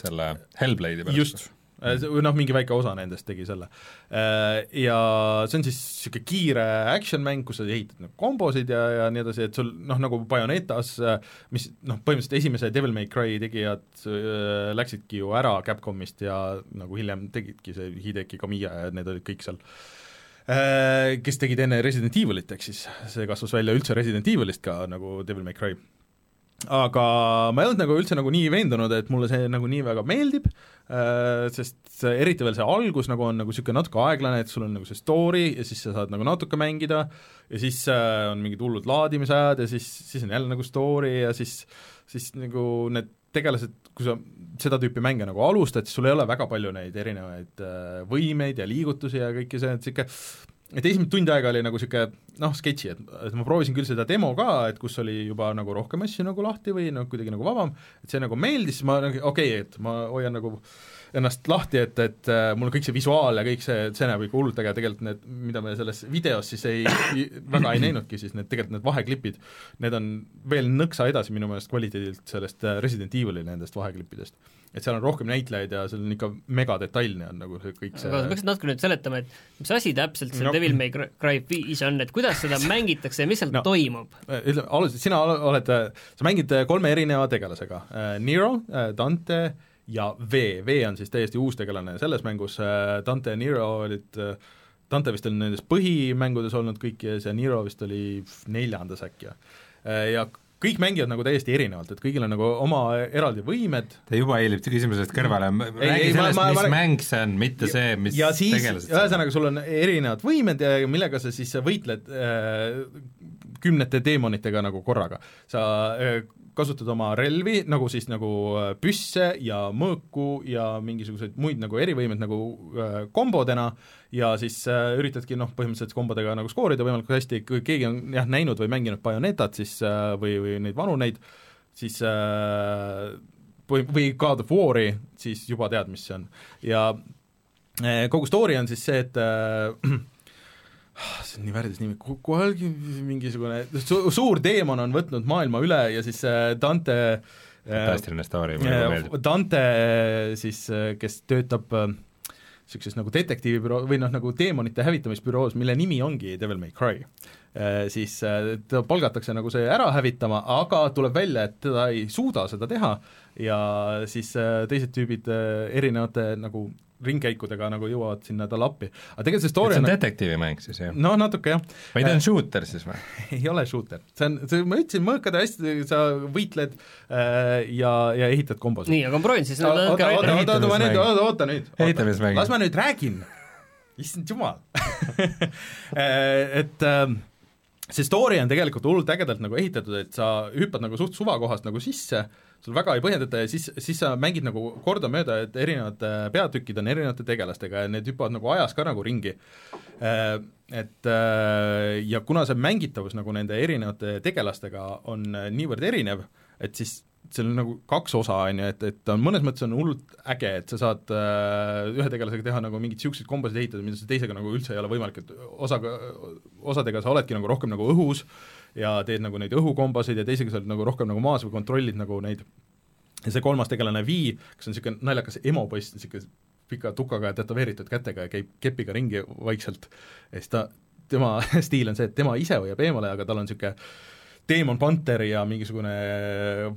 selle Hellblade'i pärast. just, või noh, mingi väike osa nendest tegi selle. Ja see on siis niisugune kiire action-mäng, kus sa ehitad nagu kombosid ja, ja nii edasi, et sul noh, nagu Bayonetas, mis noh, põhimõtteliselt esimese Devil May Cry tegijad äh, läksidki ju ära Capcomist ja nagu hiljem tegidki see Hideki Kamiya ja need olid kõik seal äh, kes tegid enne Resident Evilit, ehk siis see kasvas välja üldse Resident Evilist ka nagu Devil May Cry aga ma ei olnud nagu üldse nagu nii veendunud, et mulle see nagu nii väga meeldib, sest see, eriti veel see algus nagu on nagu niisugune natuke aeglane, et sul on nagu see story ja siis sa saad nagu natuke mängida ja siis äh, on mingid hullud laadimisajad ja siis, siis on jälle nagu story ja siis, siis nagu need tegelased, kui sa seda tüüpi mänge nagu alustad, siis sul ei ole väga palju neid erinevaid äh, võimeid ja liigutusi ja kõike see, et niisugune et esimene tund aega oli nagu niisugune noh, sketši, et, et ma proovisin küll seda demo ka, et kus oli juba nagu rohkem asju nagu lahti või noh, kuidagi nagu vabam, et see nagu meeldis, ma nagu okei okay,, et ma hoian nagu ennast lahti, et, et äh, mul kõik see visuaal ja kõik see, see näeb ikka hullult äge, tegelikult need, mida me selles videos siis ei, väga ei näinudki, siis need tegelikult need vaheklipid, need on veel nõksa edasi minu meelest kvaliteedilt sellest äh, Resident Evil'i nendest vaheklippidest. et seal on rohkem näitlejaid ja seal on ikka megadetailne on nagu see kõik see aga sa peaksid natuke nüüd seletama, et mis asi täpselt see No. Devil May Cry viis on, et kuidas seda mängitakse ja mis seal No. toimub? ütleme, alustasid, sina ol- oled, sa mängid kolme erineva tegelasega, Nero, Dante ja V, V on siis täiesti uus tegelane selles mängus, Dante ja Nero olid, Dante vist on nendes põhimängudes olnud kõikides ja Nero vist oli neljandas äkki. ja kõik mängivad nagu täiesti erinevalt, et kõigil on nagu oma eraldi võimed ta juba hiilib küsimusest kõrvale, ei, räägi ma- sellest, mis ma- mäng see on, mitte see, mis ja siis, ühesõnaga, sul on erinevad võimed ja millega sa siis võitled äh, kümnete teemonitega nagu korraga. sa äh, kasutad oma relvi nagu siis nagu äh, püsse ja mõõku ja mingisuguseid muid nagu erivõimeid nagu äh, kombodena ja siis äh, üritadki noh, põhimõtteliselt kombodega nagu skoorida võimalikult hästi, kui keegi on jah, näinud või mänginud Bayonetat siis äh, või, või neid vanu neid, siis äh, või, või God of War'i, siis juba tead, mis see on. ja eh, kogu story on siis see, et äh, see on nii värdjas nimi, kuhalgi mingisugune su suur teemon on võtnud maailma üle ja siis äh, Dante äh, fantastiline story, mulle väga meeldib. Dante siis, kes töötab niisuguses nagu detektiivibüroo või noh, nagu teemonite hävitamisbüroos, mille nimi ongi Devil May Cry, siis äh, ta palgatakse nagu see ära hävitama, aga tuleb välja, et teda ei suuda seda teha. Ja siis äh, teised tüübid äh, erinevate nagu ringkäikudega nagu jõuavad sinna talle appi. aga tegelikult see see story on on detektiivimäng siis jah? noh, natuke jah. või ta on shooter siis või? <laughs> ei ole shooter, see on, see, ma ütlesin, mõõkade hästi, sa võitled äh, ja, ja ehitad kombosid. nii, aga ma proovin siis oota, oota, oota, oota, oota, nüüd, Ehitamismäng. oota, oota nüüd. Ehitamismäng. las ma nüüd räägin. <laughs> issand jumal. <laughs> et ähm, see story on tegelikult hullult ägedalt nagu ehitatud, et sa hüppad nagu suht suvakohast nagu sisse, sul väga ei põhjendata ja siis, siis sa mängid nagu kordamööda, et erinevad äh, peatükid on erinevate tegelastega ja need hüppavad nagu ajas ka nagu ringi. Et äh, ja kuna see mängitavus nagu nende erinevate tegelastega on äh, niivõrd erinev, et siis seal on nagu kaks osa, on ju, et, et ta on mõnes mõttes on hullult äge, et sa saad äh, ühe tegelasega teha nagu mingeid niisuguseid kombosid ehitada, mida sa teisega nagu üldse ei ole võimalik, et osaga, osadega sa oledki nagu rohkem nagu õhus ja teed nagu neid õhukombosid ja teisega sa oled nagu rohkem nagu maas või kontrollid nagu neid ja see kolmas tegelane Vi, kes on niisugune naljakas emopoiss, niisugune pika tukaga ja tätoveeritud kätega ja käib kepiga ringi vaikselt ja siis ta, tema <laughs> stiil on see, et tema ise hoiab eemale, aga tal on niisugune teemon panter ja mingisugune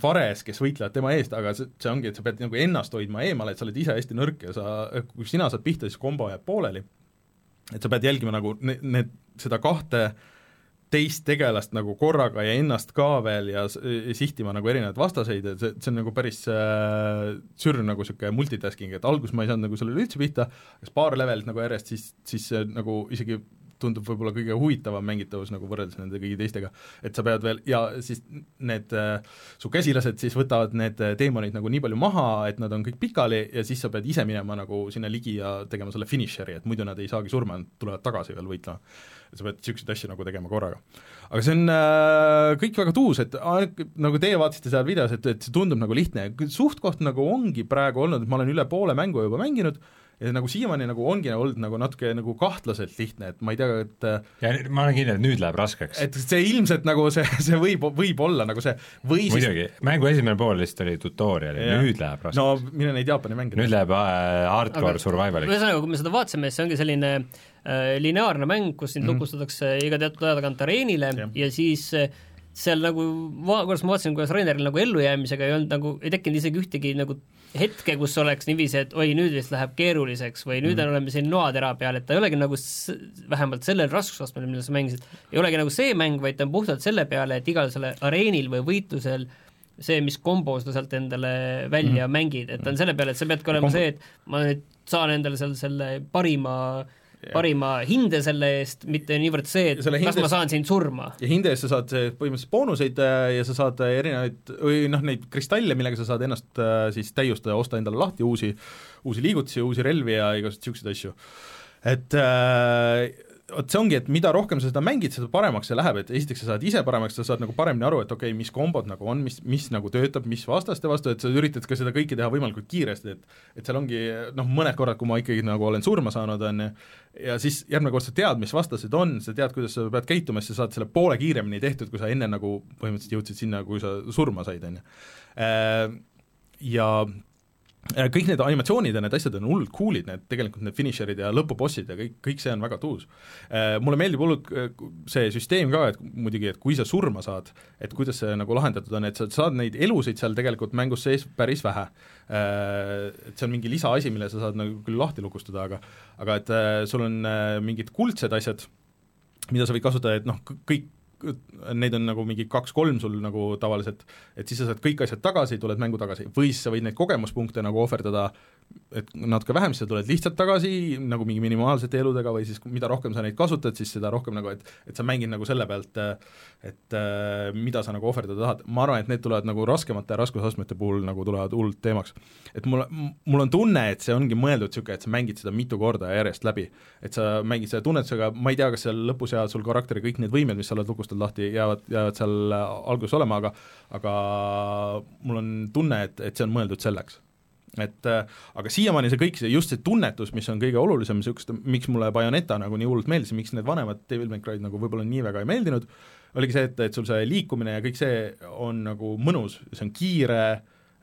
vares, kes võitlevad tema eest, aga see, see ongi, et sa pead nagu ennast hoidma eemale, et sa oled ise hästi nõrk ja sa, kui sina saad pihta, siis kombo jääb pooleli. et sa pead jälgima nagu need, need, seda kahte teist tegelast nagu korraga ja ennast ka veel ja, sihtima nagu erinevaid vastaseid, et see, see on nagu päris äh, sür nagu niisugune multitasking, et alguses ma ei saanud nagu sellele üldse pihta, kas paar levelit nagu järjest, siis, siis see nagu isegi tundub võib-olla kõige huvitavam mängitavus nagu võrreldes nende kõigi teistega. et sa pead veel, ja siis need äh, su käsilased siis võtavad need äh, teemonid nagu nii palju maha, et nad on kõik pikali ja siis sa pead ise minema nagu sinna ligi ja tegema selle finišeri, et muidu nad ei saagi surma, nad tulevad tagasi veel võitlema. sa pead niisuguseid asju nagu tegema korraga. aga see on äh, kõik väga tuus, et nagu teie vaatasite seal videos, et, et see tundub nagu lihtne, suht-koht nagu ongi praegu olnud, et ma olen üle poole mängu juba mänginud, ja nagu siiamaani nagu ongi olnud nagu natuke nagu kahtlaselt lihtne, et ma ei tea, et ja ma olen kindel, et nüüd läheb raskeks. et see ilmselt nagu see, <laughs> see võib, võib olla nagu see või siis muidugi, mängu esimene pool lihtsalt oli tutorial ja nüüd läheb raskeks. no mine neid Jaapani mänge nüüd läheb äh, hardcore Aga, survivaliks. ühesõnaga, kui me seda vaatasime, siis see ongi selline äh, lineaarne mäng, kus sind mm. lukustatakse iga teatud aja tagant areenile ja, ja siis äh, seal nagu, kuidas ma vaatasin, kuidas Raineril nagu ellujäämisega ei olnud nagu, ei tekkinud isegi ühtegi nagu hetke, kus oleks niiviisi, et oi, nüüd vist läheb keeruliseks või nüüd mm. on, oleme siin noatera peal, et ta ei olegi nagu vähemalt sellel raskusastmel, millal sa mängisid, ei olegi nagu see mäng, vaid ta on puhtalt selle peale, et igal selle areenil või võitlusel see, mis kombo sa sealt endale välja mm. mängid, et ta on selle peale, et sa peadki olema see, et ma nüüd saan endale seal selle parima äh, parima hinde selle eest, mitte niivõrd see, et hindes, kas ma saan sind surma. ja hinde eest sa saad põhimõtteliselt boonuseid äh, ja sa saad äh, erinevaid või noh, neid kristalle, millega sa saad ennast äh, siis täiustada, osta endale lahti uusi, uusi liigutusi, uusi relvi ja igasuguseid niisuguseid asju. et äh, vot see ongi, et mida rohkem sa seda mängid, seda paremaks see läheb, et esiteks sa saad ise paremaks, sa saad nagu paremini aru, et okei okay,, mis kombod nagu on, mis, mis nagu töötab, mis vastaste vastu, et sa üritad ka seda kõike teha võimalikult kiiresti, et et seal ongi noh, mõned korrad, kui ma ikkagi nagu olen surma saanud, on ju, ja siis järgmine kord sa tead, mis vastased on, sa tead, kuidas sa pead käituma, siis sa saad selle poole kiiremini tehtud, kui sa enne nagu põhimõtteliselt jõudsid sinna, kui sa surma said, on ju. Äh, ja kõik need animatsioonid ja need asjad on hullult cool'id, need tegelikult need finišerid ja lõpubossid ja kõik, kõik see on väga tuus. Äh, mulle meeldib hullult äh, see süsteem ka, et muidugi, et kui sa surma saad, et kuidas see nagu lahendatud on, et sa saad neid elusid seal tegelikult mängus sees päris vähe. Äh, et see on mingi lisaasi, mille sa saad nagu küll lahti lukustada, aga aga et sul on mingid kuldsed asjad, mida sa võid kasutada, et noh, kõik neid on nagu mingi kaks-kolm sul nagu tavaliselt, et siis sa saad kõik asjad tagasi, tuled mängu tagasi, või siis sa võid neid kogemuspunkte nagu ohverdada et natuke vähem, siis sa tuled lihtsalt tagasi nagu mingi minimaalsete eludega või siis mida rohkem sa neid kasutad, siis seda rohkem nagu, et et sa mängid nagu selle pealt, et mida sa nagu ohverdada tahad, ma arvan, et need tulevad nagu raskemate raskusastmete puhul nagu tulevad hullult teemaks. et mul, mul on tunne, et see ongi mõeldud niisugune, et sa mängid seda mitu korda järjest läbi. et sa mängid selle tunnetusega, ma ei tea, kas seal lõpus jäävad sul karakteri kõik need võimed, mis sa oled lukustanud lahti, jäävad, jäävad seal alguses olema, aga aga mul on tunne, et, et see on mõeldud selleks. Et äh, aga siiamaani see kõik, see just see tunnetus, mis on kõige olulisem, niisugust, miks mulle Bayoneta nagu nii hullult meeldis miks need vanemad Devil May Cry'd nagu võib-olla nii väga ei meeldinud, oligi see, et, et sul see liikumine ja kõik see on nagu mõnus, see on kiire,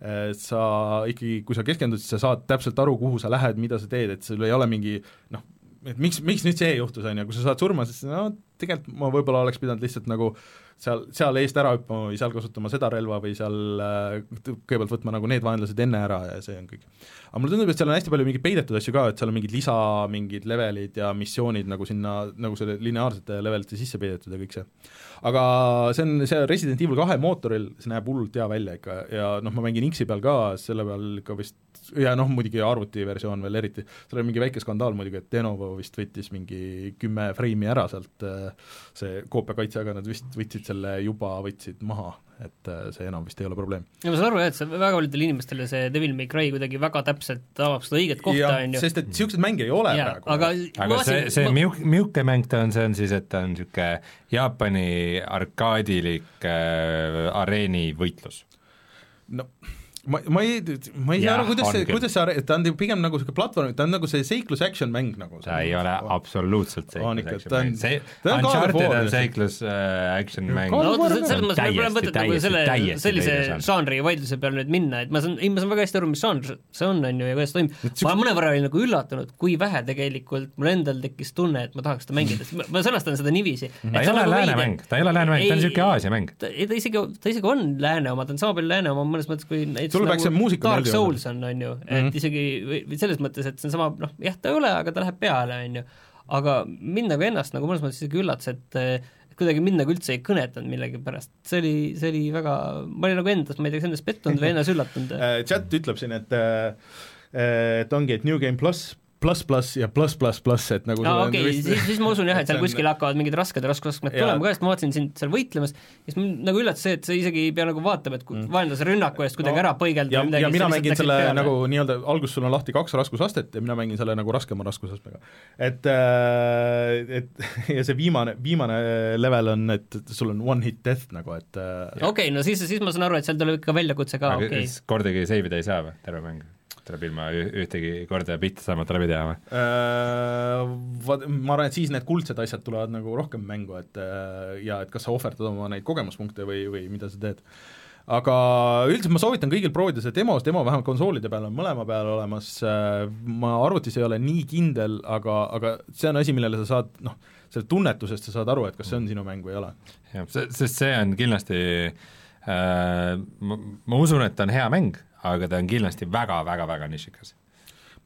äh, sa ikkagi, kui sa keskendud, siis sa saad täpselt aru, kuhu sa lähed, mida sa teed, et sul ei ole mingi noh, et miks, miks nüüd see juhtus, on ju, kui sa saad surma, siis no tegelikult ma võib-olla oleks pidanud lihtsalt nagu seal, seal eest ära hüppama või seal kasutama seda relva või seal äh, kõigepealt võtma nagu need vaenlased enne ära ja see on kõik. aga mulle tundub, et seal on hästi palju mingeid peidetud asju ka, et seal on mingid lisa, mingid levelid ja missioonid nagu sinna, nagu selle lineaarsete levelite sisse peidetud ja kõik see. aga see on, see Resident Evil kahe mootoril, see näeb hullult hea välja ikka ja noh, ma mängin X-i peal ka, selle peal ikka vist ja noh, muidugi arvutiversioon veel eriti, seal oli mingi väike skandaal muidugi, et Lenovo vist võttis mingi kümme freimi ära sealt, äh, see koopiakaitse, aga nad vist võtsid selle juba, võtsid maha, et äh, see enam vist ei ole probleem. ja ma saan aru jah, et see väga paljudele inimestele see Devil May Cry kuidagi väga täpselt avab seda õiget kohta, on ju. sest et niisuguseid mänge ei ole ja, praegu. aga, aga see, see ma... miuk-, miuke mäng ta on, see on siis, et ta on niisugune Jaapani arkaadilik äh, areeni võitlus no ma, ma ei, ma ei saa aru, kuidas see, kuidas see, are- ta on pigem nagu niisugune platvorm, ta on nagu see seiklus action mäng nagu. ta ei ole absoluutselt On seiklus ikka, action mäng, see Uncharted on seiklus äh, action mäng. no oota, selles mõttes võib-olla täiesti, mõtet nagu selle, sellise žanri vaidluse peale nüüd minna, et ma saan, ei ma saan väga hästi aru, mis žanr see on, on ju, ja kuidas toimub. ma mõnevõrra olin nagu üllatunud, kui vähe tegelikult mul endal tekkis tunne, et ma tahaks seda mängida, <laughs> sest ma- sõnastan seda niiviisi. ta ei ole lääne mäng, ta ei ole lääne mäng, ta on niisugune Aasia mäng. ta isegi, ta isegi on lääne oma, ta on sama palju lääne oma mõnes mõttes kui näiteks Sulle peaks see muusika Dark. Souls on, on ju, et Mhm. isegi või või selles mõttes, et see on sama, noh jah, ta ei ole, aga ta läheb peale, on ju. aga mind nagu ennast nagu mõnes mõttes isegi üllatas, et kuidagi mind nagu üldse ei kõnetanud millegipärast, see oli, see oli väga, ma olin nagu endas, ma ei tea, kas endas pettunud või endas üllatunud. <laughs> Äh, chat ütleb siin, et äh, et ongi, et New Game pluss, pluss, pluss ja pluss, pluss, pluss, et nagu aa okei, siis, siis ma usun jah, et seal <laughs> kuskil hakkavad mingid rasked raskusastmed Jaa. tulema ka, sest ma vaatasin sind seal võitlemas, siis mind nagu üllatas see, et sa isegi ei pea nagu vaatama, et kui vaenlase rünnaku eest kuidagi Mm. No, ära põigelda ja, midagi, ja mina mängin selle peale. nagu nii-öelda, alguses sul on lahti kaks raskusastet ja mina mängin selle nagu raskema raskusastmega. et äh, et <laughs> ja see viimane, viimane level on, et sul on one hit death nagu, et äh, okei okay,, no siis, siis ma saan aru, et seal tuleb ikka väljakutse ka, okei okay. kordagi save ida ei saa või, terve mäng? Tuleb ilma ühtegi korda pihta saamata läbi teha või? Äh, vaat- ma arvan, et siis need kuldsed asjad tulevad nagu rohkem mängu, et äh, ja et kas sa ohverdad oma neid kogemuspunkte või, või mida sa teed. aga üldiselt ma soovitan kõigil proovida seda demos, demo vähemalt konsoolide peal on mõlema peal olemas, ma arvutis ei ole nii kindel, aga, aga see on asi, millele sa saad noh, selle tunnetusest sa saad aru, et kas see on sinu mäng või ei ole. jah, sest see on kindlasti äh, ma, ma usun, et ta on hea mäng, aga ta on kindlasti väga-väga-väga nišikas.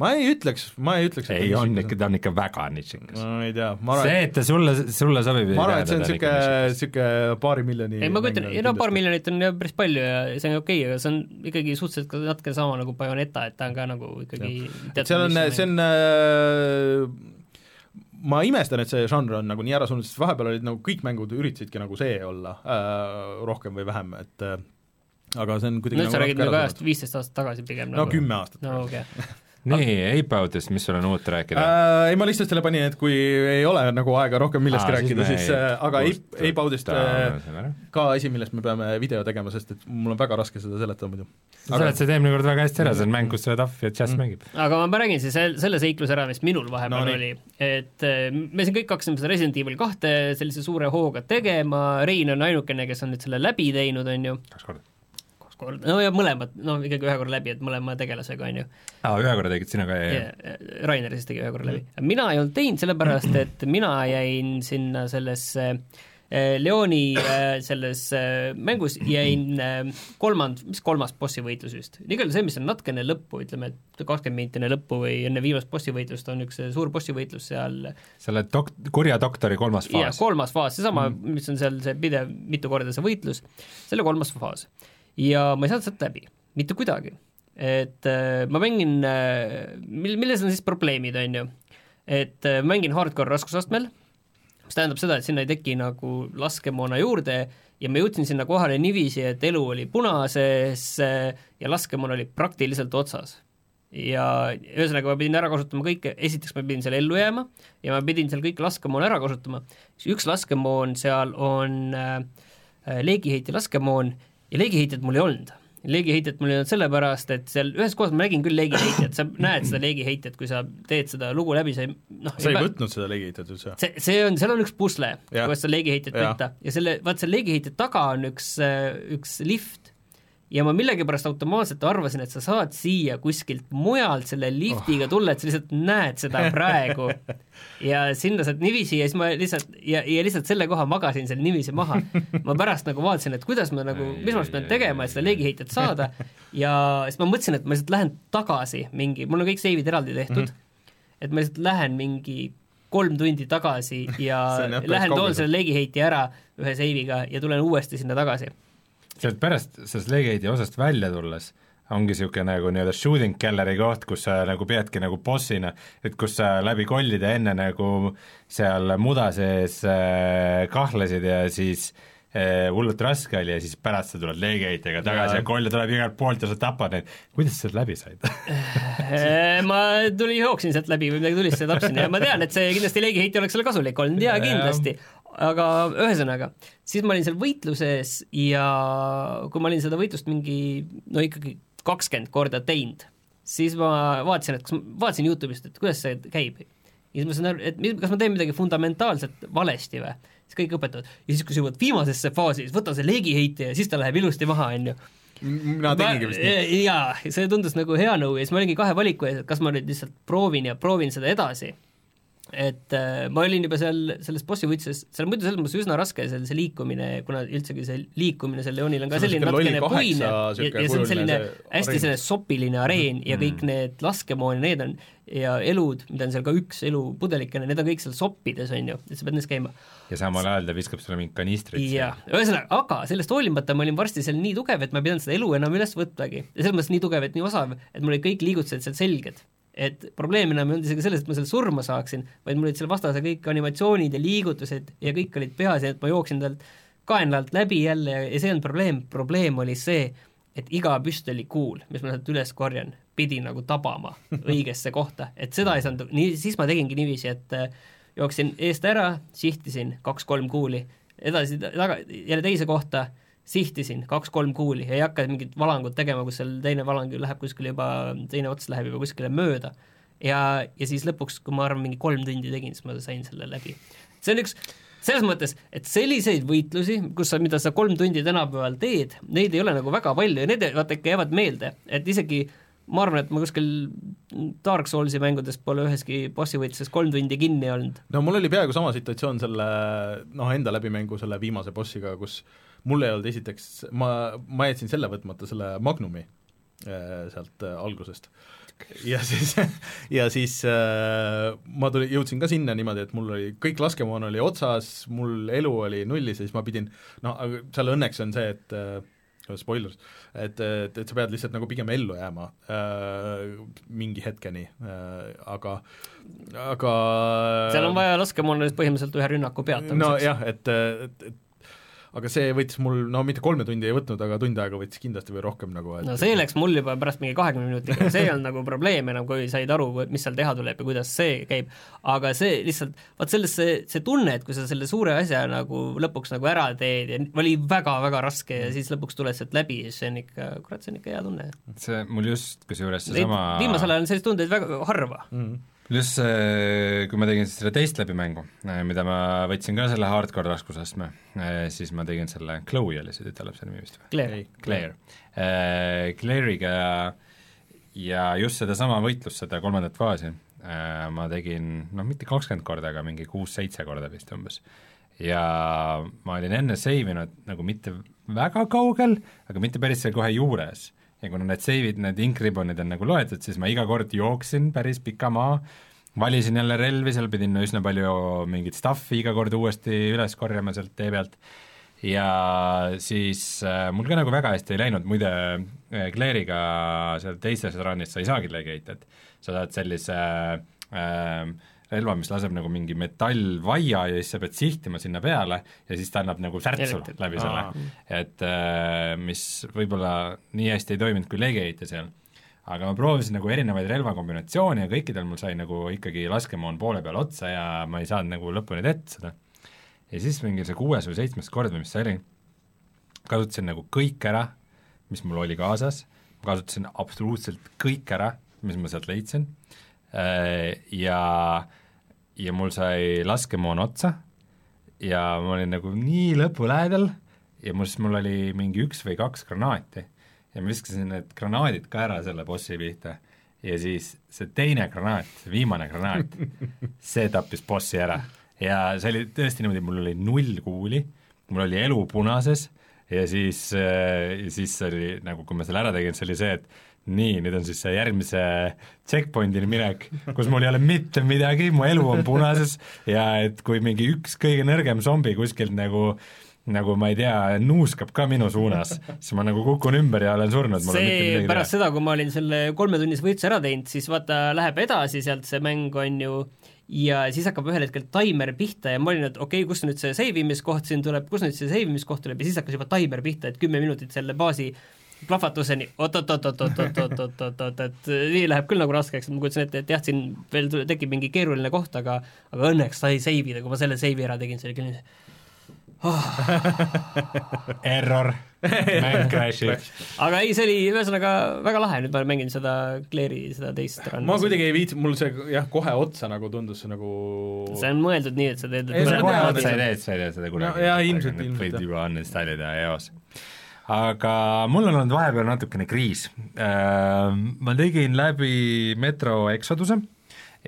ma ei ütleks, ma ei ütleks ei, on ikka, ta on ikka väga nišikas. ma ei tea, ma arvan, see, et ta sulle, sulle sobib, ma arvan, et see on niisugune, niisugune paari miljoni ei, ma kujutan, no paar miljonit on jah päris palju ja see on okei okay,, aga see on ikkagi suhteliselt ka natuke sama nagu Bayoneta, et ta on ka nagu ikkagi seal on, see on äh, ma imestan, et see žanr on nagu nii ära surnud, sest vahepeal olid nagu kõik mängud üritasidki nagu see olla äh, rohkem või vähem, et äh, aga see on kuidagi no sa räägid nagu ajast viisteist aastat tagasi pigem no nagu. kümme aastat no okei okay. <laughs> nii, Ape Outist, mis sul on uut rääkida? äh, ei, ma lihtsalt selle panin, et kui ei ole nagu aega rohkem millestki Aa, rääkida, siis siis ei äh, aga Ape, kustutame Ape Audist äh, ka asi, millest me peame video tegema, sest et mul on väga raske seda seletada muidu. sa seletasid eelmine kord väga hästi ära, see on mäng, kus Tahv ja Jazz mängib. aga ma räägin siis sel- selle seikluse ära, mis minul vahepeal No oli, et äh, me siin kõik hakkasime seda Resident Evil kahte sellise suure hooga tegema, Rein on ainukene, kes on nüüd selle läbi teinud, on ju, kaks korda. korda, no ja mõlemad, no ikkagi ühe korra läbi, et mõlema tegelasega, on ju aa, ühe korra tegid sina ka, jah, jah. yeah,. Rainer siis tegi ühe korra läbi. mina ei olnud teinud, sellepärast et mina jäin sinna sellesse äh, Leoni äh, selles äh, mängus jäin kolmand, mis kolmas bossi võitlus vist, igal juhul see, mis on natukene lõppu, ütleme, et kakskümmend minti enne lõppu või enne viimast bossi võitlust on üks suur bossi võitlus seal selle dok-, kurja doktori kolmas jah, faas. kolmas faas, seesama mm., mis on seal see pidev mitu korda see võitlus, selle kolmas faas. Ja ma ei saanud sealt läbi, mitte kuidagi. et äh, ma mängin äh,, mil-, milles on siis probleemid, on ju, et äh, mängin hardcore raskusastmel, mis tähendab seda, et sinna ei teki nagu laskemoona juurde ja ma jõudsin sinna kohale niiviisi, et elu oli punases ja laskemoon oli praktiliselt otsas. Ja ühesõnaga ma pidin ära kasutama kõike, esiteks ma pidin seal ellu jääma ja ma pidin seal kõik laskemoon ära kasutama, üks laskemoon seal on äh, leegiheitja laskemoon ja leegiheitjat mul ei olnud. leegiheitjat mul ei olnud sellepärast, et seal ühes kohas ma nägin küll leegiheitjat, sa näed seda leegiheitjat, kui sa teed seda lugu läbi, sa ei noh sa ei võtnud seda leegiheitjat üldse? see, see on, seal on üks pusle, kuidas seda leegiheitjat Jah. võtta ja selle, vaat selle leegiheitja taga on üks, üks lift ja ma millegipärast automaatselt arvasin, et sa saad siia kuskilt mujalt selle liftiga tulla, et sa lihtsalt näed seda praegu <laughs> ja sinna saad niiviisi ja siis ma lihtsalt ja, ja lihtsalt selle koha magasin seal niiviisi maha. ma pärast nagu vaatasin, et kuidas ma nagu, mis ma pean tegema, et seda leegiheitjat saada ja siis ma mõtlesin, et ma lihtsalt lähen tagasi mingi, mul on kõik seivid eraldi tehtud mm, -hmm. et ma lihtsalt lähen mingi kolm tundi tagasi ja <laughs> lähen toon selle leegiheitja ära ühe seiviga ja tulen uuesti sinna tagasi. Sealt pärast sellest Legeidi osast välja tulles ongi niisugune nagu nii-öelda shooting gallery koht, kus sa nagu peadki nagu bossina, et kus sa läbi kollide enne nagu seal muda sees äh, kahlesid ja siis äh, hullult raske oli ja siis pärast sa tuled leegeheitjaga tagasi ja, ja kolle tuleb igalt poolt ja sa tapad neid. kuidas sa sealt läbi said? <laughs> Ma tulin, jooksin sealt läbi või midagi tulist ja tapsin ja ma tean, et see kindlasti leegiheitja oleks selle kasulik olnud. Ja kindlasti, aga ühesõnaga, siis ma olin seal võitluses ja kui ma olin seda võitlust mingi no ikkagi kakskümmend korda teinud, siis ma vaatasin, et kas ma, vaatasin Youtube'ist, et kuidas see käib. ja siis ma sain aru, et mis, kas ma teen midagi fundamentaalselt valesti või, siis kõik õpetavad ja siis, kui sa jõuad viimasesse faasi, siis võta see leegiheitja ja siis ta läheb ilusti maha, on ju mina tegingi vist nii. jaa, see tundus nagu hea nõu ja siis ma olingi kahe valiku ees, et kas ma nüüd lihtsalt proovin ja proovin seda edasi et äh, ma olin juba seal selles bossi võitluses, seal on muidu selles mõttes üsna raske seal see liikumine, kuna üldsegi see liikumine seal Leonil on ka selline natukene puine ja, ja see on selline see hästi selline sopiline areen ja kõik need laskemoon ja need on ja elud, mida on seal ka üks elupudelikene, need on kõik seal soppides, on ju, et sa pead neis käima. ja samal ajal ta viskab sulle mingit kanistrit jah, ühesõnaga, aga sellest hoolimata ma olin varsti seal nii tugev, et ma ei pidanud seda elu enam üles võttagi. ja selles mõttes nii tugev, et nii osav, et mul olid kõik liigutused seal selged. Et probleem enam ei olnud isegi selles, et ma seal surma saaksin, vaid mul olid seal vastase kõik animatsioonid ja liigutused ja kõik olid peas ja et ma jooksin talt kaenla alt läbi jälle ja, ja see ei olnud probleem, probleem oli see, et iga püstolikuul, mis ma sealt üles korjan, pidi nagu tabama <laughs> õigesse kohta, et seda ei saanud, nii, siis ma tegingi niiviisi, et äh, jooksin eest ära, sihtisin kaks-kolm kuuli, edasi taga, jälle teise kohta, sihtisin kaks-kolm kuuli ja ei hakka mingit valangut tegema, kus seal teine valang läheb kuskile juba, teine ots läheb juba kuskile mööda. ja, ja siis lõpuks, kui ma arvan, mingi kolm tundi tegin, siis ma sain selle läbi. see on üks, selles mõttes, et selliseid võitlusi, kus sa, mida sa kolm tundi tänapäeval teed, neid ei ole nagu väga palju ja need vaata ikka jäävad meelde, et isegi ma arvan, et ma kuskil Dark Soulsi mängudes pole üheski bossi võitluses kolm tundi kinni olnud. no mul oli peaaegu sama situatsioon selle noh, enda läbimängu selle viimase bossiga, kus mul ei olnud esiteks, ma, ma jätsin selle võtmata, selle Magnumi äh, sealt äh, algusest. ja siis, <laughs> ja siis äh, ma tuli, jõudsin ka sinna niimoodi, et mul oli, kõik laskemoon oli otsas, mul elu oli nullis ja siis ma pidin, no aga seal õnneks on see, et spoilers, et, et, et sa pead lihtsalt nagu pigem ellu jääma äh, mingi hetkeni äh,, aga, aga seal on vaja laskemoonale põhimõtteliselt ühe rünnaku peatamiseks. nojah, et, et, et aga see võttis mul, no mitte kolme tundi ei võtnud, aga tund aega võttis kindlasti või rohkem nagu et no see läks mul juba pärast mingi kahekümne minutiga, see ei olnud nagu probleem enam, kui said aru, mis seal teha tuleb ja kuidas see käib, aga see lihtsalt, vaat selles see, see tunne, et kui sa selle suure asja nagu lõpuks nagu ära teed ja oli väga-väga raske ja siis lõpuks tuled sealt läbi, siis see on ikka, kurat, see on ikka hea tunne. see mul just, kusjuures seesama viimasel ajal on selliseid tundeid väga harva mm. -hmm pluss see, kui ma tegin siis selle teist läbimängu, mida ma võtsin ka selle hardcore raskusastme, siis ma tegin selle, Chloe oli see tütar, see nimi vist või? Claire. Claire. Claire'iga ja, ja just sedasama võitlust, seda kolmandat faasi ma tegin noh, mitte kakskümmend korda, aga mingi kuus-seitse korda vist umbes. ja ma olin enne save inud nagu mitte väga kaugel, aga mitte päris seal kohe juures ja kuna need save'id, need ink ribbon'id on nagu loetud, siis ma iga kord jooksin päris pika maa, valisin jälle relvi, seal pidin üsna palju mingit stuff'i iga kord uuesti üles korjama sealt tee pealt. Ja siis äh, mul ka nagu väga hästi ei läinud, muide äh, Claire'iga seal teises run'is sa ei saagi legiated, sa saad sellise äh, relva, mis laseb nagu mingi metallvaia ja siis sa pead sihtima sinna peale ja siis ta annab nagu särtsu läbi selle, et äh, mis võib-olla nii hästi ei toiminud kui legiaite seal. aga ma proovisin nagu erinevaid relvakombinatsioone ja kõikidel mul sai nagu ikkagi laskemoon poole peal otsa ja ma ei saanud nagu lõpuni teed seda. ja siis mingi see kuues või seitsmes kord või mis see oli, kasutasin nagu kõik ära, mis mul oli kaasas, ma kasutasin absoluutselt kõik ära, mis ma sealt leidsin. Ja ja mul sai laskemoon otsa ja ma olin nagu nii lõpu lähedal ja mul siis, mul oli mingi üks või kaks granaati ja ma viskasin need granaadid ka ära selle bossi pihta ja siis see teine granaat, viimane granaat, see tappis bossi ära. ja see oli tõesti niimoodi, mul oli null kuuli, mul oli elu punases ja siis, ja siis oli nagu, kui ma selle ära tegin, see oli see, et nii, nüüd on siis see järgmise checkpoint'ini minek, kus mul ei ole mitte midagi, mu elu on punases ja et kui mingi üks kõige nõrgem zombi kuskilt nagu nagu ma ei tea, nuuskab ka minu suunas, siis ma nagu kukun ümber ja olen surnud. see pärast seda, kui ma olin selle kolmetunnise võitluse ära teinud, siis vaata, läheb edasi sealt see mäng, on ju, ja siis hakkab ühel hetkel taimer pihta ja ma olin, et okei okay,, kus nüüd see save imiskoht siin tuleb, kus nüüd see save imiskoht tuleb ja siis hakkas juba taimer pihta, et kümme minutit selle baasi plahvatuseni, oot-oot-oot-oot-oot-oot-oot-oot, et nii läheb küll nagu raskeks, ma kujutasin ette, et jah, siin veel tule, tekib mingi keeruline koht, aga aga õnneks sai save ida, kui ma selle seivi ära tegin, see oli küll nii oh. Error, mäng crash'ib. aga ei, see oli ühesõnaga väga lahe, nüüd ma mängin seda Claire'i, seda teist randa. ma kuidagi ei viitsi, mul see jah, kohe otsa nagu tundus see nagu see on mõeldud nii, et sa teed ei, sa kohe otsa ei tee, sa ei tee seda kunagi. jaa, ilmselt, ilmselt. võid juba uninstallida eos aga mul on olnud vahepeal natukene kriis. Ma tegin läbi Metro Exoduse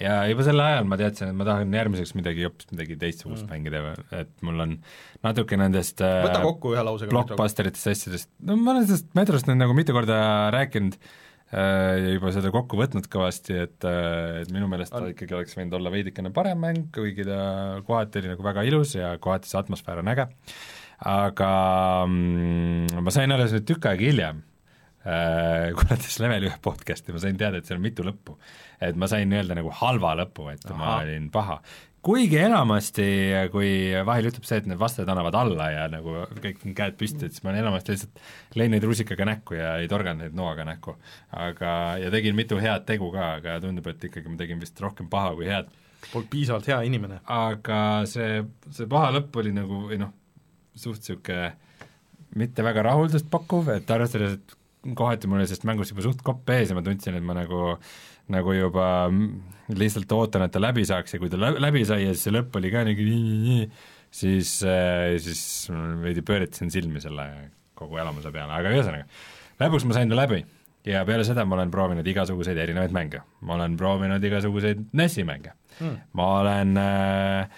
ja juba sel ajal ma teadsin, et ma tahan järgmiseks midagi hoopis midagi teistsugust mm. mängida, et mul on natuke nendest äh, võta kokku ühe lausega. blockbusteritest asjadest, no ma olen sellest Metrost nüüd nagu mitu korda rääkinud äh, ja juba seda kokku võtnud kõvasti, et, et minu meelest ta On- ikkagi oleks võinud olla veidikene parem mäng, kuigi ta kohati oli nagu väga ilus ja kohati see atmosfäär on äge, aga mm, ma sain alles nüüd tükk aega hiljem äh, <laughs> kuulates Level ühe podcast'i, ma sain teada, et seal on mitu lõppu. et ma sain nii-öelda nagu halva lõpu, et Aha. ma olin paha. kuigi enamasti, kui vahel juhtub see, et need vastased annavad alla ja nagu kõik on käed püsti, et siis ma olen enamasti lihtsalt lõin neid rusikaga näkku ja ei torganud neid noaga näkku. aga, ja tegin mitu head tegu ka, aga tundub, et ikkagi ma tegin vist rohkem paha kui head polnud piisavalt hea inimene. aga see, see paha lõpp oli nagu või noh, suht niisugune mitte väga rahuldust pakkuv, et arvestades, et kohati mul oli sellest mängust juba suht kopp ees ja ma tundsin, et ma nagu nagu juba mm, lihtsalt ootan, et ta läbi saaks ja kui ta lä- läbi sai ja siis see lõpp oli ka nagu nii-nii-nii, siis, siis ma veidi pööritasin silmi selle kogu elamuse peale, aga ühesõnaga, lõpuks ma sain ta läbi ja peale seda ma olen proovinud igasuguseid erinevaid mänge. ma olen proovinud igasuguseid NES-i mänge Hmm. ma olen äh,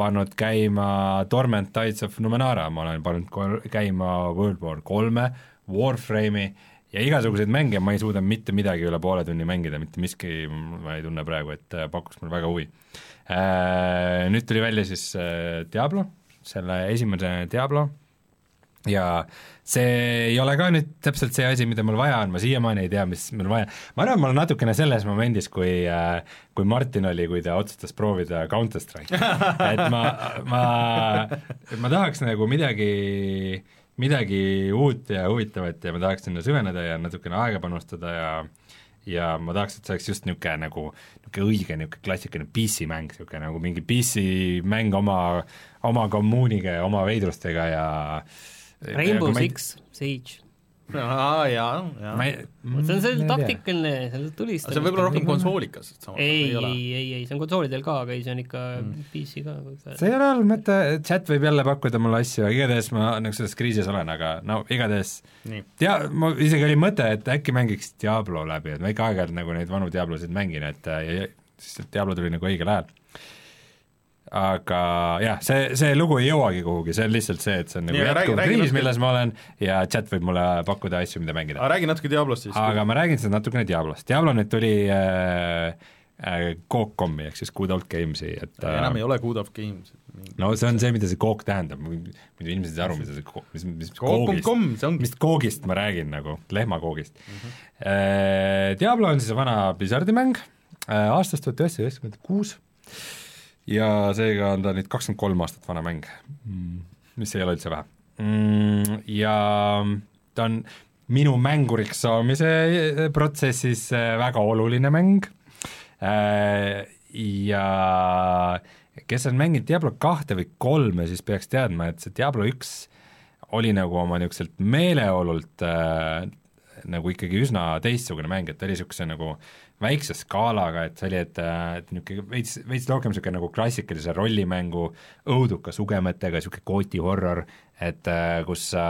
pannud käima Torment Tides of Numenara, ma olen pannud käima World War kolme, Warframe'i ja igasuguseid mänge. Ma ei suuda mitte midagi üle poole tunni mängida, mitte miski ma ei tunne praegu, et äh, pakuks mulle väga huvi. Äh,. Nüüd tuli välja siis äh, Diablo, selle esimene Diablo. Ja see ei ole ka nüüd täpselt see asi, mida mul vaja on, ma siiamaani ei tea, mis mul vaja, ma arvan, ma olen natukene selles momendis, kui äh, kui Martin oli, kui ta otsustas proovida Counter Strike'i. et ma, ma, ma tahaks nagu midagi, midagi uut ja huvitavat ja ma tahaks sinna süveneda ja natukene aega panustada ja ja ma tahaks, et see oleks just niisugune nagu, niisugune õige niisugune klassikaline PC-mäng, niisugune nagu mingi PC-mäng oma, oma kommuuniga ja oma veidrustega ja Rainbow ja ma ei- Six Siege. aa jaa, jaa. see on tea. taktikaline, see on tulistamine. see on võib-olla rohkem konsoolikas, ei, ei ole ei, ei, ei, see on konsoolidel ka, aga ei, see on ikka mm. PC ka. see ei ole halb mõte, chat võib jälle pakkuda mulle asju, igatahes ma nagu selles kriisis olen, aga no igatahes tea, ma isegi oli mõte, et äkki mängiks Diablo läbi, et ma ikka aeg-ajalt nagu neid vanu Diablosid mängin, et äh, ja, ja, siis Diablo tuli nagu õigel ajal. Aga jah, see, see lugu ei jõuagi kuhugi, see on lihtsalt see, et see on nagu jätkuv kriis, milles ma olen ja chat võib mulle pakkuda asju, mida mängida. aga räägi natuke Diablost siis. aga ma räägin seda natukene Diablost, Diablo nüüd tuli äh, äh, Coop.com-i ehk siis Good Old Games'i, et äh, enam ei ole Good of Games. no see on see, mida see kook tähendab, muidu inimesed ei saa aru, mida see ko-, mis, mis koogist, ongi. mis koogist ma räägin nagu, lehmakoogist mm. -hmm. Diablo on siis vana Blizzardi mäng äh, aastast tuhat üheksasada üheksakümmend kuus ja seega on ta nüüd kakskümmend kolm aastat vana mäng mm., mis ei ole üldse vähe mm,. ja ta on minu mänguriks saamise äh, protsessis äh, väga oluline mäng äh, ja kes on mänginud Diablo kahte või kolme, siis peaks teadma, et see Diablo üks oli nagu oma niisuguselt meeleolult äh, nagu ikkagi üsna teistsugune mäng, et ta oli niisuguse nagu väikse skaalaga, et see oli, et, äh, et niisugune veits, veits rohkem niisugune nagu klassikalise rollimängu õuduka sugemetega, niisugune kooti horror, et äh, kus sa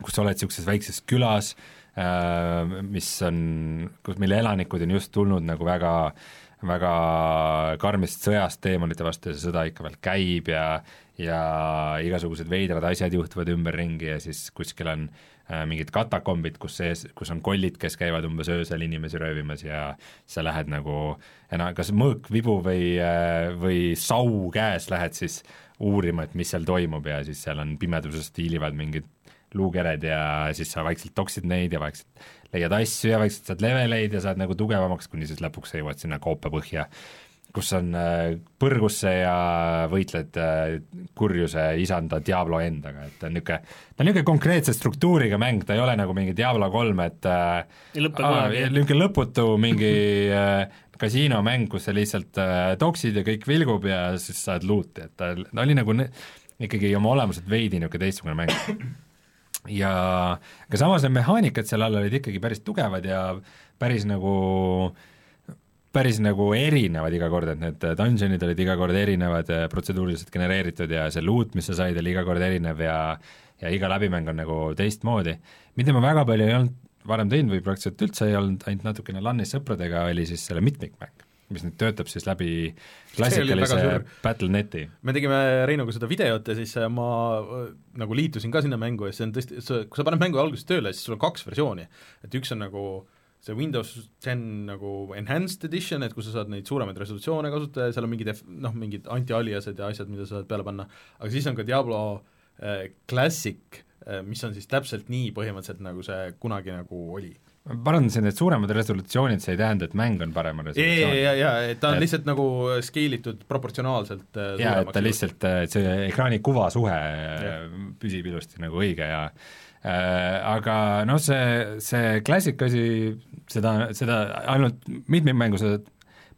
kus sa oled niisuguses väikses külas äh,, mis on, kus, mille elanikud on just tulnud nagu väga väga karmist sõjast teemonite vastu ja see sõda ikka veel käib ja ja igasugused veidrad asjad juhtuvad ümberringi ja siis kuskil on äh, mingid katakombid, kus sees, kus on kollid, kes käivad umbes öösel inimesi röövimas ja sa lähed nagu enam kas mõõk, vibu või, või sau käes lähed siis uurima, et mis seal toimub ja siis seal on pimedusest hiilivad mingid luukered ja siis sa vaikselt toksid neid ja vaikselt leiad asju ja vaikselt saad leveleid ja saad nagu tugevamaks, kuni siis lõpuks sa jõuad sinna koope põhja kus on äh, põrgusse ja võitled äh, kurjuse isanda Diablo endaga, et ta on niisugune, ta on niisugune konkreetse struktuuriga mäng, ta ei ole nagu mingi Diablo kolm, et äh, niisugune lõputu mingi kasiinomäng, kus sa lihtsalt toksid ja kõik vilgub ja siis saad luuti, et ta, ta oli nagu ne- ikkagi oma olemuselt veidi niisugune teistsugune mäng ja aga samas need mehaanikad seal all olid ikkagi päris tugevad ja päris nagu päris nagu erinevad iga kord, et need dungeonid olid iga kord erinevad, protseduuriliselt genereeritud ja see loot, mis sa said, oli iga kord erinev ja ja iga läbimäng on nagu teistmoodi. mida ma väga palju ei olnud varem teinud või praktiliselt üldse ei olnud, ainult natukene LAN-is sõpradega, oli siis selle mitmikmäng, mis nüüd töötab siis läbi klassikalise. Battle.net'i. me tegime Reinuga seda videot ja siis äh, ma äh, nagu liitusin ka sinna mängu ja see on tõesti, kui sa paned mängu alguses tööle, siis sul on kaks versiooni. et üks on nagu see Windows 10 nagu enhanced edition, et kus sa saad neid suuremaid resolutsioone kasutada ja seal on mingid noh, mingid anti-aliased ja asjad, mida sa saad peale panna, aga siis on ka Diablo äh, Classic äh,, mis on siis täpselt nii põhimõtteliselt, nagu see kunagi nagu oli. Ma parandasin, et suuremad resolutsioonid, see ei tähenda, et mäng on parema ja, ja, ja, resolutsiooniga. ja, et ta on Et- lihtsalt nagu scale itud proportsionaalselt äh, jaa, et ta lihtsalt, et see ekraani kuvasuhe äh, püsib ilusti nagu õige ja äh, aga noh, see, see Classic asi, seda, seda ainult mitmikmängu saad,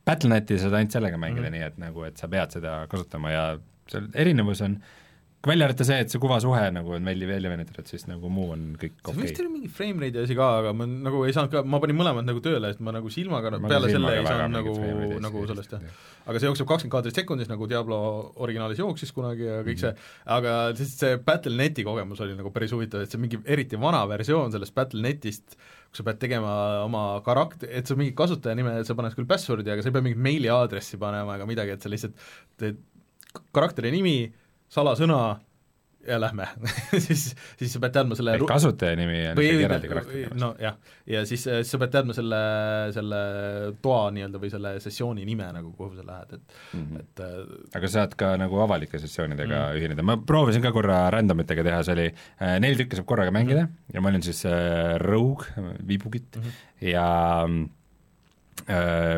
Battle.neti saad ainult sellega mängida mm. -hmm. nii et nagu, et sa pead seda kasutama ja seal erinevus on, välja arvata see, et see kuvasuhe nagu on välja, välja venitatud, siis nagu muu on kõik okei. vist oli mingi frame rate'i asi ka, aga ma nagu ei saanud ka, ma panin mõlemad nagu tööle, et ma nagu silmaga Ma peale selle silmaga ei väga saanud nagu nagu ei sellest jah. aga see jookseb kakskümmend kaadrit sekundis, nagu Diablo originaalis jooksis kunagi ja kõik see, aga siis see Battle.neti kogemus oli nagu päris huvitav, et see mingi eriti vana versioon sellest Battle.netist, kus sa pead tegema oma karakter, et sa mingi kasutajanime, sa paned küll password'i, aga sa ei pea mingit meili aadressi panema ega midagi, et sa lihtsalt teed karakteri nimi, salasõna ja lähme <laughs> siis, siis sa pead teadma selle ehk kasutajanimi on ikkagi eraldi karakteri pärast. nojah, ja siis, siis sa pead teadma selle, selle toa nii-öelda või selle sessiooni nime nagu, kuhu sa lähed, et mm, -hmm. et äh, aga saad ka nagu avalike sessioonidega Mm. mm. ühineda, ma proovisin ka korra random itega teha, see oli äh, neli tükki saab korraga mängida mm -hmm. ja ma olin siis äh, Rogue, viibukit mm Mhm. -hmm. ja äh,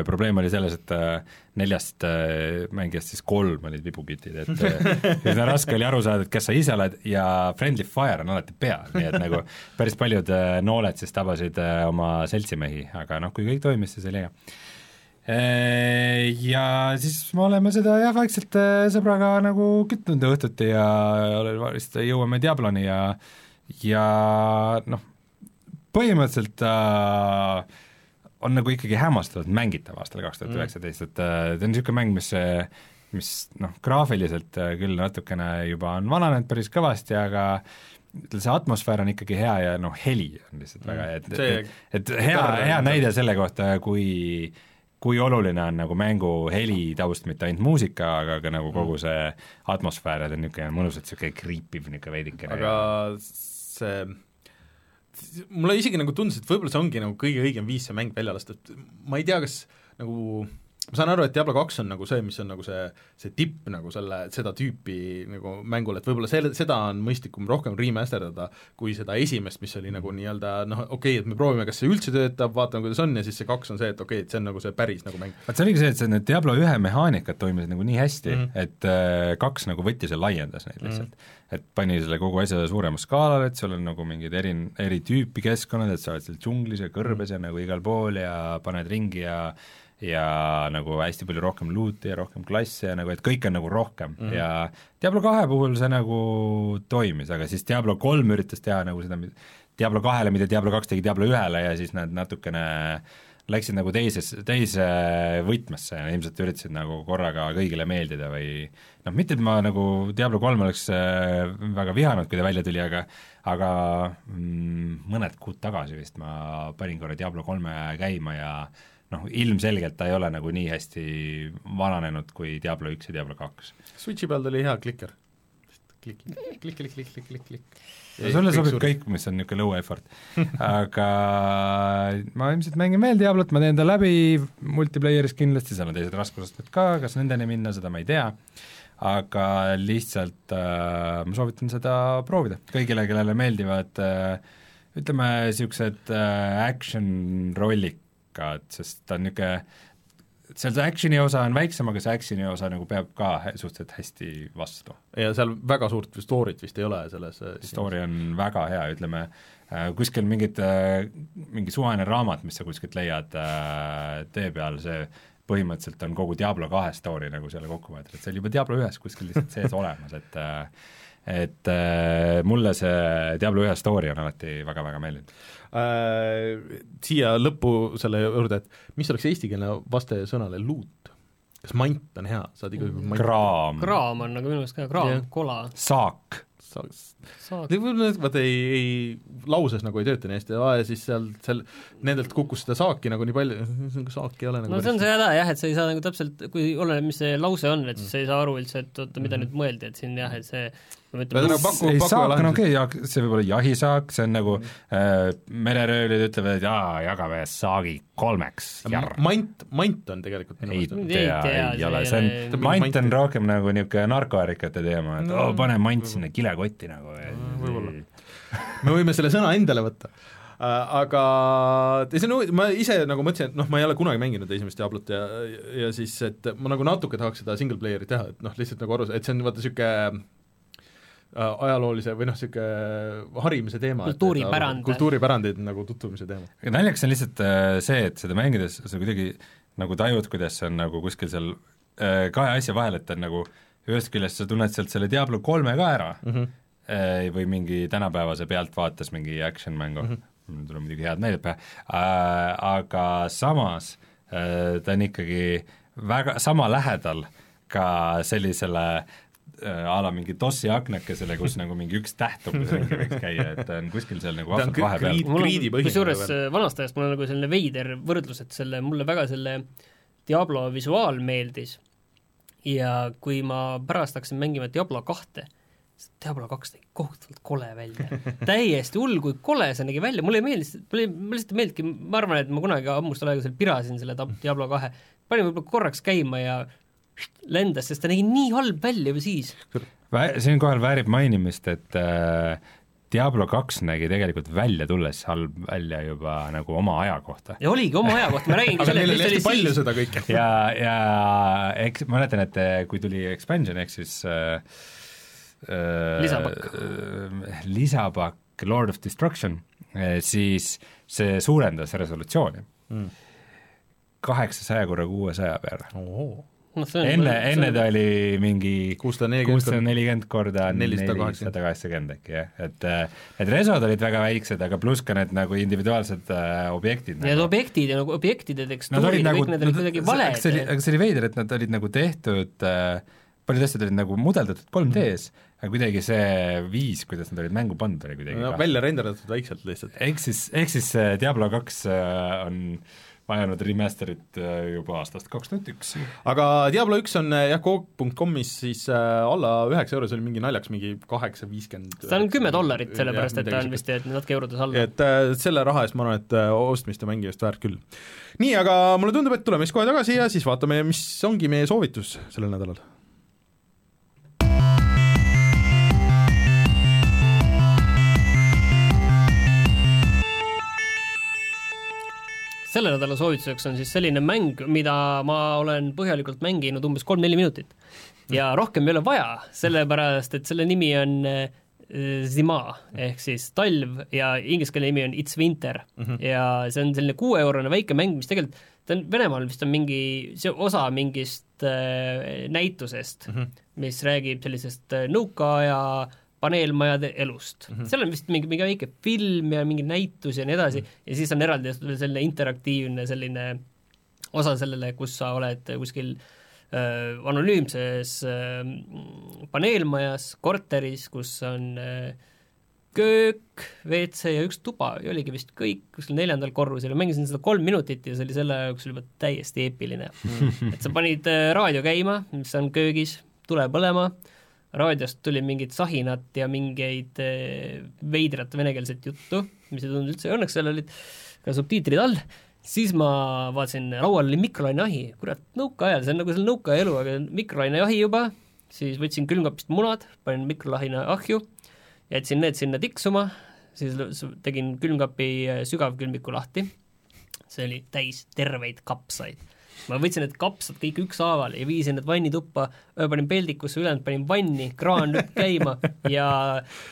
probleem oli selles, et äh, neljast äh, mängijast siis kolm olid vibukitid, et äh, <laughs> üsna raske oli aru saada, et kes sa ise oled ja friendly fire on alati peal, nii et nagu päris paljud äh, nooled siis tabasid äh, oma seltsimehi, aga noh, kui kõik toimis, siis oli hea. Äh, ja siis me oleme seda jah, vaikselt äh, sõbraga nagu kütnud õhtuti ja vist jõuame Diabloni ja ja noh, põhimõtteliselt äh, on nagu ikkagi hämmastavalt mängitav aastal kaks tuhat üheksateist, et äh, ta on niisugune mäng, mis mis noh, graafiliselt äh, küll natukene juba on vananenud päris kõvasti, aga see atmosfäär on ikkagi hea ja noh, heli on lihtsalt väga hea, et et, et hea, hea näide selle kohta, kui kui oluline on nagu mängu helitaust, mitte ainult muusika, aga ka nagu kogu see atmosfäär ja ta on niisugune mõnusalt niisugune kriipiv niisugune veidikene aga see mulle isegi nagu tundus, et võib-olla see ongi nagu kõige õigem viis see mäng välja lasta, et ma ei tea, kas nagu ma saan aru, et Diablo kaks on nagu see, mis on nagu see, see tipp nagu selle, seda tüüpi nagu mängul, et võib-olla selle, seda on mõistlikum rohkem remasterdada, kui seda esimest, mis oli nagu nii-öelda noh, okei okay,, et me proovime, kas see üldse töötab, vaatame, kuidas on, ja siis see kaks on see, et okei okay,, et see on nagu see päris nagu mäng. vaat see oligi see, et see, need Diablo ühe mehaanikad toimisid nagu nii hästi mm. -hmm. et äh, kaks nagu võttis ja laiendas neid lihtsalt mm. -hmm. et pani selle kogu asja suurema skaalale, et sul on nagu mingid eri, eri tüüpi keskkonnad, et sa oled seal džunglis ja kõrbes ja nagu igal pool ja paned ringi ja ja nagu hästi palju rohkem loot'i ja rohkem klasse ja nagu, et kõike on nagu rohkem mm. -hmm. ja Diablo kahe puhul see nagu toimis, aga siis Diablo kolm üritas teha nagu seda, Diablo kahele, mida Diablo kaks tegi Diablo ühele ja siis nad natukene läksid nagu teises, teise võtmesse ja ilmselt üritasid nagu korraga kõigile meeldida või noh, mitte et ma nagu Diablo kolm oleks äh, väga vihanud, kui ta välja tuli, aga aga mm, mõned kuud tagasi vist ma panin korra Diablo kolme käima ja noh, ilmselgelt ta ei ole nagu nii hästi vananenud kui Diablo üks ja Diablo kaks. Switchi peal tuli hea klikker. klikk, klikk, klikk, klikk, klikk, klikk, klikk. no sulle sobib kõik, mis on niisugune low effort aga ma ilmselt mängin veel Diablot, ma teen ta läbi multiplayeris kindlasti, seal on teised raskusastmed ka, kas nendeni minna, seda ma ei tea, aga lihtsalt äh, ma soovitan seda proovida kõigile, kellele meeldivad äh, ütleme, niisugused äh, action rollikad, sest ta on niisugune seal see action'i osa on väiksem, aga see action'i osa nagu peab ka suhteliselt hästi vastu. ja seal väga suurt story't vist ei ole selles äh, story on väga hea, ütleme äh, kuskil mingid, mingi suvaline raamat, mis sa kuskilt leiad äh, tee peal, see põhimõtteliselt on kogu Diablo kahe story nagu selle kokku võetud, et see oli juba Diablo ühes kuskil lihtsalt sees <laughs> olemas, et äh, et äh, mulle see Diablo ühe story on alati väga-väga meeldinud. Äh, siia lõppu selle juurde, et mis oleks eestikeelne vaste sõnale loot? kas mant on hea, saad juhul mant. Kraam, kraam on nagu minu meelest ka, kraam kola, saak, sa- saak. vaata ei, ei, lauses nagu ei tööta nii hästi, ja siis seal, seal nendelt kukkus seda saaki nagu nii palju, <laughs> saaki ei ole nagu no see on see häda jah, et sa ei saa nagu täpselt, kui oleneb, mis see lause on, et siis sa ei saa aru üldse, et oota, mida nüüd mõeldi, et siin jah, et see no ütleme, paku- ei saak on okei okay,, see võib olla jahisaak, see on nagu äh, mereröövlid ütlevad, et jaa, jagame saagi kolmeks, jarr. mant, mant on tegelikult minu ei meelest Ei tea, ei see ole, see on, mant on rohkem nagu niisugune narkoärikate teema, et No, oo, pane mant sinna kilekotti nagu. võib-olla. Me võime selle sõna endale võtta Äh, aga see on huvitav, ma ise nagu mõtlesin, et noh, ma ei ole kunagi mänginud esimest Diablot ja, ja siis, et ma nagu natuke tahaks seda single player'it teha, et noh, lihtsalt nagu aru saada, et see on vaata niisugune äh, ajaloolise või noh, niisugune harimise teema. Kultuuripärand. kultuuripärandid nagu tutvumise teema. naljakas on lihtsalt äh, see, et seda mängides sa kuidagi nagu tajud, kuidas see on nagu kuskil seal äh, kahe asja vahel, et on nagu ühest küljest sa tunned sealt selle Diablo kolme ka ära mm. -hmm. Äh, või mingi tänapäevase pealtvaates mingi action mängu mm, -hmm. mul tuleb muidugi head näidet pähe äh,, aga samas äh, ta on ikkagi väga sama lähedal ka sellisele a la mingi DOS-i aknakesele, kus <laughs> nagu mingi üks täht umbes ringi võiks käia, et ta on kuskil seal nagu vahvalt vahepeal. kusjuures vanast ajast mul on nagu selline veider võrdlus, et selle, mulle väga selle Diablo visuaal meeldis ja kui ma pärast hakkasin mängima Diablo kahte, Diablo kaks nägi kohutavalt kole välja. täiesti hull, kui kole see nägi välja, mulle ei meeldis, mulle ei, mulle lihtsalt ei meeldibki, ma arvan, et ma kunagi ammustel aegadel pirasin selle Diablo kahe, panin võib-olla korraks käima ja lendas, sest ta nägi nii halb välja juba siis. Siinkohal väärib mainimist, et äh, Diablo kaks nägi tegelikult välja tulles halb välja juba nagu oma aja kohta. ja oligi oma aja kohta, ma räägingi <laughs> sellest, mis oli palju siis. seda kõike. ja, ja eks ma mäletan, et äh, kui tuli expansion ehk siis äh, Lisapakk. äh, lisapakk Lord of Destruction äh,, siis see suurendas resolutsiooni Mm. kaheksasaja korra kuuesaja peale. on enne, enne ta oli mingi kuussada nelikümmend korda Nelisada kaheksakümmend äkki jah, et äh, et resod olid väga väiksed, aga pluss ka need nagu individuaalsed äh, objektid Need nagu. objektid ja nagu objektide tekstuurid ja nagu, kõik need olid kuidagi valed. aga see oli veider, et nad olid nagu tehtud äh, paljud asjad olid nagu mudeldatud 3D-s, aga kuidagi see viis, kuidas nad olid mängu pandud, oli kuidagi no, kah- välja renderdatud väikselt lihtsalt. ehk siis, ehk siis see Diablo kaks äh, on vajanud remaster'it äh, juba aastast kaks tuhat üks. aga Diablo üks on äh, jah, Coop.com'is siis äh, alla üheksa euro, see oli mingi naljaks, mingi kaheksa, viiskümmend. ta on kümme dollarit, sellepärast et ta on vist et natuke eurodes alla. et äh, selle raha eest ma arvan, et äh, ostmist ja mängimist väärt küll. nii, aga mulle tundub, et tuleme siis kohe tagasi ja siis vaatame, mis ongi meie soovitus sellel nädalal. Selle nädala soovituseks on siis selline mäng, mida ma olen põhjalikult mänginud umbes kolm-neli minutit. ja rohkem ei ole vaja, sellepärast et selle nimi on äh, Zima ehk siis talv ja ingliskeelne nimi on It's Winter mm -hmm. ja see on selline kuueeurone väike mäng, mis tegelikult ta on Venemaal vist on mingi, see osa mingist äh, näitusest mm, -hmm. mis räägib sellisest äh, nõukaaja paneelmajade elust mm. -hmm. seal on vist mingi, mingi väike film ja mingi näitus ja nii edasi mm -hmm. ja siis on eraldi selline interaktiivne selline osa sellele, kus sa oled kuskil äh, anonüümses äh, paneelmajas, korteris, kus on äh, köök, WC ja üks tuba ja oligi vist kõik kuskil neljandal korrusel ja mängisin seda kolm minutit ja see oli selle jooksul juba täiesti eepiline et sa panid äh, raadio käima, mis on köögis, tule põlema, raadiost tuli mingit sahinat ja mingeid äh, veidrat venekeelset juttu, mis ei tulnud üldse, õnneks seal olid ka subtiitrid all, siis ma vaatasin, laual oli mikrolaineahi, kurat, nõukaajal, see on nagu selle nõukaaja elu, aga mikrolaineahi juba, siis võtsin külmkapist munad, panin mikrolaine ahju, jätsin need sinna tiksuma, siis tegin külmkapi äh, sügavkülmiku lahti, see oli täis terveid kapsaid. Ma võtsin need kapsad kõik ükshaaval ja viisin need vannituppa, ühe panin peldikusse, ülejäänud panin vanni, kraan lükk käima ja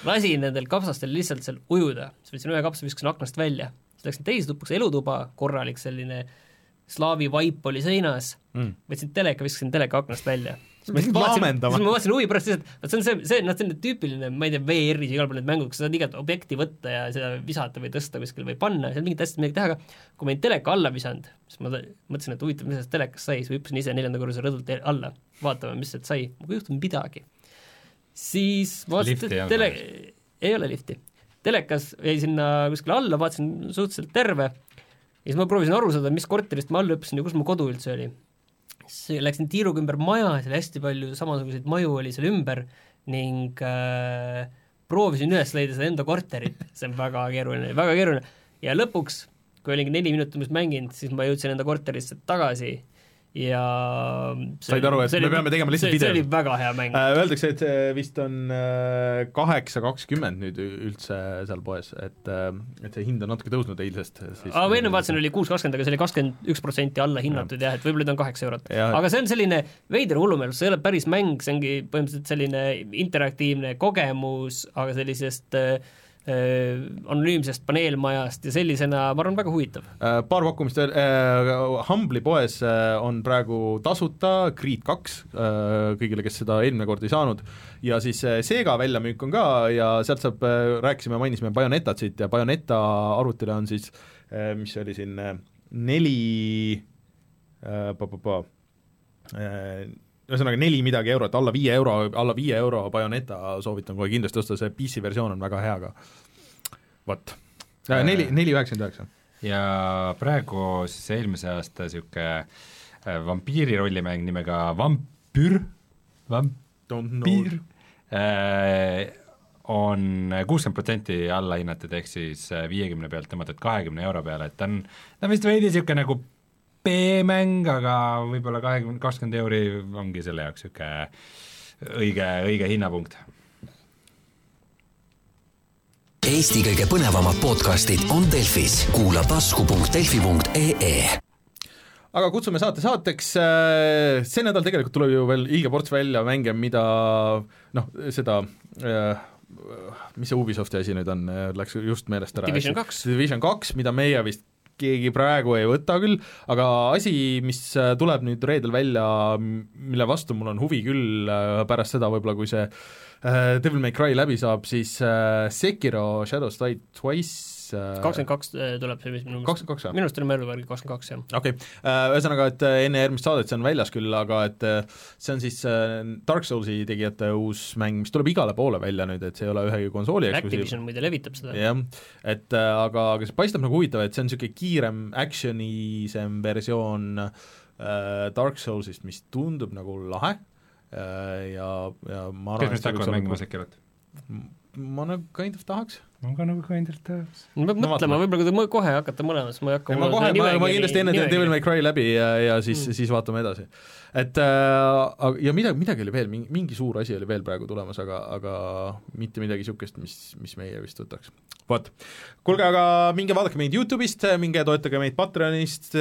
lasin nendel kapsastel lihtsalt seal ujuda. siis võtsin ühe kapsa, viskasin aknast välja, siis läksin teise tuppa, kus elutuba, korralik selline slaavi vaip oli seinas mm., võtsin teleka, viskasin teleka aknast välja siis ma vaatasin, siis ma vaatasin huvi pärast lihtsalt, vot see on see, see, noh, selline tüüpiline, ma ei tea, VR-is igal pool need mängud, kus sa saad igat objekti võtta ja seda visata või tõsta kuskil või panna, seal mingit asja midagi teha, aga kui ma olin teleka alla visanud, siis ma mõtlesin, et huvitav, mis sellest telekast sai, siis ma hüppasin ise neljanda korruse rõdult e- alla, vaatama, mis sealt sai, mul ei juhtunud midagi. siis vaatasin olnud tele-, ei ole lifti. telekas jäi sinna kuskile alla, vaatasin suhteliselt terve ja siis ma proovisin aru saada, mis korterist ma alla hüppasin ja kus mu kodu üldse oli siis läksin tiiruga ümber maja, seal hästi palju samasuguseid maju oli seal ümber ning äh, proovisin üles leida seda enda korterit, see on väga keeruline, väga keeruline. ja lõpuks, kui olingi neli minutit umbes mänginud, siis ma jõudsin enda korterisse tagasi ja Said aru, et me peame tegema lihtsalt see, see video. oli väga hea mäng Äh, Öeldakse, et see vist on äh, kaheksa kakskümmend nüüd üldse seal poes, et äh, et see hind on natuke tõusnud eilsest aga ma enne vaatasin, oli kuus kakskümmend, aga see oli kakskümmend üks protsenti alla hinnatud jah, et võib-olla nüüd on kaheksa eurot. Aga see on selline veider hullumeelsus, see ei ole päris mäng, see ongi põhimõtteliselt selline interaktiivne kogemus, aga sellisest äh, äh, anonüümsest paneelmajast ja sellisena, ma arvan, väga huvitav. Äh, paar pakkumist veel äh,, Humble'i poes äh, on praegu tasuta Creed kaks äh, kõigile, kes seda eelmine kord ei saanud, ja siis äh, Sega väljamüük on ka ja sealt saab äh,, rääkisime, mainisime Bayonetat siit ja Bayoneta arvutile on siis äh, mis see oli siin äh, neli äh, pa-pa-pa äh, ühesõnaga neli midagi eurot, alla viie euro, alla viie euro Bayoneta soovitan kohe kindlasti osta, see PC versioon on väga hea ka. vot, neli, neli üheksakümmend üheksa. ja praegu siis eelmise aasta niisugune vampiiri rollimäng nimega Vampür, äh, on kuuskümmend protsenti alla hinnatud, ehk siis viiekümne pealt tõmmatud kahekümne euro peale, et ta on, ta on vist veidi niisugune nagu B-mäng, aga võib-olla kahekümne, kakskümmend euri ongi selle jaoks niisugune õige, õige hinnapunkt. Eesti kõige põnevamad podcastid on Delfis, kuula tasku.delfi.ee aga kutsume saate saateks, see nädal tegelikult tuleb ju veel ilge ports välja mänge, mida noh, seda äh, mis see Ubisofti asi nüüd on, läks just meelest ära. Division kaks. Division kaks, mida meie vist keegi praegu ei võta küll, aga asi, mis tuleb nüüd reedel välja, mille vastu mul on huvi küll äh, pärast seda võib-olla, kui see äh, Devil May Cry läbi saab, siis äh, Sekiro Shadows Die Twice. äh, kakskümmend kaks tuleb see vist minu meelest. 22 või? minu arust oli mälu järgi kakskümmend kaks, jah. okei okay., ühesõnaga, et äh, enne järgmist saadet see on väljas küll, aga et äh, see on siis äh, Dark Soulsi tegijate uus mäng, mis tuleb igale poole välja nüüd, et see ei ole ühegi konsooli. Activision muide levitab seda. jah, et äh, aga, aga see paistab nagu huvitav, et see on niisugune kiirem actionisem versioon äh, Dark Soulsist, mis tundub nagu lahe äh, ja, ja ma kes arvan, meist hakkavad mängima Sekirot? ma nagu kind of tahaks ma ka nagu kindlalt tahaks. ma pean No mõtlema, võib-olla kui te kohe hakkate mõlema, siis ma ei hakka ma kohe, ma, ma kindlasti enne teen Devil May Cry läbi ja, ja siis mm., siis vaatame edasi. Et äh, ja midagi, midagi oli veel, mingi, mingi suur asi oli veel praegu tulemas, aga, aga mitte midagi niisugust, mis, mis meie vist võtaks. vot, kuulge, aga minge vaadake meid Youtube'ist, minge toetage meid Patreonist,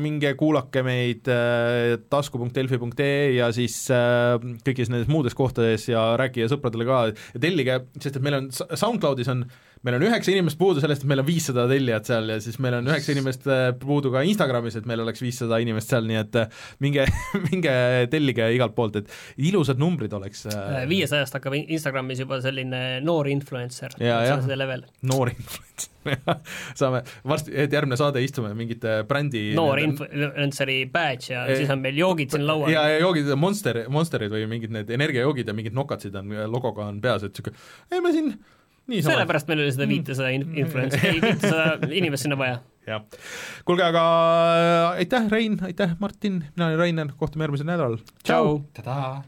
minge kuulake meid äh, tasku.delfi.ee ja siis äh, kõigis nendes muudes kohtades ja rääkige sõpradele ka tellige, sest et meil on SoundCloudis on meil on üheksa inimest puudu sellest, et meil on viissada tellijat seal ja siis meil on üheksa inimest äh, puudu ka Instagramis, et meil oleks viissada inimest seal, nii et äh, minge, <laughs> minge tellige igalt poolt, et ilusad numbrid oleks äh, viiesajast hakkab Instagramis juba selline noor influencer, see on see level. noor influencer <laughs> saame varsti, et järgmine saade istume mingite brändi noor influencer'i badge ja Eh, siis on meil joogid siin laual. ja, ja joogid, Monster, Monsterid või mingid need energiajoogid ja mingid nokatsid on logoga on peas, et niisugune ei me siin sellepärast meil oli seda viitesada in- influencer'i, viitesada inimest sinna vaja. jah, kuulge, aga aitäh, Rein, aitäh, Martin, mina olen Rainer, kohtume järgmisel nädalal. tšau. tadaa!